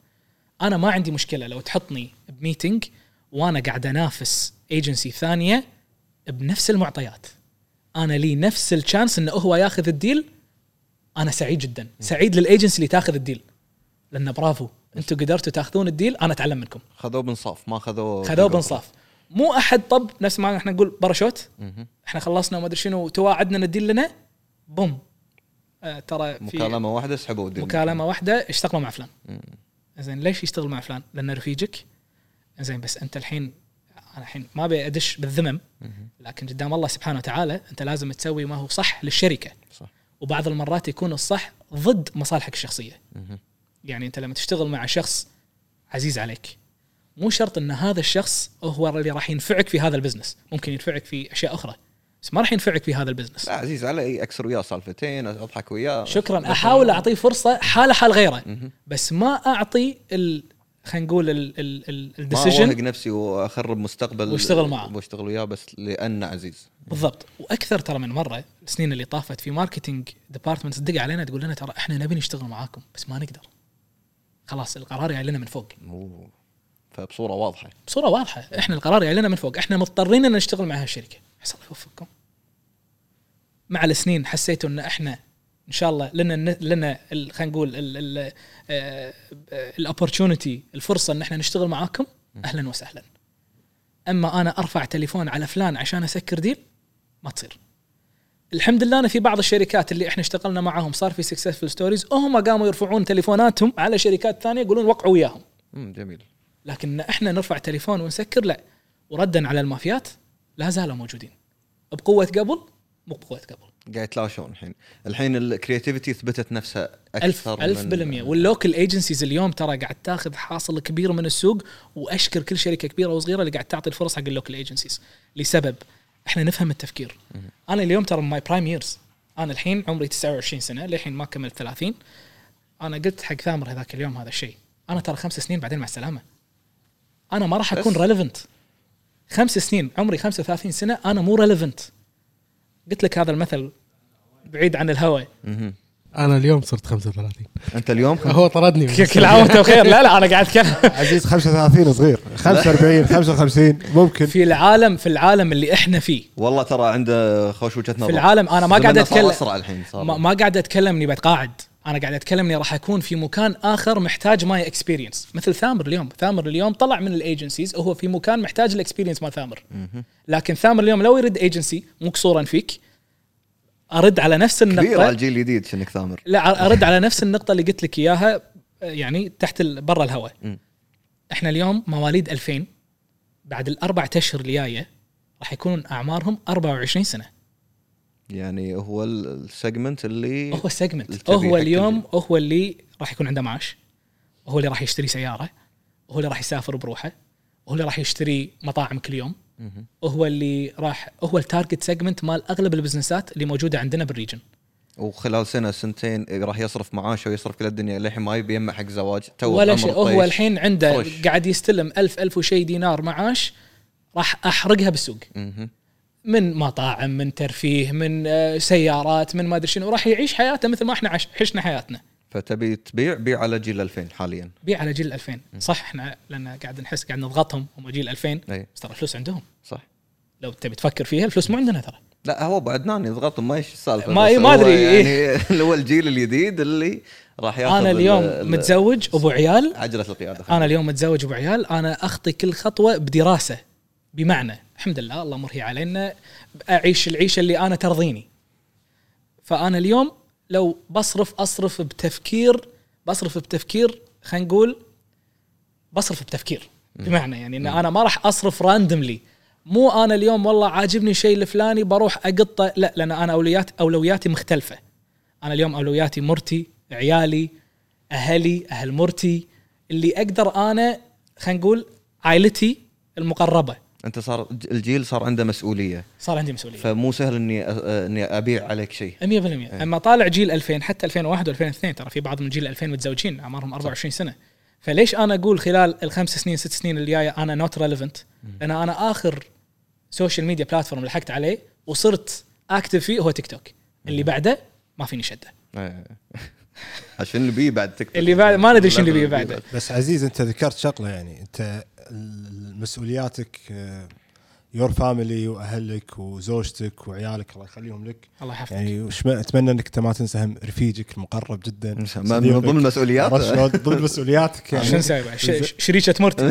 أنا ما عندي مشكلة لو تحطني ب meeting وأنا قاعد أنافس ايجنسي ثانية بنفس المعطيات. أنا لي نفس ال chance إنه هو ياخذ ال deal. أنا سعيد جدا. سعيد للايجنسي اللي تاخذ ال deal. لأن برافو. أنتم قدرتوا تاخذون ال deal. أنا أتعلم منكم. خذوه بانصاف ما خذوه خذوه بانصاف. مو أحد طب. نفس ما إحنا نقول باراشوت. إحنا خلصنا وما أدري شنو. تواعدنا إن الديل لنا. بوم. آه ترى في مكالمة واحدة سحبوا الديل. مكالمة واحدة. اشتغلوا مع فلان. زين ليش يشتغل مع فلان؟ لأنه رفيجك. زين بس أنت الحين أنا الحين ما ابي أدش بالذمم لكن قدام الله سبحانه وتعالى أنت لازم تسوي ما هو صح للشركة. صح. وبعض المرات يكون الصح ضد مصالحك الشخصية. يعني أنت لما تشتغل مع شخص عزيز عليك مو شرط إن هذا الشخص هو اللي راح ينفعك في هذا ال business. ممكن ينفعك في أشياء أخرى بس ما راح ينفعك في هذا البزنس. لا عزيز علي أكسر وياه سالفتين أضحك وياه. شكرا. أحاول أعطيه فرصة حاله حال غيره. بس ما أعطي ال خلينا نقول ال- ال- ال- ما ال decision اوهق نفسي وأخرب مستقبل وأشتغل معه. وأشتغل وياه بس لأنه عزيز. بالضبط. وأكثر ترى من مرة السنين اللي طافت في marketing department تدق علينا تقول لنا ترى إحنا نبي نشتغل معاكم بس ما نقدر. خلاص القرار جاي لنا من فوق. أوه. فبصورة واضحة. بصورة واضحة. إحنا القرار جاي لنا من فوق. إحنا مضطرين إن نشتغل مع هالشركة. عسى الله يوفقكم مع السنين حسيتوا إن إحنا إن شاء الله لنا لنا خلينا نقول ال opportunity الفرصة إن إحنا نشتغل معاكم. أهلا وسهلا. أما أنا أرفع تليفون على فلان عشان أسكر deal ما تصير. الحمد لله أنا في بعض الشركات اللي إحنا اشتغلنا معاهم صار في successful stories هم قاموا يرفعون تليفوناتهم على شركات ثانية يقولون وقعوا وياهم. جميل. لكن إحنا نرفع تليفون ونسكر لا. وردا على المافيات لا زالوا موجودين. بقوة قبل مو بقوة قبل. قاعد يتلاشون الحين. الحين ال creativity ثبتت نفسها ألف أكثر ألف من- بالمية. وال local agencies اليوم ترى قاعد تاخذ حاصل كبير من السوق وأشكر كل شركة كبيرة وصغيرة اللي قاعد تعطي الفرص حق ال local agencies لسبب إحنا نفهم التفكير. أنا اليوم ترى my prime years أنا الحين عمري 29 سنة للحين ما كملت 30 أنا قلت حق ثامر هذاك اليوم هذا الشيء. أنا ترى خمس سنين بعدين مع السلامة. أنا ما راح أكون. relevant خمس سنين عمري 35 سنة أنا مو relevant قلت لك هذا المثل بعيد عن الهوى مهم. أنا اليوم صرت 35 أنت اليوم هو طردني [LAUGHS] كل عام وأنت بخير. لا لا أنا قاعد أتكلم. عزيز 35 صغير. 45 55 ممكن. في العالم في العالم اللي إحنا فيه. والله ترى عنده خوش وجهة نظر. في العالم أنا ما قاعد اتكلم أسرع الحين صار. ما, ما قاعد أتكلم إني بتقاعد. أنا قاعد أتكلم إني راح أكون في مكان آخر محتاج my experience مثل ثامر اليوم. ثامر اليوم طلع من ال agencies وهو في مكان محتاج ال experience مال ثامر. لكن ثامر اليوم لو يريد ايجنسي مو قصورا فيك. أرد على نفس كبير على النقطه الجيل الجديد شنك ثامر. لا أرد على نفس النقطة اللي قلت لك إياها يعني تحت برا الهواء. إحنا اليوم مواليد 2000 بعد الاربع أشهر الجاية راح يكون أعمارهم 24 سنة. يعني هو ال- ال segment اللي هو ال segment هو اليوم. هو اللي راح يكون عنده معاش. هو اللي راح يشتري سيارة. هو اللي راح يسافر بروحه. هو اللي راح يشتري مطاعم كل يوم. هو اللي راح هو ال target segment مال أغلب البزنسات اللي موجودة عندنا بال region وخلال سنة سنتين راح يصرف معاشه ويصرف كل الدنيا للحين ما يبي يجمع حق زواج تو ولا شيء هو. الحين عنده fresh. قاعد يستلم ألف ألف وشي دينار معاش راح أحرقها بالسوق. من مطاعم من ترفيه من آه، سيارات من ما أدري شنو راح يعيش حياته مثل ما إحنا عش- عشنا حياتنا فتبي تبيع بيع على جيل 2000 حاليا. بيع على جيل 2000 صح إحنا لأن قاعد نحس قاعد نضغطهم هم جيل 2000 أي. بس ترى الفلوس عندهم. صح. لو تبي تفكر فيها الفلوس مو عندنا ترى. لا هو بعدنان يضغطهم ما إيش السالفة ما- ما إيه. يعني [LAUGHS] اللي هو الجيل الجديد اللي راح ياخذ أنا ال- اليوم ال- متزوج أبو عيال. عجلة القيادة. أنا اليوم متزوج أبو عيال. أنا أخطي كل خطوة بدراسة بمعنى الحمد لله الله مرهي علينا أعيش العيشة اللي أنا ترضيني. فأنا اليوم لو بصرف أصرف بتفكير بصرف بتفكير خلينا نقول بصرف بتفكير. بمعنى يعني إن أنا ما راح أصرف راندملي مو أنا اليوم والله عاجبني شيء الفلاني بروح أقطه لا لأن أنا اولويات أولوياتي مختلفة. أنا اليوم أولوياتي مرتي عيالي أهلي أهل مرتي. اللي أقدر أنا خلينا نقول عائلتي المقربة. أنت صار الجيل صار عنده مسؤولية. صار عندي مسؤولية. فمو سهل إني إني أبيع عليك شيء. 100% أما طالع جيل 2000 حتى 2001 و2002 ترى في بعض من جيل 2000 متزوجين أعمارهم 24 سنة. فليش أنا أقول خلال الخمس سنين ست سنين اللي جاية أنا not relevant لأن أنا آخر social media platform لحقت عليه وصرت active فيه هو تيك توك اللي بعده ما فيني شدة. إيه. [LAUGHS] عشان اللي بيه بعد تكتب اللي بعد ما ندري شنو اللي بيه بعده. بس عزيز أنت ذكرت شغلة يعني. أنت مسؤولياتك your family وأهلك وزوجتك وعيالك الله يخليهم لك. الله يحفظك. يعني أتمنى أنك انت ما تنسى هم رفيجك المقرب جدا. من. ضمن المسؤوليات عرفت شلون؟ ضمن مسؤولياتك يعني. شو نسوي بعد؟ ش- ش- شريكه مرتي. [LAUGHS]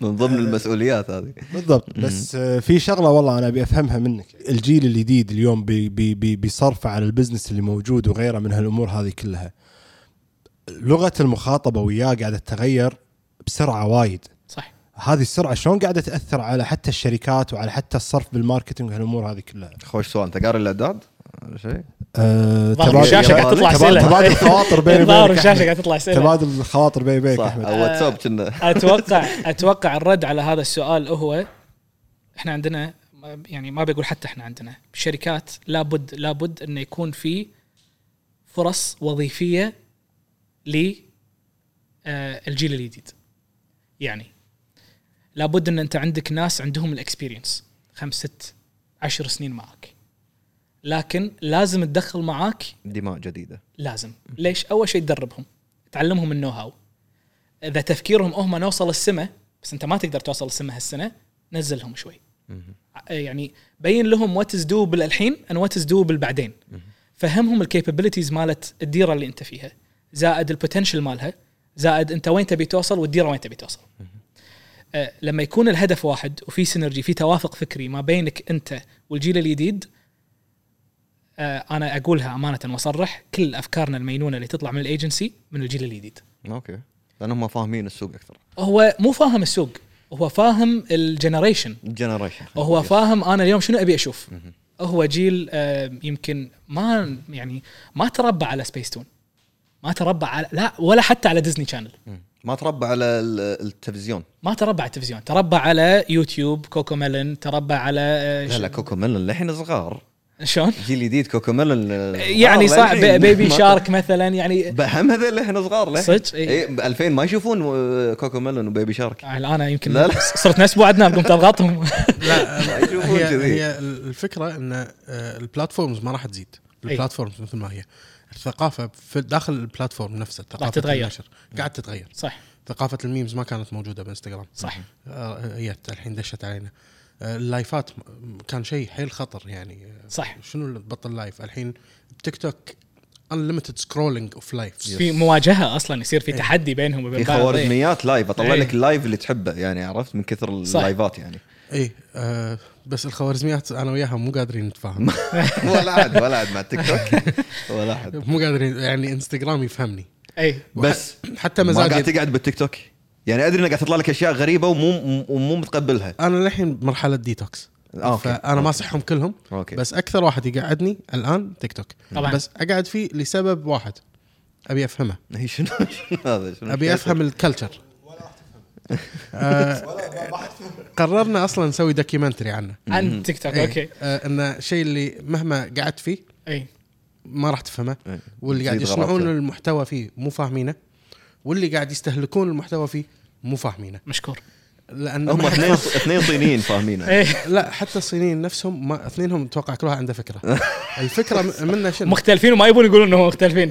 من ضمن المسؤوليات هذه. بالضبط. بس آه، في شغلة والله أنا أبي أفهمها منك. الجيل الجديد اليوم بي بي بي بيصرفه على ال business اللي موجود وغيره من هالأمور هذه كلها. لغة المخاطبة وياه قاعدة تتغير. بسرعة وايد. صح. هذه السرعة شلون قاعدة تأثر على حتى الشركات وعلى حتى الصرف بال marketing وهالأمور هذه كلها؟ خوش سؤال. أنت قاري الأعداد؟ ولا شيء؟ أه تبادل- الشاشة قاعد تطلع تبادل- أسئلة. [LAUGHS] تبادل خواطر بيني وبينك. الشاشه. قاعد تطلع اسئله تبادل الخواطر بيني وبينك صح. أحمد. واتساب كنا. أتوقع أتوقع الرد على هذا السؤال هو إحنا عندنا يعني ما بقول حتى إحنا عندنا الشركات لابد لابد انه يكون في فرص وظيفية ل آه، الجيل الجديد. يعني. لابد إن أنت عندك ناس عندهم الإكسبيرينس خمس ست عشر سنين معك. لكن لازم تدخل معاك دماء جديدة. لازم. ليش؟ أول شيء تدربهم تعلمهم ال know-how إذا تفكيرهم هم نوصل السماء بس أنت ما تقدر توصل السماء هالسنة نزلهم شوي. يعني بين لهم what is doable الحين ان what is doable بعدين فهمهم ال capabilities مالت الديرة اللي أنت فيها زائد ال potential مالها زائد انت وين تبي توصل والديرة وين تبي توصل. آه، لما يكون الهدف واحد وفي synergy في توافق فكري ما بينك انت والجيل الجديد آه، أنا أقولها أمانة وأصرح كل أفكارنا المينونة اللي تطلع من الأيجنسي من الجيل الجديد أوكي. لأنهم فاهمين السوق أكثر. هو مو فاهم السوق هو فاهم ال generation. جنريشن هو فاهم أنا اليوم شنو أبي أشوف. هو جيل آه، يمكن ما يعني ما تربى على سبيس تون ما تربى على لا ولا حتى على ديزني شانل ما تربى على ال- التلفزيون. ما تربى على التلفزيون. تربى على يوتيوب كوكو ميلن تربى على آه، لا لا كوكو ميلون للحين صغار. شلون؟ جيل جديد كوكو ميلون يعني صح بي- بيبي [LAUGHS] شارك مثلا يعني هم هذول للحين صغار صدق؟ إيه. اي ب 2000 ما يشوفون آه، كوكو ميلون وبيبي شارك. أنا يمكن لا، لا. صرت نفس ابو عدنان قمت [LAUGHS] أضغطهم. لا ما يشوفون هي كذي. هي الفكرة إن آه، ال platforms ما راح تزيد. أي. ال platforms مثل ما هي. الثقافة في داخل ال platform نفسه ثقافة تتغير. النشر. قاعد تتغير. صح. ثقافة ال memes ما كانت موجودة بإنستغرام. صح. آه، هي الحين دشت علينا. آه، اللايفات كان شيء حيل خطر يعني. آه، صح. شنو اللي تبطل live؟ الحين تيك توك unlimited scrolling of live في مواجهة أصلا يصير في تحدي بينهم وبين في بعض. إيه. خوارزميات live أطلع إيه. لك ال live اللي تحبه يعني عرفت؟ من كثر. اللايفات يعني. اي آه بس الخوارزميات أنا وياها مو قادرين نتفاهم. [LAUGHS] ولا عاد ولا عاد مع التيك توك. [LAUGHS] ولا عاد مو قادرين يعني إنستغرام يفهمني. أي. بس حتى ما قاعد مزاجي تقعد بالتيك توك. يعني أدري انك قاعد تطلع لك أشياء غريبة ومو ومو متقبلها. أنا للحين بمرحله ديتوكس أوكي. فأنا أوكي. ماسحهم كلهم أوكي. بس أكثر واحد يقعدني الآن تيك توك. طبعاً. بس أقعد فيه لسبب واحد. أبي أفهمه. [LAUGHS] هي شنو شنو هذا؟ شنو أبي أفهم ال culture آه قررنا أصلا نسوي documentary عنه. عن تيك توك إيه. أوكي. آه ان الشيء اللي مهما قعدت فيه إي. ما راح تفهمه. إيه. واللي قاعد يصنعون. المحتوى فيه مو فاهمينه. واللي قاعد يستهلكون المحتوى فيه مو فاهمينه. مشكور. لأن هم اثنين [LAUGHS] اثنين صينيين فاهمينها إيه لا حتى الصينيين نفسهم ما اثنينهم أتوقع كل واحد عنده فكرة. [LAUGHS] الفكرة م- منه شنو؟ مختلفين وما يبون يقولون إنهم مختلفين.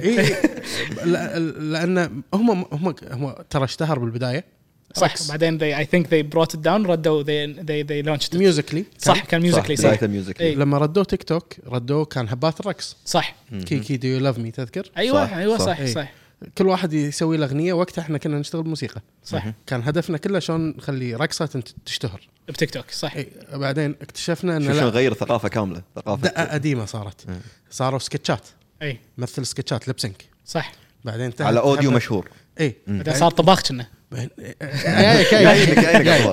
لأن هم هم هم ترى اشتهر بالبداية. صح. بعدين they I think they brought it down ردوا they they they launched it. ميوزيكلي صح كان ميوزيكلي صح. صح. ال music إيه. لما ردوه تيك توك ردوه كان هبات الرقص صح. Kiki do you love me تذكر؟ أيوه صح، أيوه صح. صح إيه. صح. كل واحد يسوي له أغنية وقتها إحنا كنا نشتغل موسيقى صح. كان هدفنا كله شلون نخلي رقصة تشتهر. بتيك توك صح. إيه، بعدين اكتشفنا إن شو شلون لا. غير ثقافة كاملة ثقافة دقة قديمة صارت. صاروا سكتشات. اي مثل سكتشات lip sync صح. بعدين على audio مشهور. اي بعدين صار طباخ كنا. بعدين-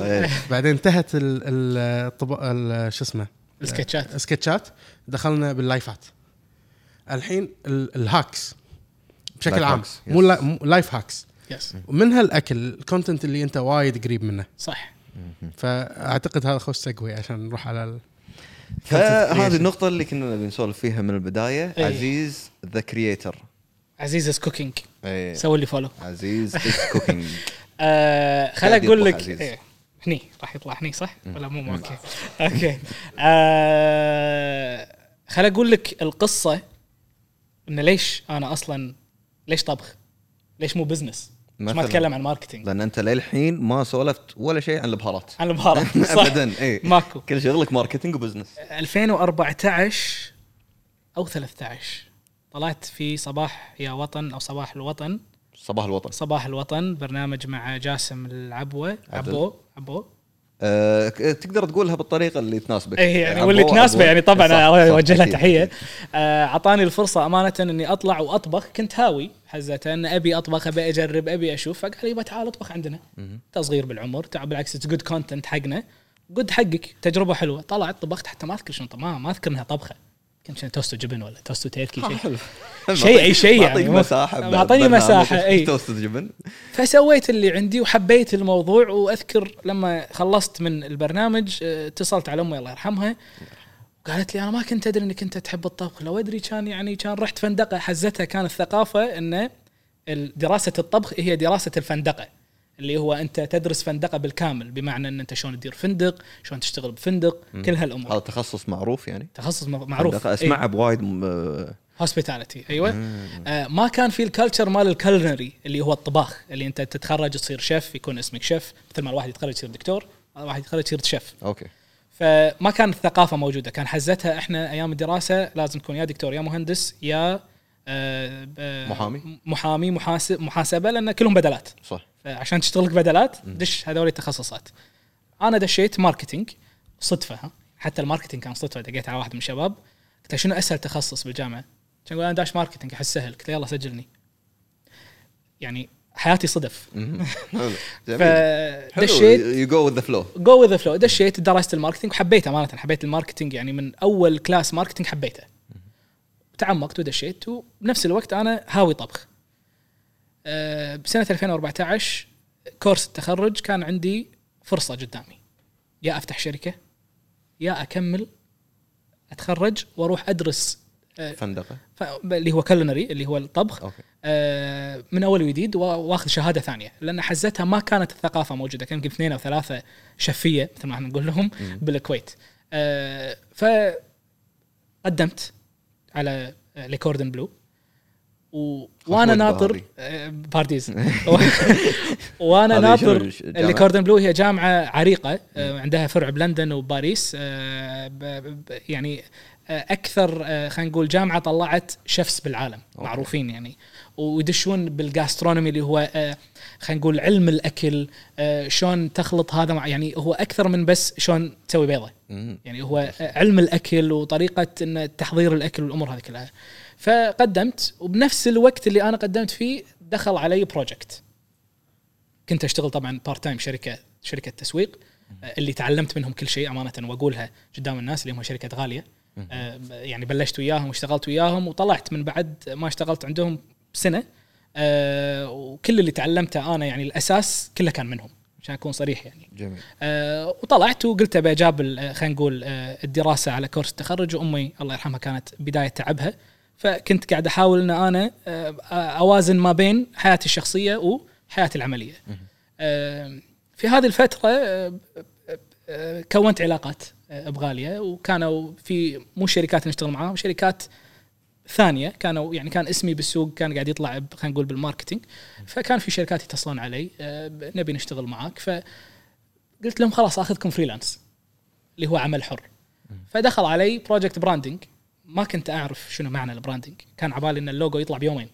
إيه. بعدين انتهت ال ال الطب- ال- شو اسمه؟ السكتشات. سكتشات دخلنا باللايفات الحين ال- ال hacks. بشكل عام. مو yes. لا- مو life hacks yes ومنها الاكل ال content اللي أنت وايد قريب منه. صح. فأعتقد هذا خوش segue عشان نروح على ال... فهذه النقطة اللي كنا نبي نسولف فيها من البداية. إيه. عزيز the creator عزيز is cooking سوي لي follow عزيز is cooking [LAUGHS] آه خل قاعد أقول لك. إيه هني راح يطلع هني صح؟ ولا مو؟ Okay. Okay. آه خل أقول لك القصة انه ليش أنا أصلا ليش طبخ؟ ليش مو business؟ ما. أتكلم عن marketing؟ لأن أنت للحين ما سولفت ولا شيء عن البهارات. عن البهارات [LAUGHS] صح. ابدا اي ماكو. كل شغلك marketing و business 2014 أو 13 طلعت في صباح يا وطن أو صباح الوطن. صباح الوطن. صباح الوطن برنامج مع جاسم العبوة. عبو عبو. أه تقدر تقولها بالطريقة اللي تناسبك. اي يعني واللي تناسبه. يعني طبعا أوجه له تحية. آه، أعطاني الفرصة أمانة إني أطلع وأطبخ. كنت هاوي حزه ان أبي أطبخ أبي أجرب أبي أشوف. فقال يبا تعال اطبخ عندنا. أنت صغير بالعمر بالعكس good content حقنا. good حقك تجربة حلوة. طلعت طبخت حتى ما أذكر شنو ما ما أذكر إنها طبخة. كان شنو توست جبن ولا توست تركي شيء؟ حلو. شيء أي شيء يعني مساحة معطيني برنامج مساحة أي. توست جبن. فسويت اللي عندي وحبيت الموضوع وأذكر لما خلصت من البرنامج آه، اتصلت على أمي الله يرحمها. قالت لي أنا ما كنت أدري إنك أنت تحب الطبخ لو أدري كان يعني كان رحت فندقة حزتها كانت ثقافه إن ال- دراسة الطبخ هي دراسة الفندقة. اللي هو أنت تدرس فندقه بالكامل بمعنى إن أنت شلون تدير فندق شلون تشتغل بفندق كل هذا هالامور تخصص معروف يعني؟ تخصص معروف. فندقة اسمعها بوايد م- hospitality أيوه. آه ما كان في ال culture مال ال culinary اللي هو الطباخ اللي أنت تتخرج تصير شيف يكون اسمك شيف مثل ما الواحد يتخرج يصير دكتور الواحد يتخرج يصير شيف okay. فما كانت الثقافة موجودة كان حزتها إحنا أيام الدراسة لازم تكون يا دكتور يا مهندس يا آه آه، محامي. محامي محاسب محاسبة لأن كلهم بدلات. صح. فعشان تشتغل لك بدلات دش هذول التخصصات. أنا دشيت marketing صدفة ها. حتى ال marketing كان صدفة دقيت على واحد من الشباب. قلت له شنو أسهل تخصص بالجامعة؟ كان يقول أنا داش marketing أحس سهل. قلت له يلا سجلني. يعني حياتي صدف. [LAUGHS] فدشيت you go with the flow go with flow دشيت درست ال marketing وحبيته أمانة. حبيت ال marketing يعني من أول class marketing حبيته. تعمقت ودشيت وبنفس الوقت أنا هاوي طبخ. بسنة 2014 كورس التخرج كان عندي فرصة قدامي. يا أفتح شركة يا أكمل أتخرج وأروح أدرس أه فندقة. اللي هو كلنري اللي هو الطبخ أوكي. آه، من أول وجديد وا- وأخذ شهادة ثانية. لأن حزتها ما كانت الثقافة موجودة كان يمكن اثنين أو ثلاثة شفية مثل ما إحنا نقول لهم بالكويت. آه، فقدمت على آه، Le Cordon Bleu. و... وأنا ناطر. [LAUGHS] آه، بارديز [LAUGHS] وأنا ناطر شنو الجامعة؟ Le Cordon Bleu هي جامعة عريقة آه، عندها فرع بلندن وباريس آه، ب- ب- يعني آه، أكثر خلينا نقول جامعة طلعت chefs بالعالم okay. معروفين يعني ويدشون بال gastronomy اللي هو خلينا نقول علم الأكل شلون تخلط هذا مع يعني هو أكثر من بس شلون تسوي بيضة. يعني هو علم الأكل وطريقة إن تحضير الأكل والأمور هذه كلها فقدمت وبنفس الوقت اللي أنا قدمت فيه دخل علي project كنت أشتغل طبعا part time شركة شركة تسويق آه، اللي تعلمت منهم كل شيء أمانة وأقولها قدام الناس اللي هم شركة غالية. آه، يعني بلشت وياهم واشتغلت وياهم وطلعت من بعد ما اشتغلت عندهم سنة. آه، وكل اللي تعلمته أنا يعني الأساس كله كان منهم عشان أكون صريح يعني. جميل. آه، وطلعت وقلت أبي أجاب خلينا نقول آه، الدراسة على course التخرج وأمي الله يرحمها كانت بداية تعبها. فكنت قاعد أحاول إن أنا آه، أوازن ما بين حياتي الشخصية وحياتي العملية. في هذه الفترة آه، آه، كونت علاقات بغاليه وكانوا في مو شركات نشتغل معاهم شركات ثانية. كانوا يعني كان اسمي بالسوق كان قاعد يطلع خلينا نقول بال marketing. فكان في شركات يتصلون علي نبي نشتغل معاك. فقلت لهم خلاص آخذكم freelance اللي هو عمل حر. فدخل علي project branding ما كنت أعرف شنو معنى ال branding كان عبالي إن اللوجو يطلع بيومين.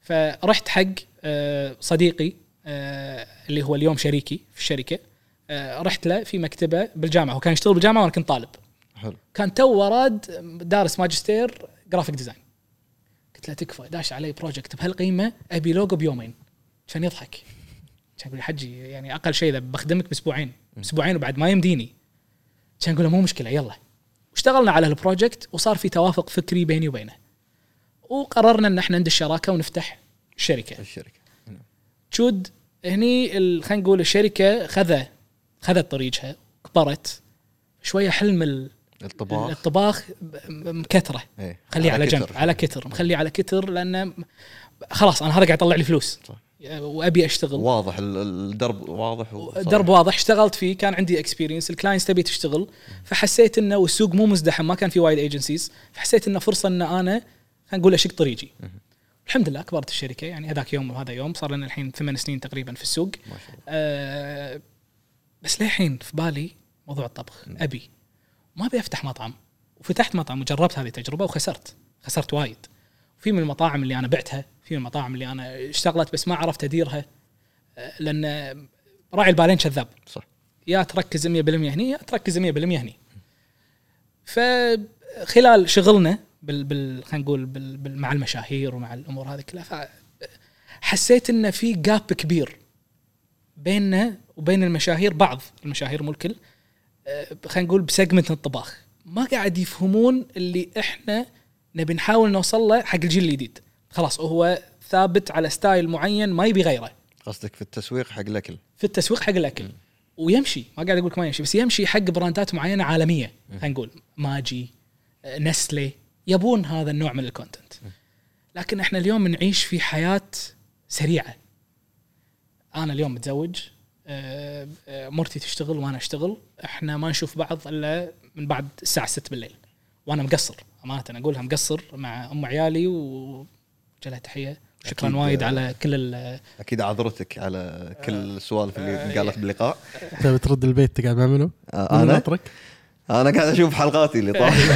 فرحت حق آه، صديقي آه، اللي هو اليوم شريكي في الشركة. آه، رحت له في مكتبة بالجامعة. هو كان يشتغل بالجامعة وأنا كنت طالب. حلو. كان توه راد دارس ماجستير graphic design قلت له تكفى داش علي project بهالقيمة أبي لوجو بيومين. كان يضحك. كان يقول حجي يعني أقل شيء إذا بخدمك بأسبوعين. أسبوعين وبعد ما يمديني. كان يقول له مو مشكلة يلا. واشتغلنا على ال project وصار في توافق فكري بيني وبينه. وقررنا إن إحنا ندش شراكة ونفتح شركة. الشركة. تشود هني ال- خلينا نقول الشركة خذ خذت طريقها كبرت شوية حلم ال- الطباخ. الطباخ ب- م- مكتره إيه خليه على, جنب كتر. على كتر مخليه على كتر لأنه خلاص أنا هذا قاعد يطلع لي فلوس. صح. وأبي أشتغل. واضح ال- الدرب واضح وصريح. درب واضح اشتغلت فيه كان عندي experience ال clients تبي تشتغل. فحسيت إنه والسوق مو مزدحم ما كان في وايد agencies فحسيت إنه فرصة ان أنا خلينا نقول أشق طريقي. الحمد لله كبرت الشركة. يعني هذاك يوم وهذا يوم صار لنا الحين ثمان سنين تقريبا في السوق. ما شاء الله. أه بس للحين في بالي موضوع الطبخ. أبي ما أبي أفتح مطعم. وفتحت مطعم وجربت هذه التجربة وخسرت. خسرت وايد. في من المطاعم اللي أنا بعتها في من المطاعم اللي أنا اشتغلت بس ما عرفت أديرها أه، لأن راعي البالين كذاب صح. يا تركز 100% هني يا تركز 100% هني. فخلال شغلنا بال, بال خلينا نقول بال, بال مع المشاهير ومع الأمور هذه كلها ف- حسيت إن في gap كبير بيننا وبين المشاهير بعض المشاهير مو الكل. آه، خلينا نقول ب segment الطباخ. ما قاعد يفهمون اللي إحنا نبي نحاول نوصل له حق الجيل الجديد. خلاص هو ثابت على style معين ما يبي غيره. قصدك في التسويق حق الأكل. في التسويق حق الأكل. ويمشي ما قاعد أقول لك ما يمشي بس يمشي حق براندات معينة عالمية. خلينا نقول ماجي آه، نستلي يبون هذا النوع من الكونتنت لكن إحنا اليوم نعيش في حياة سريعة. أنا اليوم متزوج آه، آه، مرتي تشتغل وأنا أشتغل. إحنا ما نشوف بعض إلا من بعد الساعة 6 بالليل وأنا مقصر. امانه أقولها مقصر مع أم عيالي وجلها تحية. شكرا. وايد على كل ال- أكيد عذرتك على كل السوالف اللي قالت باللقاء. [LAUGHS] تبي ترد البيت تقعد مع منو؟ آه، أنا؟ ناطرك؟ أنا قاعد أشوف حلقاتي اللي طافت.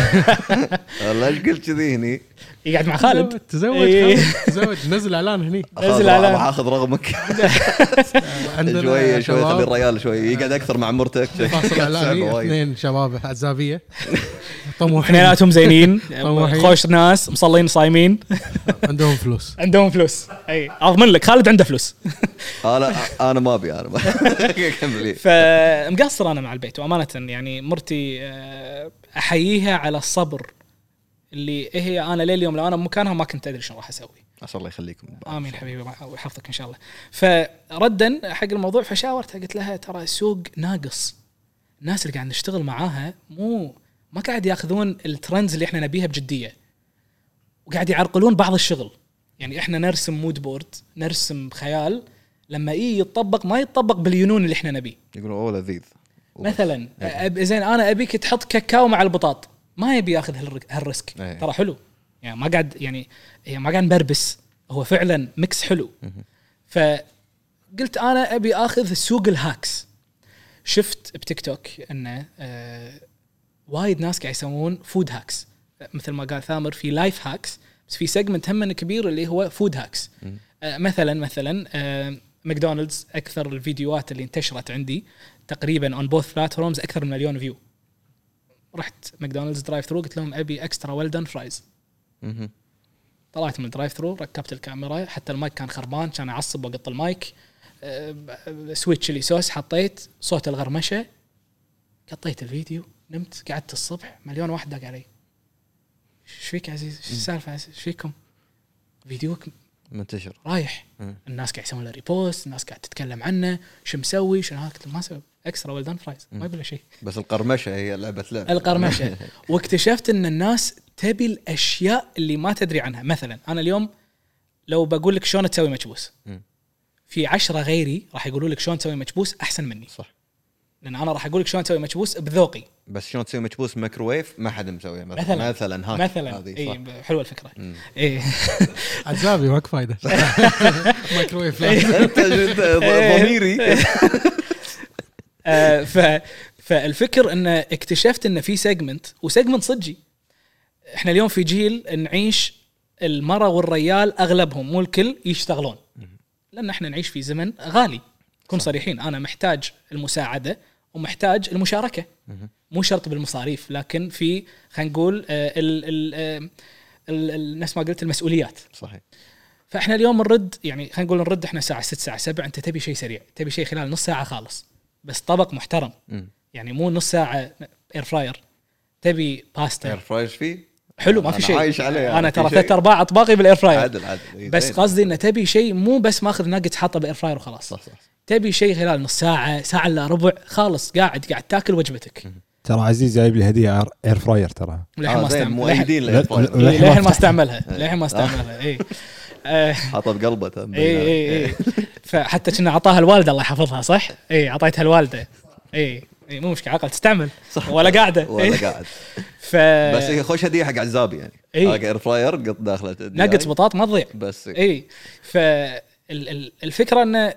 [LAUGHS] [LAUGHS] والله إيش قلت كذي هني؟ يقعد مع خالد. تزوج إيه. خالد، تزوج. نزل إعلان هني. [LAUGHS] نزل راح آخذ رغمك. [LAUGHS] عندنا شوي شوي شباب. خلي الريال شوي. يقعد أكثر مع مرتك. [LAUGHS] فاصل اعلاني. اثنين شباب عزابيه طموحين. اثنيناتهم زينين. خوش ناس مصلين صايمين. عندهم فلوس. عندهم فلوس. أي. أضمن لك خالد عنده فلوس. أنا أنا ما أبي أنا فمقصر أنا مع البيت وأمانة يعني مرتي آه، أحييها على الصبر. اللي هي أنا لليوم لو أنا بمكانها ما كنت أدري شنو راح أسوي. عسى الله يخليكم. آمين حبيبي ويحفظك إن شاء الله. فردا حق الموضوع فشاورتها قلت لها ترى السوق ناقص. الناس اللي قاعد نشتغل معاها مو ما قاعد ياخذون ال trends اللي إحنا نبيها بجدية. وقاعد يعرقلون بعض الشغل. يعني إحنا نرسم mood board نرسم خيال. لما يجي يتطبق ما يتطبق باليونون اللي إحنا نبيه. يقولون أوه لذيذ. مثلا زين أنا أبيك تحط كاكاو مع البطاط. ما يبي ياخذ هالر- هال risk. إيه. ترى حلو. يعني ما قاعد يعني ما قاعد نبربس هو فعلا mix حلو. فقلت أنا أبي آخذ سوق ال hacks. شفت بتيك توك إنه آه، وايد ناس قاعد يسوون food hacks مثل ما قال ثامر في life hacks بس في segment هم كبير اللي هو food hacks آه، مثلا مثلا آه، ماكدونالدز أكثر الفيديوهات اللي انتشرت عندي تقريبا on both platforms أكثر من مليون view رحت ماكدونالدز drive-thru قلت لهم أبي extra well done fries. طلعت من ال drive-thru ركبت الكاميرا حتى المايك كان خربان كان أعصب وأقط المايك أه، سويتش اللي سوس حطيت صوت الغرمشة قطيت الفيديو نمت قعدت الصبح مليون واحد داق علي إيش فيك عزيز؟ إيش السالفة؟ إيش فيكم؟ فيديوك منتشر. رايح. مم. الناس قاعد يسوون له repost الناس قاعد تتكلم عنه شو مسوي شنو هذا؟ قلت ما أسوي extra well done fries ما يبي شيء. بس القرمشة هي لعبة لعب. القرمشة. [LAUGHS] واكتشفت إن الناس تبي الأشياء اللي ما تدري عنها. مثلا أنا اليوم لو بقول لك شلون تسوي مكبوس. في عشرة غيري راح يقولوا لك شلون تسوي مكبوس أحسن مني. صح. لأن أنا راح أقول لك شلون تسوي مكبوس بذوقي. بس شلون تسوي مكبوس مايكروويف ما حد مسويه مثلا. مثلاً. مثلا hack مثلا. هذه إي حلوة الفكرة. إي. [LAUGHS] عزابي ماك فايدة. [LAUGHS] [LAUGHS] أنت انت ضميري. آه، ف فالفكر إن اكتشفت إن في segment و segment صجي إحنا اليوم في جيل نعيش المراه والريال أغلبهم مو الكل يشتغلون. لأن إحنا نعيش في زمن غالي. كن صريحين أنا محتاج المساعدة. ومحتاج المشاركة. مو شرط بالمصاريف لكن في خلينا نقول آه، آه، نفس ما قلت المسؤوليات. صحيح. فإحنا اليوم نرد يعني خلينا نقول نرد إحنا الساعة 6 الساعة 7 أنت تبي شيء سريع تبي شيء خلال نص ساعة خالص بس طبق محترم. مم. يعني مو نص ساعة air fryer تبي air pasta fryer فيه؟ حلو ما في شيء. عايش عليه أنا ترى. ثلاث ارباع أطباقي بال air fryer عدل عدل. إيه، بس زين. قصدي إنه تبي شيء مو بس ماخذ ناجتس حاطه بال air fryer وخلاص. صح صح. تبي شيء خلال نص ساعة ساعة إلا ربع خالص قاعد قاعد تاكل وجبتك. ترى عزيز جايب لي هدية اير فراير ترى. [LAUGHS] للحين ما آه، زين استعمل مؤيدين لا- للاير فراير. لا- للحين ما استعملها. للحين ما [LAUGHS] استعملها إي. آه، حاطه بقلبه. إي إي إي. [LAUGHS] فحتى كنا أعطاها الوالدة الله يحفظها صح؟ إي أعطيتها الوالدة. إي إي مو مشكلة عقل تستعمل. صح. ولا قاعدة. ولا. قاعد. ف بس هي خوش هدية حق عزابي يعني. هاك اير فراير قط داخلة. نقص بطاط ما تضيع. بس إي. فالفكرة إنه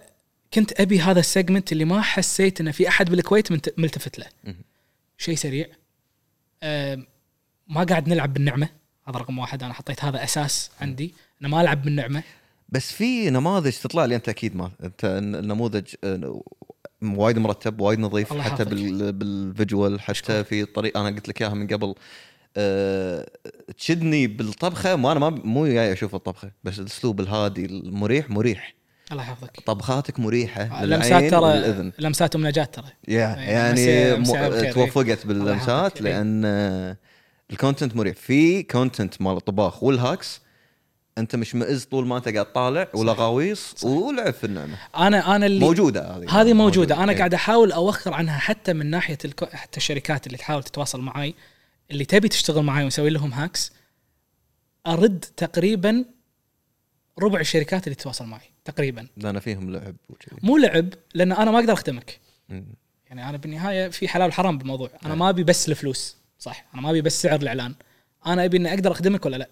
كنت أبي هذا ال segment اللي ما حسيت إنه في أحد بالكويت ملتفت له. شيء سريع. ما قاعد نلعب بالنعمة. هذا رقم واحد. أنا حطيت هذا أساس عندي. انه ما ألعب بالنعمة. بس في نماذج تطلع لي أنت أكيد ما. أنت النموذج آه، وايد مرتب وايد نظيف حتى. بال بال visual حتى أشكرك. في الطريقة أنا قلت لك إياها من قبل. أه تشدني بالطبخة. ما أنا ما مو جاي أشوف الطبخة بس الأسلوب الهادي المريح مريح. الله يحفظك. طبخات مريحة لمسات للعين ترى والاذن لمسات ام نجاة ترى. إيه، يعني م- بالخير، إيه. توفقت الله باللمسات إيه. لأن آه، الكونتنت مريح. في كونتنت مال الطباخ والهاكس أنت مش مئز طول ما أنت قاعد طالع ولا غاويص ولعب في النعمة. أنا أنا اللي موجودة هذه. هذه موجودة. أنا إيه. قاعد أحاول أوخر عنها حتى من ناحية الكو... حتى الشركات اللي تحاول تتواصل معي اللي تبي تشتغل معي ونسوي لهم hacks أرد تقريبا ربع الشركات اللي تتواصل معي تقريبا. لأن فيهم لعب وكذي مو لعب لأن أنا ما أقدر أخدمك. يعني أنا بالنهاية في حلال وحرام بالموضوع. أنا ما أبي بس الفلوس صح؟ أنا ما أبي بس سعر الإعلان. أنا أبي إني أقدر أخدمك ولا لا.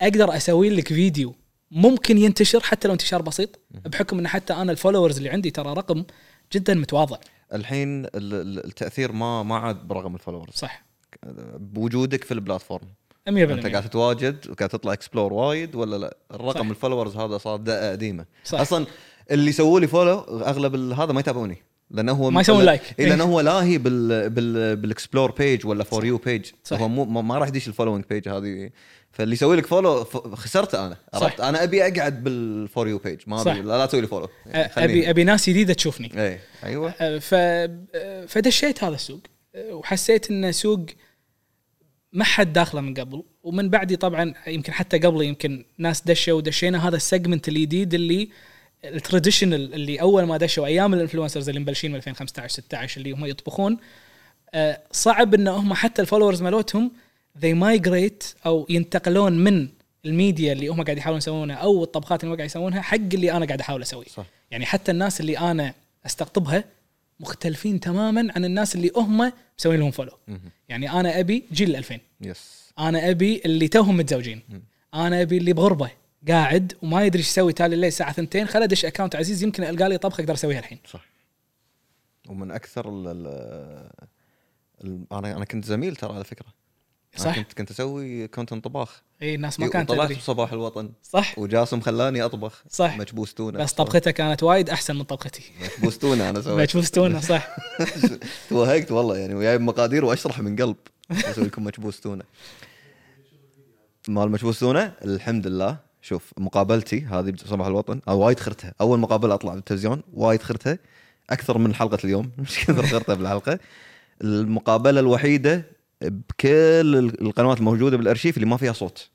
أقدر أسوي لك فيديو ممكن ينتشر حتى لو انتشار بسيط بحكم إن حتى أنا ال followers اللي عندي ترى رقم جدا متواضع. الحين ال- ال- التأثير ما ما عاد برقم ال followers. صح. 100% بوجودك في ال platform. انت أنت قاعد تتواجد وقاعد تطلع explore وايد ولا لا؟ الرقم صح. ال followers هذا صار دقة قديمة. صح. أصلا اللي يسووا لي follow أغلب هذا ما يتابعوني. لأنه هو ما يسوون like. إيه لأنه هو لاهي بال بال بال explore page ولا for you page. هو مو ما, راح يدش ال following page هذه. فاللي يسوي لك follow خسرته أنا. عرفت؟ أنا أبي أقعد بال for you page ما. ابي لا, لا تسوي لي follow يعني. ابي أبي ناس جديدة تشوفني. إيه. أيوه. ف فدشيت هذا السوق. وحسيت انه سوق ما حد داخله من قبل ومن بعدي طبعا يمكن حتى قبل يمكن ناس دشوا ودشينا هذا ال segment الجديد اللي ال traditional اللي أول ما دشوا أيام ال influencers اللي مبلشين من 2015 16 اللي هم يطبخون أه، صعب إن هم حتى ال followers مالتهم they migrate أو ينتقلون من الميديا اللي هم قاعد يحاولون يسوونها أو الطبخات اللي هم قاعد يسوونها حق اللي أنا قاعد أحاول أسويه. يعني حتى الناس اللي أنا أستقطبها مختلفين تماما عن الناس اللي هم مسوين لهم follow. يعني أنا أبي جيل 2000 yes أنا أبي اللي توهم متزوجين. أنا أبي اللي بغربة قاعد وما يدري إيش يسوي تالي الليل الساعة 2 خل أدش account عزيز يمكن ألقى لي طبخه أقدر أسويها الحين. صح. ومن أكثر ال- ال- أنا أنا كنت زميل ترى على فكرة. صح. كنت كنت أسوي content طباخ اي الناس ما كانت تدري. بصباح الوطن. صح. وجاسم خلاني أطبخ. صح. مكبوس تونه بس طبختها كانت وايد أحسن من طبختي. مكبوس تونه أنا سويت. مجبوس تونه صح. [LAUGHS] توهقت والله يعني وجايب مقادير وأشرح من قلب. أسوي لكم مكبوس تونه مال مكبوس تونه الحمد لله. شوف مقابلتي هذه بصباح الوطن أو وايد خرتها. أول مقابلة أطلع بالتلفزيون وايد خرتها. أكثر من حلقة اليوم مش كثر خرتها بالحلقة. المقابلة الوحيدة بكل القنوات الموجودة بالأرشيف اللي ما فيها صوت.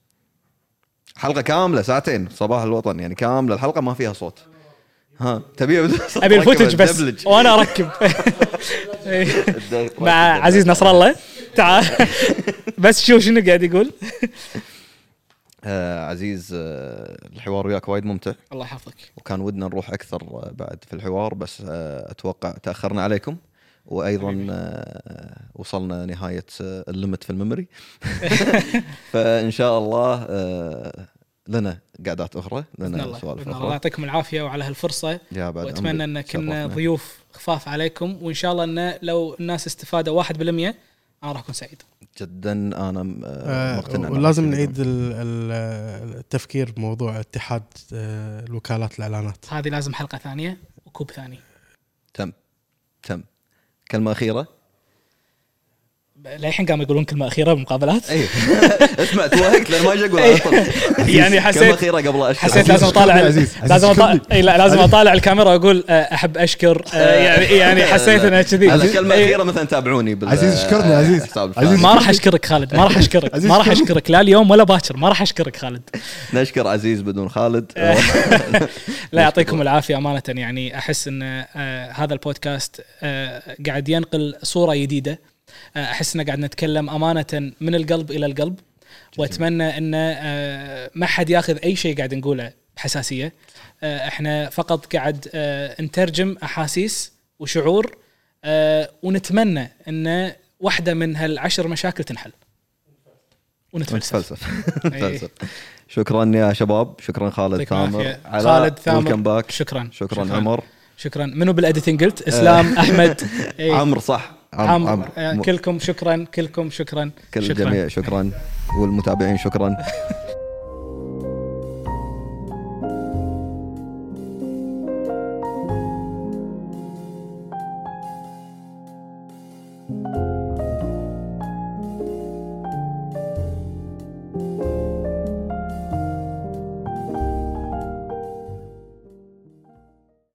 حلقة كاملة ساعتين صباح الوطن يعني كاملة الحلقة ما فيها صوت. ها تبي أبي الفوتج بس وأنا أركب. [LAUGHS] [LAUGHS] مع عزيز نصر الله. تعال. بس شوف شنو قاعد يقول؟ آه عزيز آه الحوار وياك وايد ممتع. الله يحفظك. وكان ودنا نروح أكثر آه، بعد في الحوار بس آه أتوقع تأخرنا عليكم. وأيضا آه وصلنا نهاية آه الليمت في الميموري. [LAUGHS] [LAUGHS] فإن شاء الله آه لنا قعدات أخرى لنا الله سوالف بإذن الله. أخرى يعطيكم العافية وعلى هالفرصة. يا بعد وأتمنى. أن كنا. ضيوف خفاف عليكم. وإن شاء الله أن لو الناس استفادوا 1% أنا راح أكون سعيد. جدا أنا آه آه مقتنع. ولازم. نعيد ال- ال- التفكير بموضوع اتحاد الوكالات الإعلانات. هذه لازم حلقة ثانية وكوب ثاني. تم. تم. كلمة أخيرة؟ للحين قاموا يقولون كلمة أخيرة بالمقابلات. اي [LAUGHS] اسمع توهقت لأن ما أجي أقول على طول. [LAUGHS] يعني حسيت- كلمة أخيرة قبل أشكر. حسيت لازم أطالع لازم اطالع لا لازم أطالع الكاميرا وأقول آه، أحب أشكر آه، [LAUGHS] يعني يعني حسيت إنها كذي. هذا كلمة إيه. أخيرة مثلا تابعوني عزيز، أشكرني عزيز. ما راح أشكرك خالد ما راح أشكرك ما راح. أشكرك لا اليوم ولا باكر ما راح أشكرك خالد. نشكر عزيز بدون خالد. لا يعطيكم العافية أمانة يعني أحس إن آه، هذا البودكاست قاعد ينقل صورة جديدة. أحس ان قاعد نتكلم أمانة من القلب إلى القلب وأتمنى إن آه، ما حد ياخذ أي شيء قاعد نقوله بحساسية. آه، إحنا فقط قاعد آه، نترجم أحاسيس وشعور آه، ونتمنى إن واحدة من هالعشر مشاكل تنحل. ونتفلسف. نتفلسف إيه. شكرا يا شباب. شكرا خالد ثامر. علاء خالد ثامر باك. شكرا. شكرا عمر. شكرا. منو بال editing قلت؟ إسلام [LAUGHS] أحمد. عمرو صح. عم- عمرو عمرو آه، كلكم شكرا كلكم شكرا كل شكراً. الجميع شكرا والمتابعين شكرا [LAUGHS]